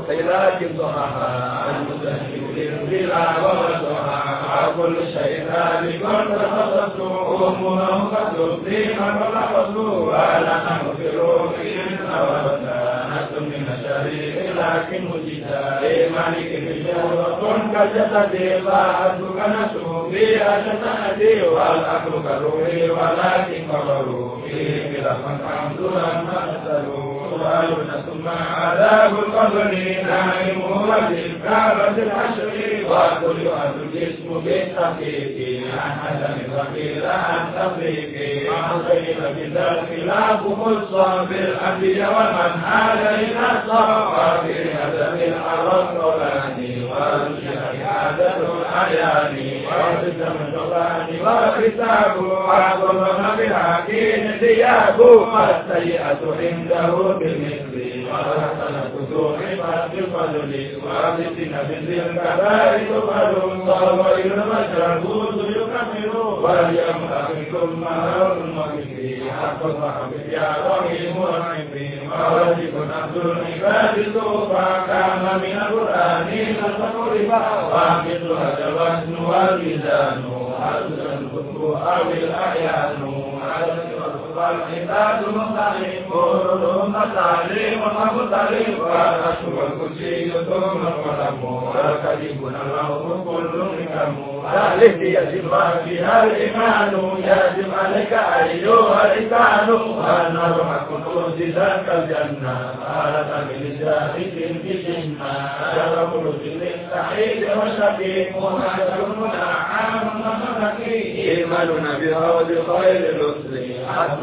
خلاك ضحاها عن مسهل الظلال وضحاها كل شيء ذلك قد خصصت أمنا قد تبديها فلحظت ولا نغفر إنا وبنات من شريك لكن وجدها لملك بشهوة كجسد طاعت كنسوا في شتأتي والأكل كروحي ولكن قدروا فيه بلا من حمد لم نسألوا سؤالنا ثم عذاب القبر نائم وبالكعبة العشر وكل أهل الجسم بالتحقيق عن حسن الفقير عن تفريق عن خير بذا الخلاف خصا بالأنبياء ومن حال إلى الصفا في هدف العرب قولاني وارجع عادة الأعيان وحسابه عظم بالعكين ثيابه والسيئة عنده بمثله بالفضل وأمسكنا بذي الكبائر تقبل وخير المشهود يكفر وليم أخذكم مهر المكفي حق صاحبك يا رحيم رحيم مالك عبد العباد سوفا كان من القرآن تقربا وأمس هذا الأعيان والعباد مختلف كلهم تعليم ومختلف والأشهر والكرسي ثم القلم والكذب الروح كل حكم ذلك يجب فيها الإيمان يجب عليك أيها الإنسان وأن روح القدوس ذاك الجنة آلة بلسانك في جنة شرف رسل سعيد وشقي محمد منعم ومسكي إيماننا بهود خير الرسل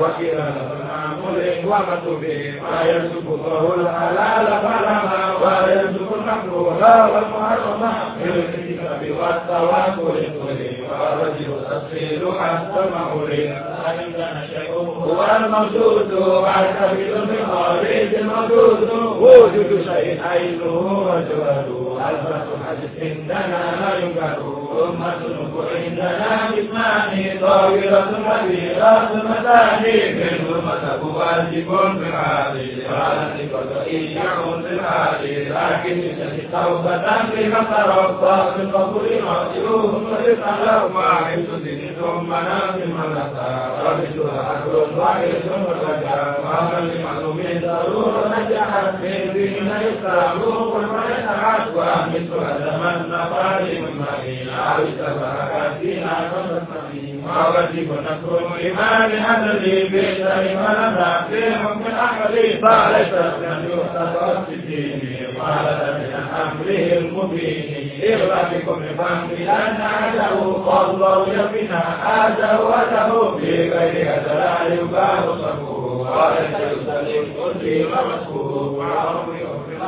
تقيم وكلا معمول ومتوب ما الحلال فلما ويرزق المكروه والمحرم بالكتاب والتواكل والرجل تسهيل حتى المعول فإن شيء هو الموجود والكبير بخارج الموجود وجود شيء عينه وجوده ألفة حدث عندنا لا ينكر أمة وإننا بإثمان طاولة كبيرة متاهيم الأمة واجب في العالي إرادتك وتأيع في العالي لكن بشد توبة لمن تربى في القبول مرجوهم وإذا لو ما عشت ثم نام المنسى ربشها أكل وعيش والرجاء قال لمن من ضرورة نجحت في دين الإسلام قل من أعد وأمس أدم النقال من مدينة فعلت لم يحتفظ بديني وعلت من امره المبين اغرى بكم الفهم لأن عاده فالله يقنا عاده وله في غير هذا لا يبالغ صفوه وليس يسلم قلبي ومسكوه وعمري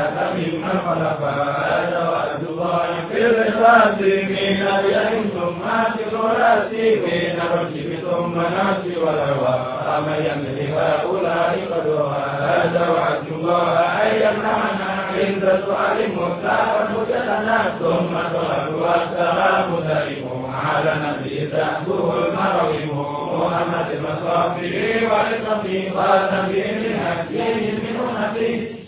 مات ممن هذا وعبد الله في الإخلاص من اليمين ثم في الراسي من الرجب ثم ناسي والهوى أما يملي هؤلاء قدرها هذا وعد الله أن يمنعنا عند سؤال مختار مجلنا ثم صلاة والسلام دائم على نبي تأبوه المروي محمد المصافي قال والنبي من أكيد من أمتي